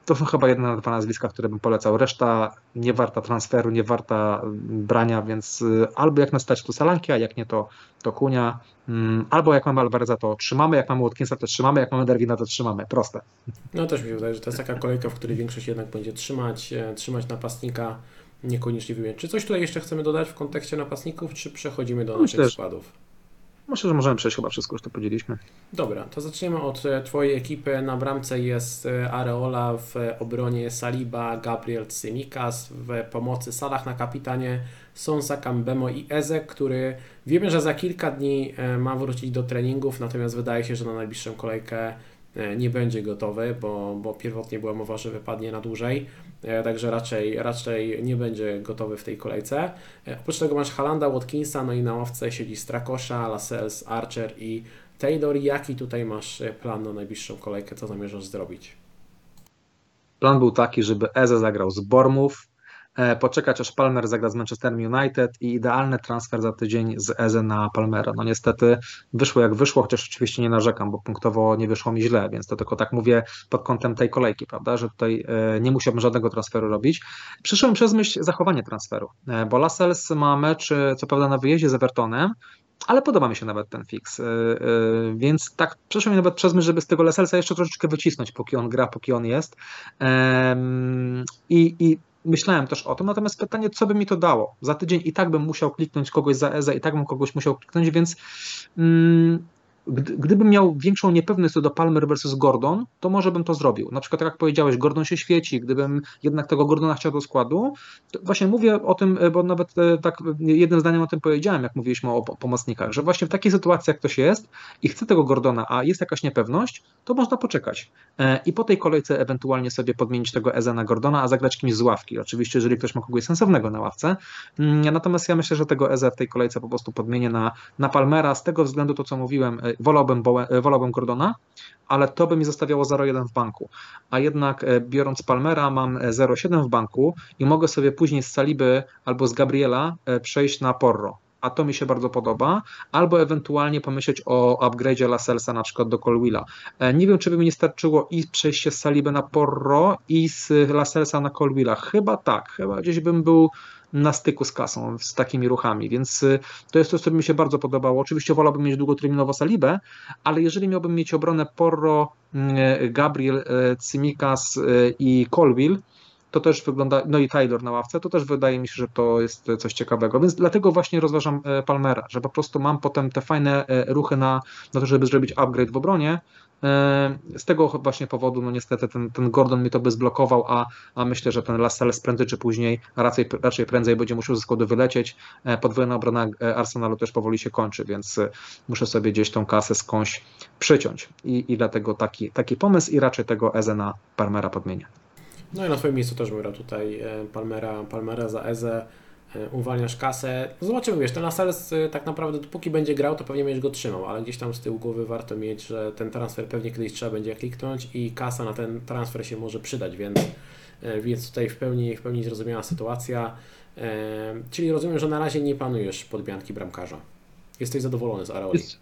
to są chyba jedne dwa nazwiska, które bym polecał. Reszta nie warta transferu, nie warta brania, więc y, albo jak nas stać to Salanki, a jak nie to, to Kunia. Mm, albo jak mamy Alvareza, to trzymamy, jak mamy Watkinsa, to trzymamy, jak mamy Derwina, to trzymamy. Proste. No też mi się wydaje, że to jest taka kolejka, w której większość jednak będzie trzymać, e, trzymać napastnika, niekoniecznie wymienić. Czy coś tutaj jeszcze chcemy dodać w kontekście napastników, czy przechodzimy do naszych składów? Myślę, że możemy przejść chyba wszystko, już to podzieliśmy. Dobra, to zaczniemy od e, Twojej ekipy. Na bramce jest e, Areola, w obronie Saliba, Gabriel Cymikas, w pomocy Salah na kapitanie Sonsa, Kambemo i Ezek, który wiemy, że za kilka dni e, ma wrócić do treningów, natomiast wydaje się, że na najbliższą kolejkę nie będzie gotowy, bo, bo pierwotnie była mowa, że wypadnie na dłużej. E, także raczej, raczej nie będzie gotowy w tej kolejce. E, oprócz tego masz Halanda, Watkinsa, no i na ławce siedzi Strakosza, Lascelles, Archer i Taylor. Jaki tutaj masz e, plan na najbliższą kolejkę? Co zamierzasz zrobić? Plan był taki, żeby Eze zagrał z Bormów, E, poczekać aż Palmer zagra z Manchester United i idealny transfer za tydzień z Eze na Palmera. No niestety wyszło jak wyszło, chociaż oczywiście nie narzekam, bo punktowo nie wyszło mi źle, więc to tylko tak mówię pod kątem tej kolejki, prawda, że tutaj e, nie musiałbym żadnego transferu robić. Przyszło mi przez myśl zachowanie transferu, e, bo Lascelles ma mecz, co prawda na wyjeździe z Evertonem, ale podoba mi się nawet ten fix. Więc tak przeszło mi nawet przez myśl, żeby z tego Lascellesa jeszcze troszeczkę wycisnąć, póki on gra, póki on jest. I, i myślałem też o tym, natomiast pytanie, co by mi to dało? Za tydzień i tak bym musiał kliknąć kogoś za EZA, i tak bym kogoś musiał kliknąć, więc mm, gdy, gdybym miał większą niepewność co do Palmer versus Gordon, to może bym to zrobił. Na przykład tak jak powiedziałeś, Gordon się świeci, gdybym jednak tego Gordona chciał do składu, właśnie mówię o tym, bo nawet tak jednym zdaniem o tym powiedziałem, jak mówiliśmy o pomocnikach, że właśnie w takiej sytuacji jak ktoś jest i chce tego Gordona, a jest jakaś niepewność, to można poczekać. I po tej kolejce ewentualnie sobie podmienić tego Eza na Gordona, a zagrać kimś z ławki. Oczywiście, jeżeli ktoś ma kogoś sensownego na ławce. Mm, natomiast ja myślę, że tego Eza w tej kolejce po prostu podmienię na, na Palmera. Z tego względu to, co mówiłem, e, wolałbym, e, wolałbym Gordona, ale to by mi zostawiało 0,1 w banku. A jednak e, biorąc Palmera mam 0,7 w banku i mogę sobie później z Saliby albo z Gabriela przejść na Porro a to mi się bardzo podoba, albo ewentualnie pomyśleć o upgrade'zie Laselsa na przykład do Colwilla. Nie wiem, czy by mi nie starczyło i przejście z Saliby na Porro i z Laselsa na Colwilla. Chyba tak, chyba gdzieś bym był na styku z kasą, z takimi ruchami, więc y, to jest coś, co mi się bardzo podobało. Oczywiście wolałbym mieć długoterminowo Salibę, ale jeżeli miałbym mieć obronę Porro, y, Gabriel, Cymikas i Colville, to też wygląda, no i Taylor na ławce, to też wydaje mi się, że to jest coś ciekawego, więc dlatego właśnie rozważam Palmera, że po prostu mam potem te fajne ruchy na, na to, żeby zrobić upgrade w obronie, E, z tego właśnie powodu, no niestety ten, ten Gordon mi to by zblokował, a, a myślę, że ten Lascelles prędzej czy później, raczej, raczej prędzej będzie musiał ze składu wylecieć. E, podwójna obrona e, Arsenalu też powoli się kończy, więc muszę sobie gdzieś tą kasę skądś przyciąć. I, i dlatego taki, taki pomysł i raczej tego Eze na Palmera podmienię. No i na swoim miejscu też bym tutaj Palmera, Palmera za Eze. E, uwalniasz kasę. No zobaczymy, wiesz, ten Lascelles e, tak naprawdę dopóki będzie grał, to pewnie będziesz go trzymał, ale gdzieś tam z tyłu głowy warto mieć, że ten transfer pewnie kiedyś trzeba będzie kliknąć i kasa na ten transfer się może przydać, więc, e, więc tutaj w pełni, w pełni zrozumiała sytuacja. Czyli rozumiem, że na razie nie planujesz podmianki bramkarza. Jesteś zadowolony z Areoli. Jest,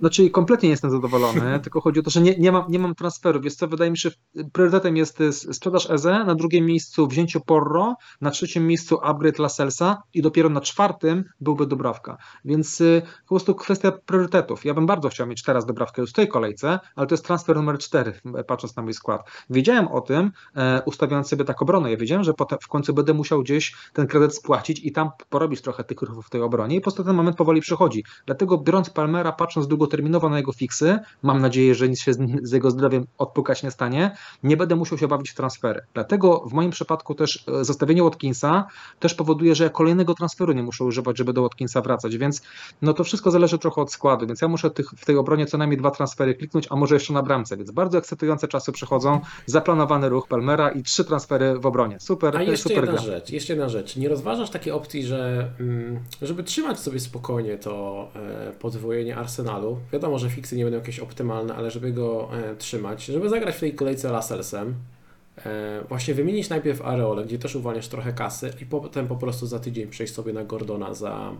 znaczy kompletnie nie jestem zadowolony, (laughs) tylko chodzi o to, że nie, nie, mam, nie mam transferu. Więc co, wydaje mi się, priorytetem jest y, sprzedaż EZE, na drugim miejscu wzięcie Porro, na trzecim miejscu upgrade Laselsa i dopiero na czwartym byłby Dobrawka. Więc y, po prostu kwestia priorytetów. Ja bym bardzo chciał mieć teraz Dobrawkę już w tej kolejce, ale to jest transfer numer cztery, patrząc na mój skład. Wiedziałem o tym, e, ustawiając sobie tak obronę. Ja wiedziałem, że potem w końcu będę musiał gdzieś ten kredyt spłacić i tam porobić trochę tych ruchów w tej obronie i po prostu ten moment powoli przychodzi. Dlatego biorąc Palmera, patrząc długo długoterminowo na jego fiksy. Mam nadzieję, że nic się z, jego zdrowiem odpukać nie stanie. Nie będę musiał się bawić w transfery. Dlatego w moim przypadku też e, zostawienie Watkinsa też powoduje, że ja kolejnego transferu nie muszę używać, żeby do Watkinsa wracać, więc no to wszystko zależy trochę od składu, więc ja muszę tych, w tej obronie co najmniej dwa transfery kliknąć, a może jeszcze na bramce, więc bardzo ekscytujące czasy przychodzą, zaplanowany ruch Palmera i trzy transfery w obronie. Super, a jeszcze super jedna gra. rzecz, jeszcze jedna rzecz. Nie rozważasz takiej opcji, że mm, żeby trzymać sobie spokojnie to e, podwojenie Arsenalu, Wiadomo, że fiksy nie będą jakieś optymalne, ale żeby go e, trzymać, żeby zagrać w tej kolejce Laselsem, e, właśnie wymienić najpierw Areole, gdzie też uwalniasz trochę kasy i potem po prostu za tydzień przejść sobie na Gordona za,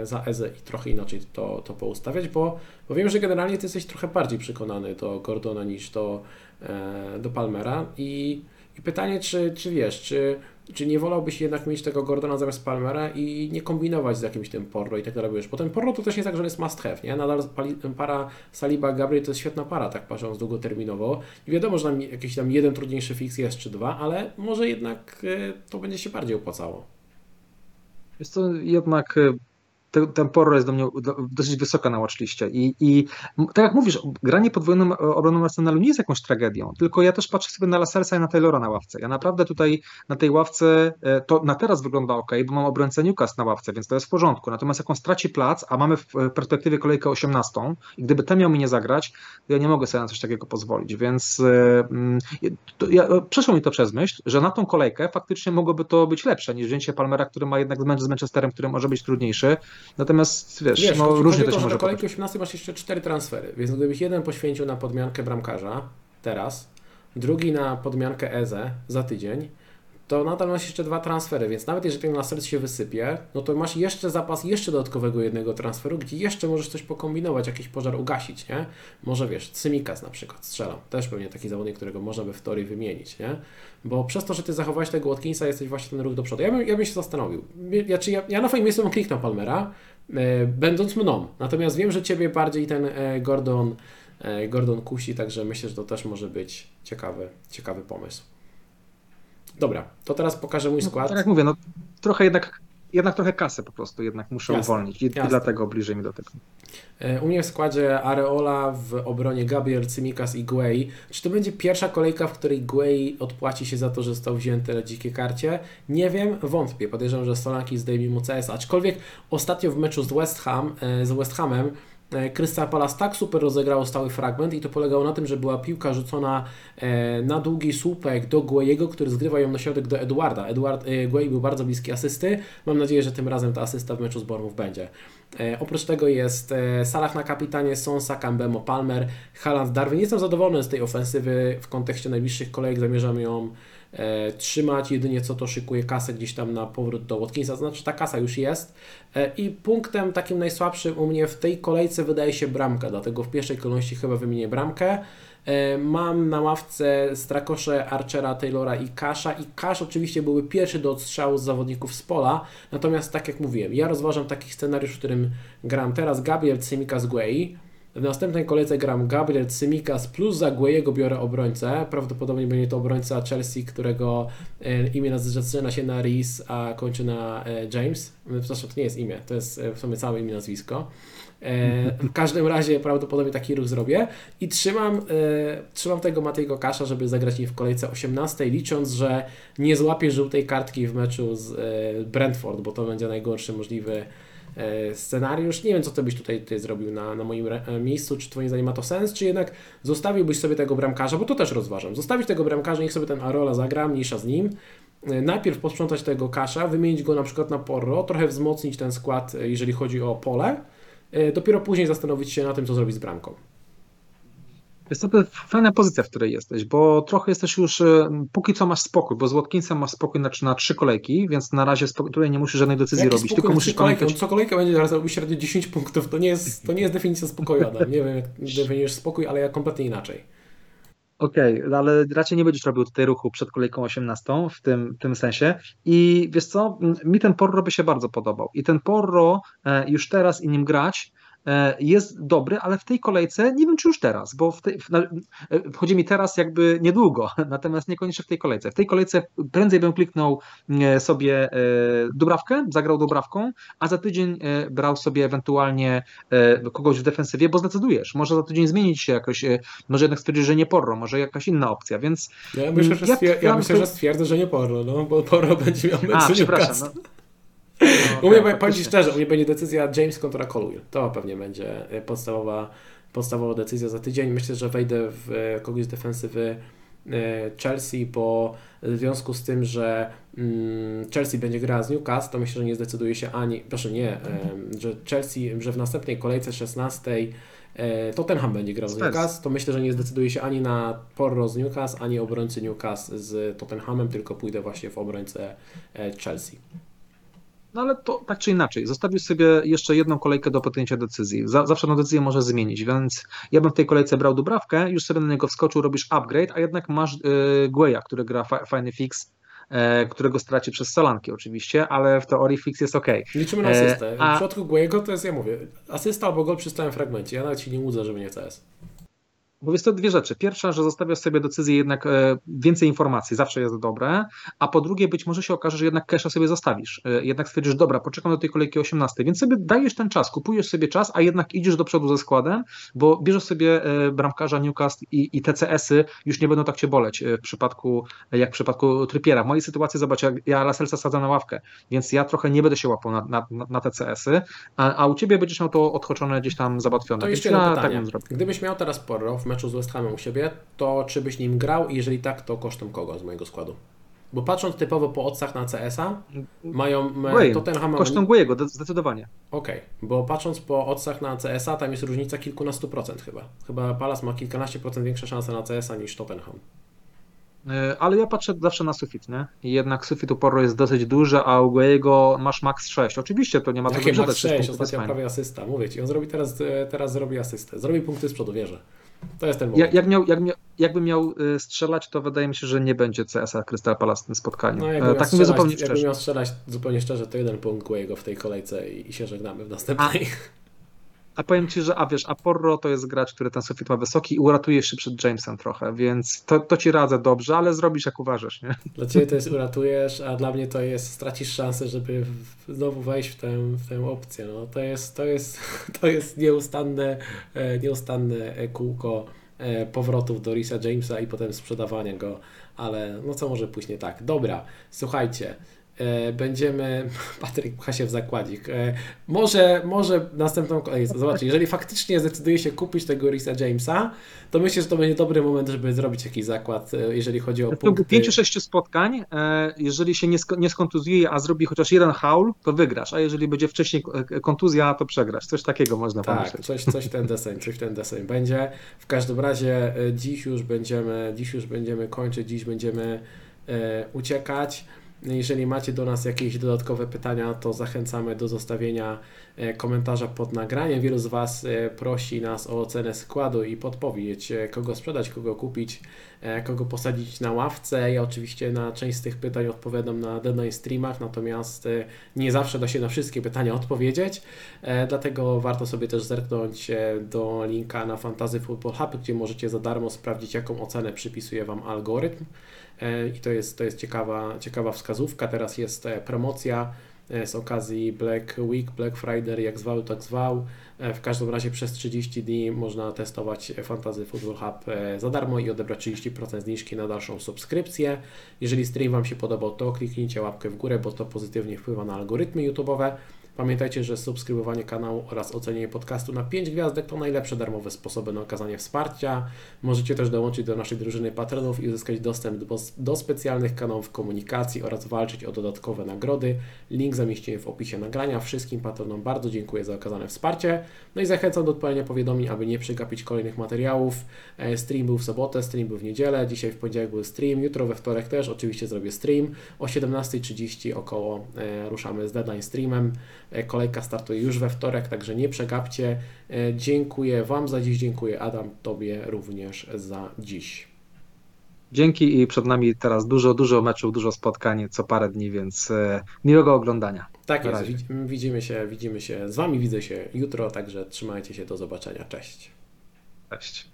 e, za Eze i trochę inaczej to, to poustawiać, bo, bo wiem, że generalnie ty jesteś trochę bardziej przekonany do Gordona niż do, e, do Palmera i, i pytanie, czy, czy wiesz, czy czy nie wolałbyś jednak mieć tego Gordona zamiast Palmera i nie kombinować z jakimś tym Porro i tak dalej, bo ten Porro to też nie jest tak, że jest must have, nie? Nadal para Saliba, Gabriel to jest świetna para, tak patrząc długoterminowo i wiadomo, że nam jakiś tam jeden trudniejszy fix jest czy dwa, ale może jednak e, to będzie się bardziej opłacało. Jest to jednak e, ten jest do mnie dosyć wysoka na watchliście I, i tak jak mówisz, granie podwójną obroną Arsenalu nie jest jakąś tragedią, tylko ja też patrzę sobie na Lasersa i na Taylora na ławce. Ja naprawdę tutaj na tej ławce, e, to na teraz wygląda ok, bo mam obrońcę Newcastle na ławce, więc to jest w porządku. Natomiast jak on straci plac, a mamy w perspektywie kolejkę 18 i gdyby ten miał mi nie zagrać, to ja nie mogę sobie na coś takiego pozwolić, więc e, mm, ja, przeszło mi to przez myśl, że na tą kolejkę faktycznie mogłoby to być lepsze niż wzięcie Palmera, który ma jednak mecz z Manchesterem, który może być trudniejszy. Natomiast wiesz, wiesz no, różnie to się może Do kolejki 18 masz jeszcze cztery transfery, więc gdybyś jeden poświęcił na podmiankę bramkarza teraz, drugi na podmiankę Eze za tydzień, to nadal masz jeszcze dwa transfery, więc nawet jeżeli ten laser się wysypie, no to masz jeszcze zapas jeszcze dodatkowego jednego transferu, gdzie jeszcze możesz coś pokombinować, jakiś pożar ugasić, nie? Może wiesz, Cymikas na przykład strzelam, też pewnie taki zawodnik, którego można by w teorii wymienić, nie? Bo przez to, że ty zachowałeś tego Watkinsa, jesteś właśnie ten ruch do przodu. Ja bym, ja bym się zastanowił. Ja, czy ja, ja na twoim miejscu bym kliknął Palmera, e, będąc mną. Natomiast wiem, że ciebie bardziej ten e, Gordon, e, Gordon kusi, także myślę, że to też może być ciekawy, ciekawy pomysł. Dobra, to teraz pokażę mój no, skład. No, tak jak mówię, no trochę jednak jednak trochę kasy po prostu jednak muszę Jasne, uwolnić i, i dlatego bliżej mi do tego. E, U mnie w składzie Areola, w obronie Gabriel, Cymikas i Guei. Czy to będzie pierwsza kolejka, w której Guei odpłaci się za to, że został wzięty na dzikiej karcie? Nie wiem, wątpię. Podejrzewam, że Solanki zdejmie mu CS, aczkolwiek ostatnio w meczu z West Ham, e, z West Hamem Crystal Palace tak super rozegrało stały fragment i to polegało na tym, że była piłka rzucona e, na długi słupek do Gueiego, który zgrywa ją na środek do Eduarda. Eduard e, Guei był bardzo bliski asysty. Mam nadzieję, że tym razem ta asysta w meczu z Bormów będzie. E, oprócz tego jest e, Salah na kapitanie, Sonsa, Kambemo, Palmer, Haaland, Darwin. Jestem zadowolony z tej ofensywy w kontekście najbliższych kolejek. Zamierzam ją e, trzymać. Jedynie co to szykuje kasę gdzieś tam na powrót do Watkinsa. Znaczy ta kasa już jest. E, I punktem takim najsłabszym u mnie w tej kolejce wydaje się bramka. Dlatego w pierwszej kolejności chyba wymienię bramkę. E, Mam na ławce Strakosze, Archera, Taylora i Kasza. I Kasz oczywiście byłby pierwszy do odstrzału z zawodników z pola. Natomiast tak jak mówiłem, ja rozważam taki scenariusz, w którym gram teraz Gabriel Cymikas Guei. W następnej kolejce gram Gabriel Cymikas plus za Gueiego biorę obrońcę. Prawdopodobnie będzie to obrońca Chelsea, którego e, imię zaczyna się na Reese, a kończy na e, James. Zresztą to nie jest imię, to jest e, w sumie całe imię, nazwisko. E, w każdym razie prawdopodobnie taki ruch zrobię i trzymam, trzymam tego Matejego Kasza, żeby zagrać nim w kolejce 18, licząc, że nie złapie żółtej kartki w meczu z Brentford, bo to będzie najgorszy możliwy scenariusz. Nie wiem, co ty byś tutaj, zrobił na, na moim e, miejscu, czy twoim zdaniem ma to sens, czy jednak zostawiłbyś sobie tego bramkarza, bo to też rozważam. Zostawić tego bramkarza, niech sobie ten Arola zagra, mniejsza z nim. E, Najpierw posprzątać tego Kasza, wymienić go na przykład na Porro, trochę wzmocnić ten skład, e, jeżeli chodzi o pole. E, Dopiero później zastanowić się na tym, co zrobić z bramką. Jest to fajna pozycja, w której jesteś, bo trochę jesteś już, e, póki co masz spokój, bo z Watkinsem masz spokój na, na trzy kolejki, więc na razie spokój, tutaj nie musisz żadnej decyzji Jaki robić, tylko musisz trzy kolejki? pamiętać, co kolejkę będzie teraz robił średnio 10 punktów. To nie jest, to nie jest definicja spokoju, Adam. Nie wiem, jak definiujesz spokój, ale ja kompletnie inaczej. Okej, no ale raczej nie będziesz robił tutaj ruchu przed kolejką 18 w tym, tym sensie. I wiesz co, mi ten Porro by się bardzo podobał. I ten Porro e, już teraz i nim grać jest dobry, ale w tej kolejce nie wiem czy już teraz, bo w tej, w, na, e, chodzi mi teraz jakby niedługo, (laughs) natomiast niekoniecznie w tej kolejce. W tej kolejce prędzej bym kliknął e, sobie e, Dubrawkę, zagrał Dubrawką, a za tydzień e, brał sobie ewentualnie e, kogoś w defensywie, bo zdecydujesz. Może za tydzień zmienić się jakoś, e, może jednak stwierdzić, że nie Porro, może jakaś inna opcja, więc Ja myślę, że, Ja- stwier- ja myślę, że stwierdzę, że nie Porro, no, bo Porro będzie miał A, przepraszam. No. U mnie, okej, powiem Ci szczerze, u mnie będzie decyzja James kontra Colwill. To pewnie będzie e, podstawowa, podstawowa decyzja za tydzień. Myślę, że wejdę w e, kogoś z defensywy e, Chelsea, bo w związku z tym, że mm, Chelsea będzie grała z Newcastle, to myślę, że nie zdecyduje się ani, proszę nie, że Chelsea, że w następnej kolejce 16 e, Tottenham będzie grał z. Newcastle, to myślę, że nie zdecyduje się ani na Porro z Newcastle, ani obrońcy Newcastle z Tottenhamem, tylko pójdę właśnie w obrońcę Chelsea. No ale to tak czy inaczej, zostawił sobie jeszcze jedną kolejkę do podjęcia decyzji. Za, zawsze na decyzję może zmienić, więc ja bym w tej kolejce brał Dubrawkę, już sobie na niego wskoczył, robisz upgrade, a jednak masz y, Gueya, który gra fa, fajny fix, e, którego straci przez Solanki oczywiście, ale w teorii fix jest ok. Liczymy na E, asystę. a- W przypadku Guego to jest, ja mówię, asysta albo gol przy stałym fragmencie. Ja nawet się nie łudzę, żeby nie CS. Bo jest to dwie rzeczy. Pierwsza, że zostawiasz sobie decyzję jednak e, więcej informacji, zawsze jest dobre, a po drugie być może się okaże, że jednak kesza sobie zostawisz. E, jednak stwierdzisz, dobra, poczekam do tej kolejki 18, więc sobie dajesz ten czas, kupujesz sobie czas, a jednak idziesz do przodu ze składem, bo bierzesz sobie e, bramkarza Newcastle i, i TCS-y już nie będą tak cię boleć w przypadku, jak w przypadku Trypiera. W mojej sytuacji, zobacz, ja Laselsa sadzę na ławkę, więc ja trochę nie będę się łapał na, na, na- TCS-y, a, a u ciebie będziesz miał to odchodzone gdzieś tam załatwione. To jeszcze jedno tak pytanie. zrobił. Gdybyś miał teraz Porro w meczu z West Hamem u siebie, to czy byś nim grał i jeżeli tak, to kosztem kogo z mojego składu? Bo patrząc typowo po odsach na CS-a, mają e, Wayne, Tottenham... Kosztem Guejego, de- zdecydowanie. Okej, bo patrząc po odsach na CS-a, tam jest różnica kilkunastu procent chyba. Chyba Palace ma kilkanaście procent większe szanse na CS-a niż Tottenham. E, Ale ja patrzę zawsze na sufit, nie? I jednak sufit u Porro jest dosyć duży, a u Guejego masz max 6. Oczywiście to nie ma co Jakie max 6, sześć punktów jest ostatnio prawie asysta. Mówię Ci, on zrobi teraz, e, teraz zrobi asystę. Zrobi punkty z przodu, wierzę. To jest ten moment. Jak, jak miał, jak miał, jakby miał y, strzelać, to wydaje mi się, że nie będzie CS-a Crystal Palace w tym spotkaniu. No, E, jakby tak mówię zupełnie jakby szczerze. miał strzelać zupełnie szczerze, to jeden punkt Guego w tej kolejce i, i się żegnamy w następnej. A powiem ci, że a wiesz, a Porro to jest gracz, który ten sufit ma wysoki i uratuje się przed Jamesem trochę, więc to, to ci radzę dobrze, ale zrobisz jak uważasz, nie? Dla ciebie to jest uratujesz, a dla mnie to jest stracisz szansę, żeby znowu wejść w tę, w tę opcję. No, to, jest, to, jest, (laughs) to jest nieustanne, e, nieustanne e, kółko e, powrotów do Risa Jamesa i potem sprzedawania go, ale no co może później tak. Dobra, słuchajcie. E, Będziemy. (laughs) Patryk pcha się w zakładzik. E, Może, może następną. Zobaczcie, jeżeli faktycznie zdecyduje się kupić tego Risa Jamesa, to myślę, że to będzie dobry moment, żeby zrobić jakiś zakład, e, jeżeli chodzi o W ciągu punkty. 5-6 spotkań, jeżeli się nie, sk- nie skontuzjuje, a zrobi chociaż jeden haul, to wygrasz, a jeżeli będzie wcześniej kontuzja, to przegrasz. Coś takiego można Tak, pomyśleć. coś, coś ten deseń, coś ten deseń będzie. W każdym razie dziś już będziemy, dziś już będziemy kończyć, dziś będziemy uciekać. Jeżeli macie do nas jakieś dodatkowe pytania, to zachęcamy do zostawienia e, komentarza pod nagraniem. Wielu z Was e, prosi nas o ocenę składu i podpowiedź, e, kogo sprzedać, kogo kupić, kogo posadzić na ławce. Ja oczywiście na część z tych pytań odpowiadam na deadline streamach, natomiast nie zawsze da się na wszystkie pytania odpowiedzieć. Dlatego warto sobie też zerknąć do linka na Fantasy Football Hub, gdzie możecie za darmo sprawdzić, jaką ocenę przypisuje Wam algorytm. E, I to jest, to jest ciekawa, ciekawa wskazówka. Teraz jest e, promocja e, z okazji Black Week, Black Friday, jak zwał, tak zwał. W każdym razie przez 30 dni można testować Fantasy Football Hub za darmo i odebrać 30% zniżki na dalszą subskrypcję. Jeżeli stream Wam się podobał, to kliknijcie łapkę w górę, bo to pozytywnie wpływa na algorytmy YouTube'owe. Pamiętajcie, że subskrybowanie kanału oraz ocenienie podcastu na 5 gwiazdek to najlepsze darmowe sposoby na okazanie wsparcia. Możecie też dołączyć do naszej drużyny patronów i uzyskać dostęp do, do specjalnych kanałów komunikacji oraz walczyć o dodatkowe nagrody. Link zamieściłem w opisie nagrania. Wszystkim patronom bardzo dziękuję za okazane wsparcie. No i zachęcam do odpalenia powiadomień, aby nie przegapić kolejnych materiałów. E, Stream był w sobotę, stream był w niedzielę, dzisiaj w poniedziałek był stream, jutro we wtorek też oczywiście zrobię stream. O 17.30 około e, ruszamy z deadline streamem. E, Kolejka startuje już we wtorek, także nie przegapcie. E, Dziękuję Wam za dziś, dziękuję Adam, Tobie również za dziś. Dzięki i przed nami teraz dużo, dużo meczów, dużo spotkań co parę dni, więc e, miłego oglądania. Tak jest, widzimy się, widzimy się, z Wami widzę się jutro, także trzymajcie się, do zobaczenia, cześć. Cześć.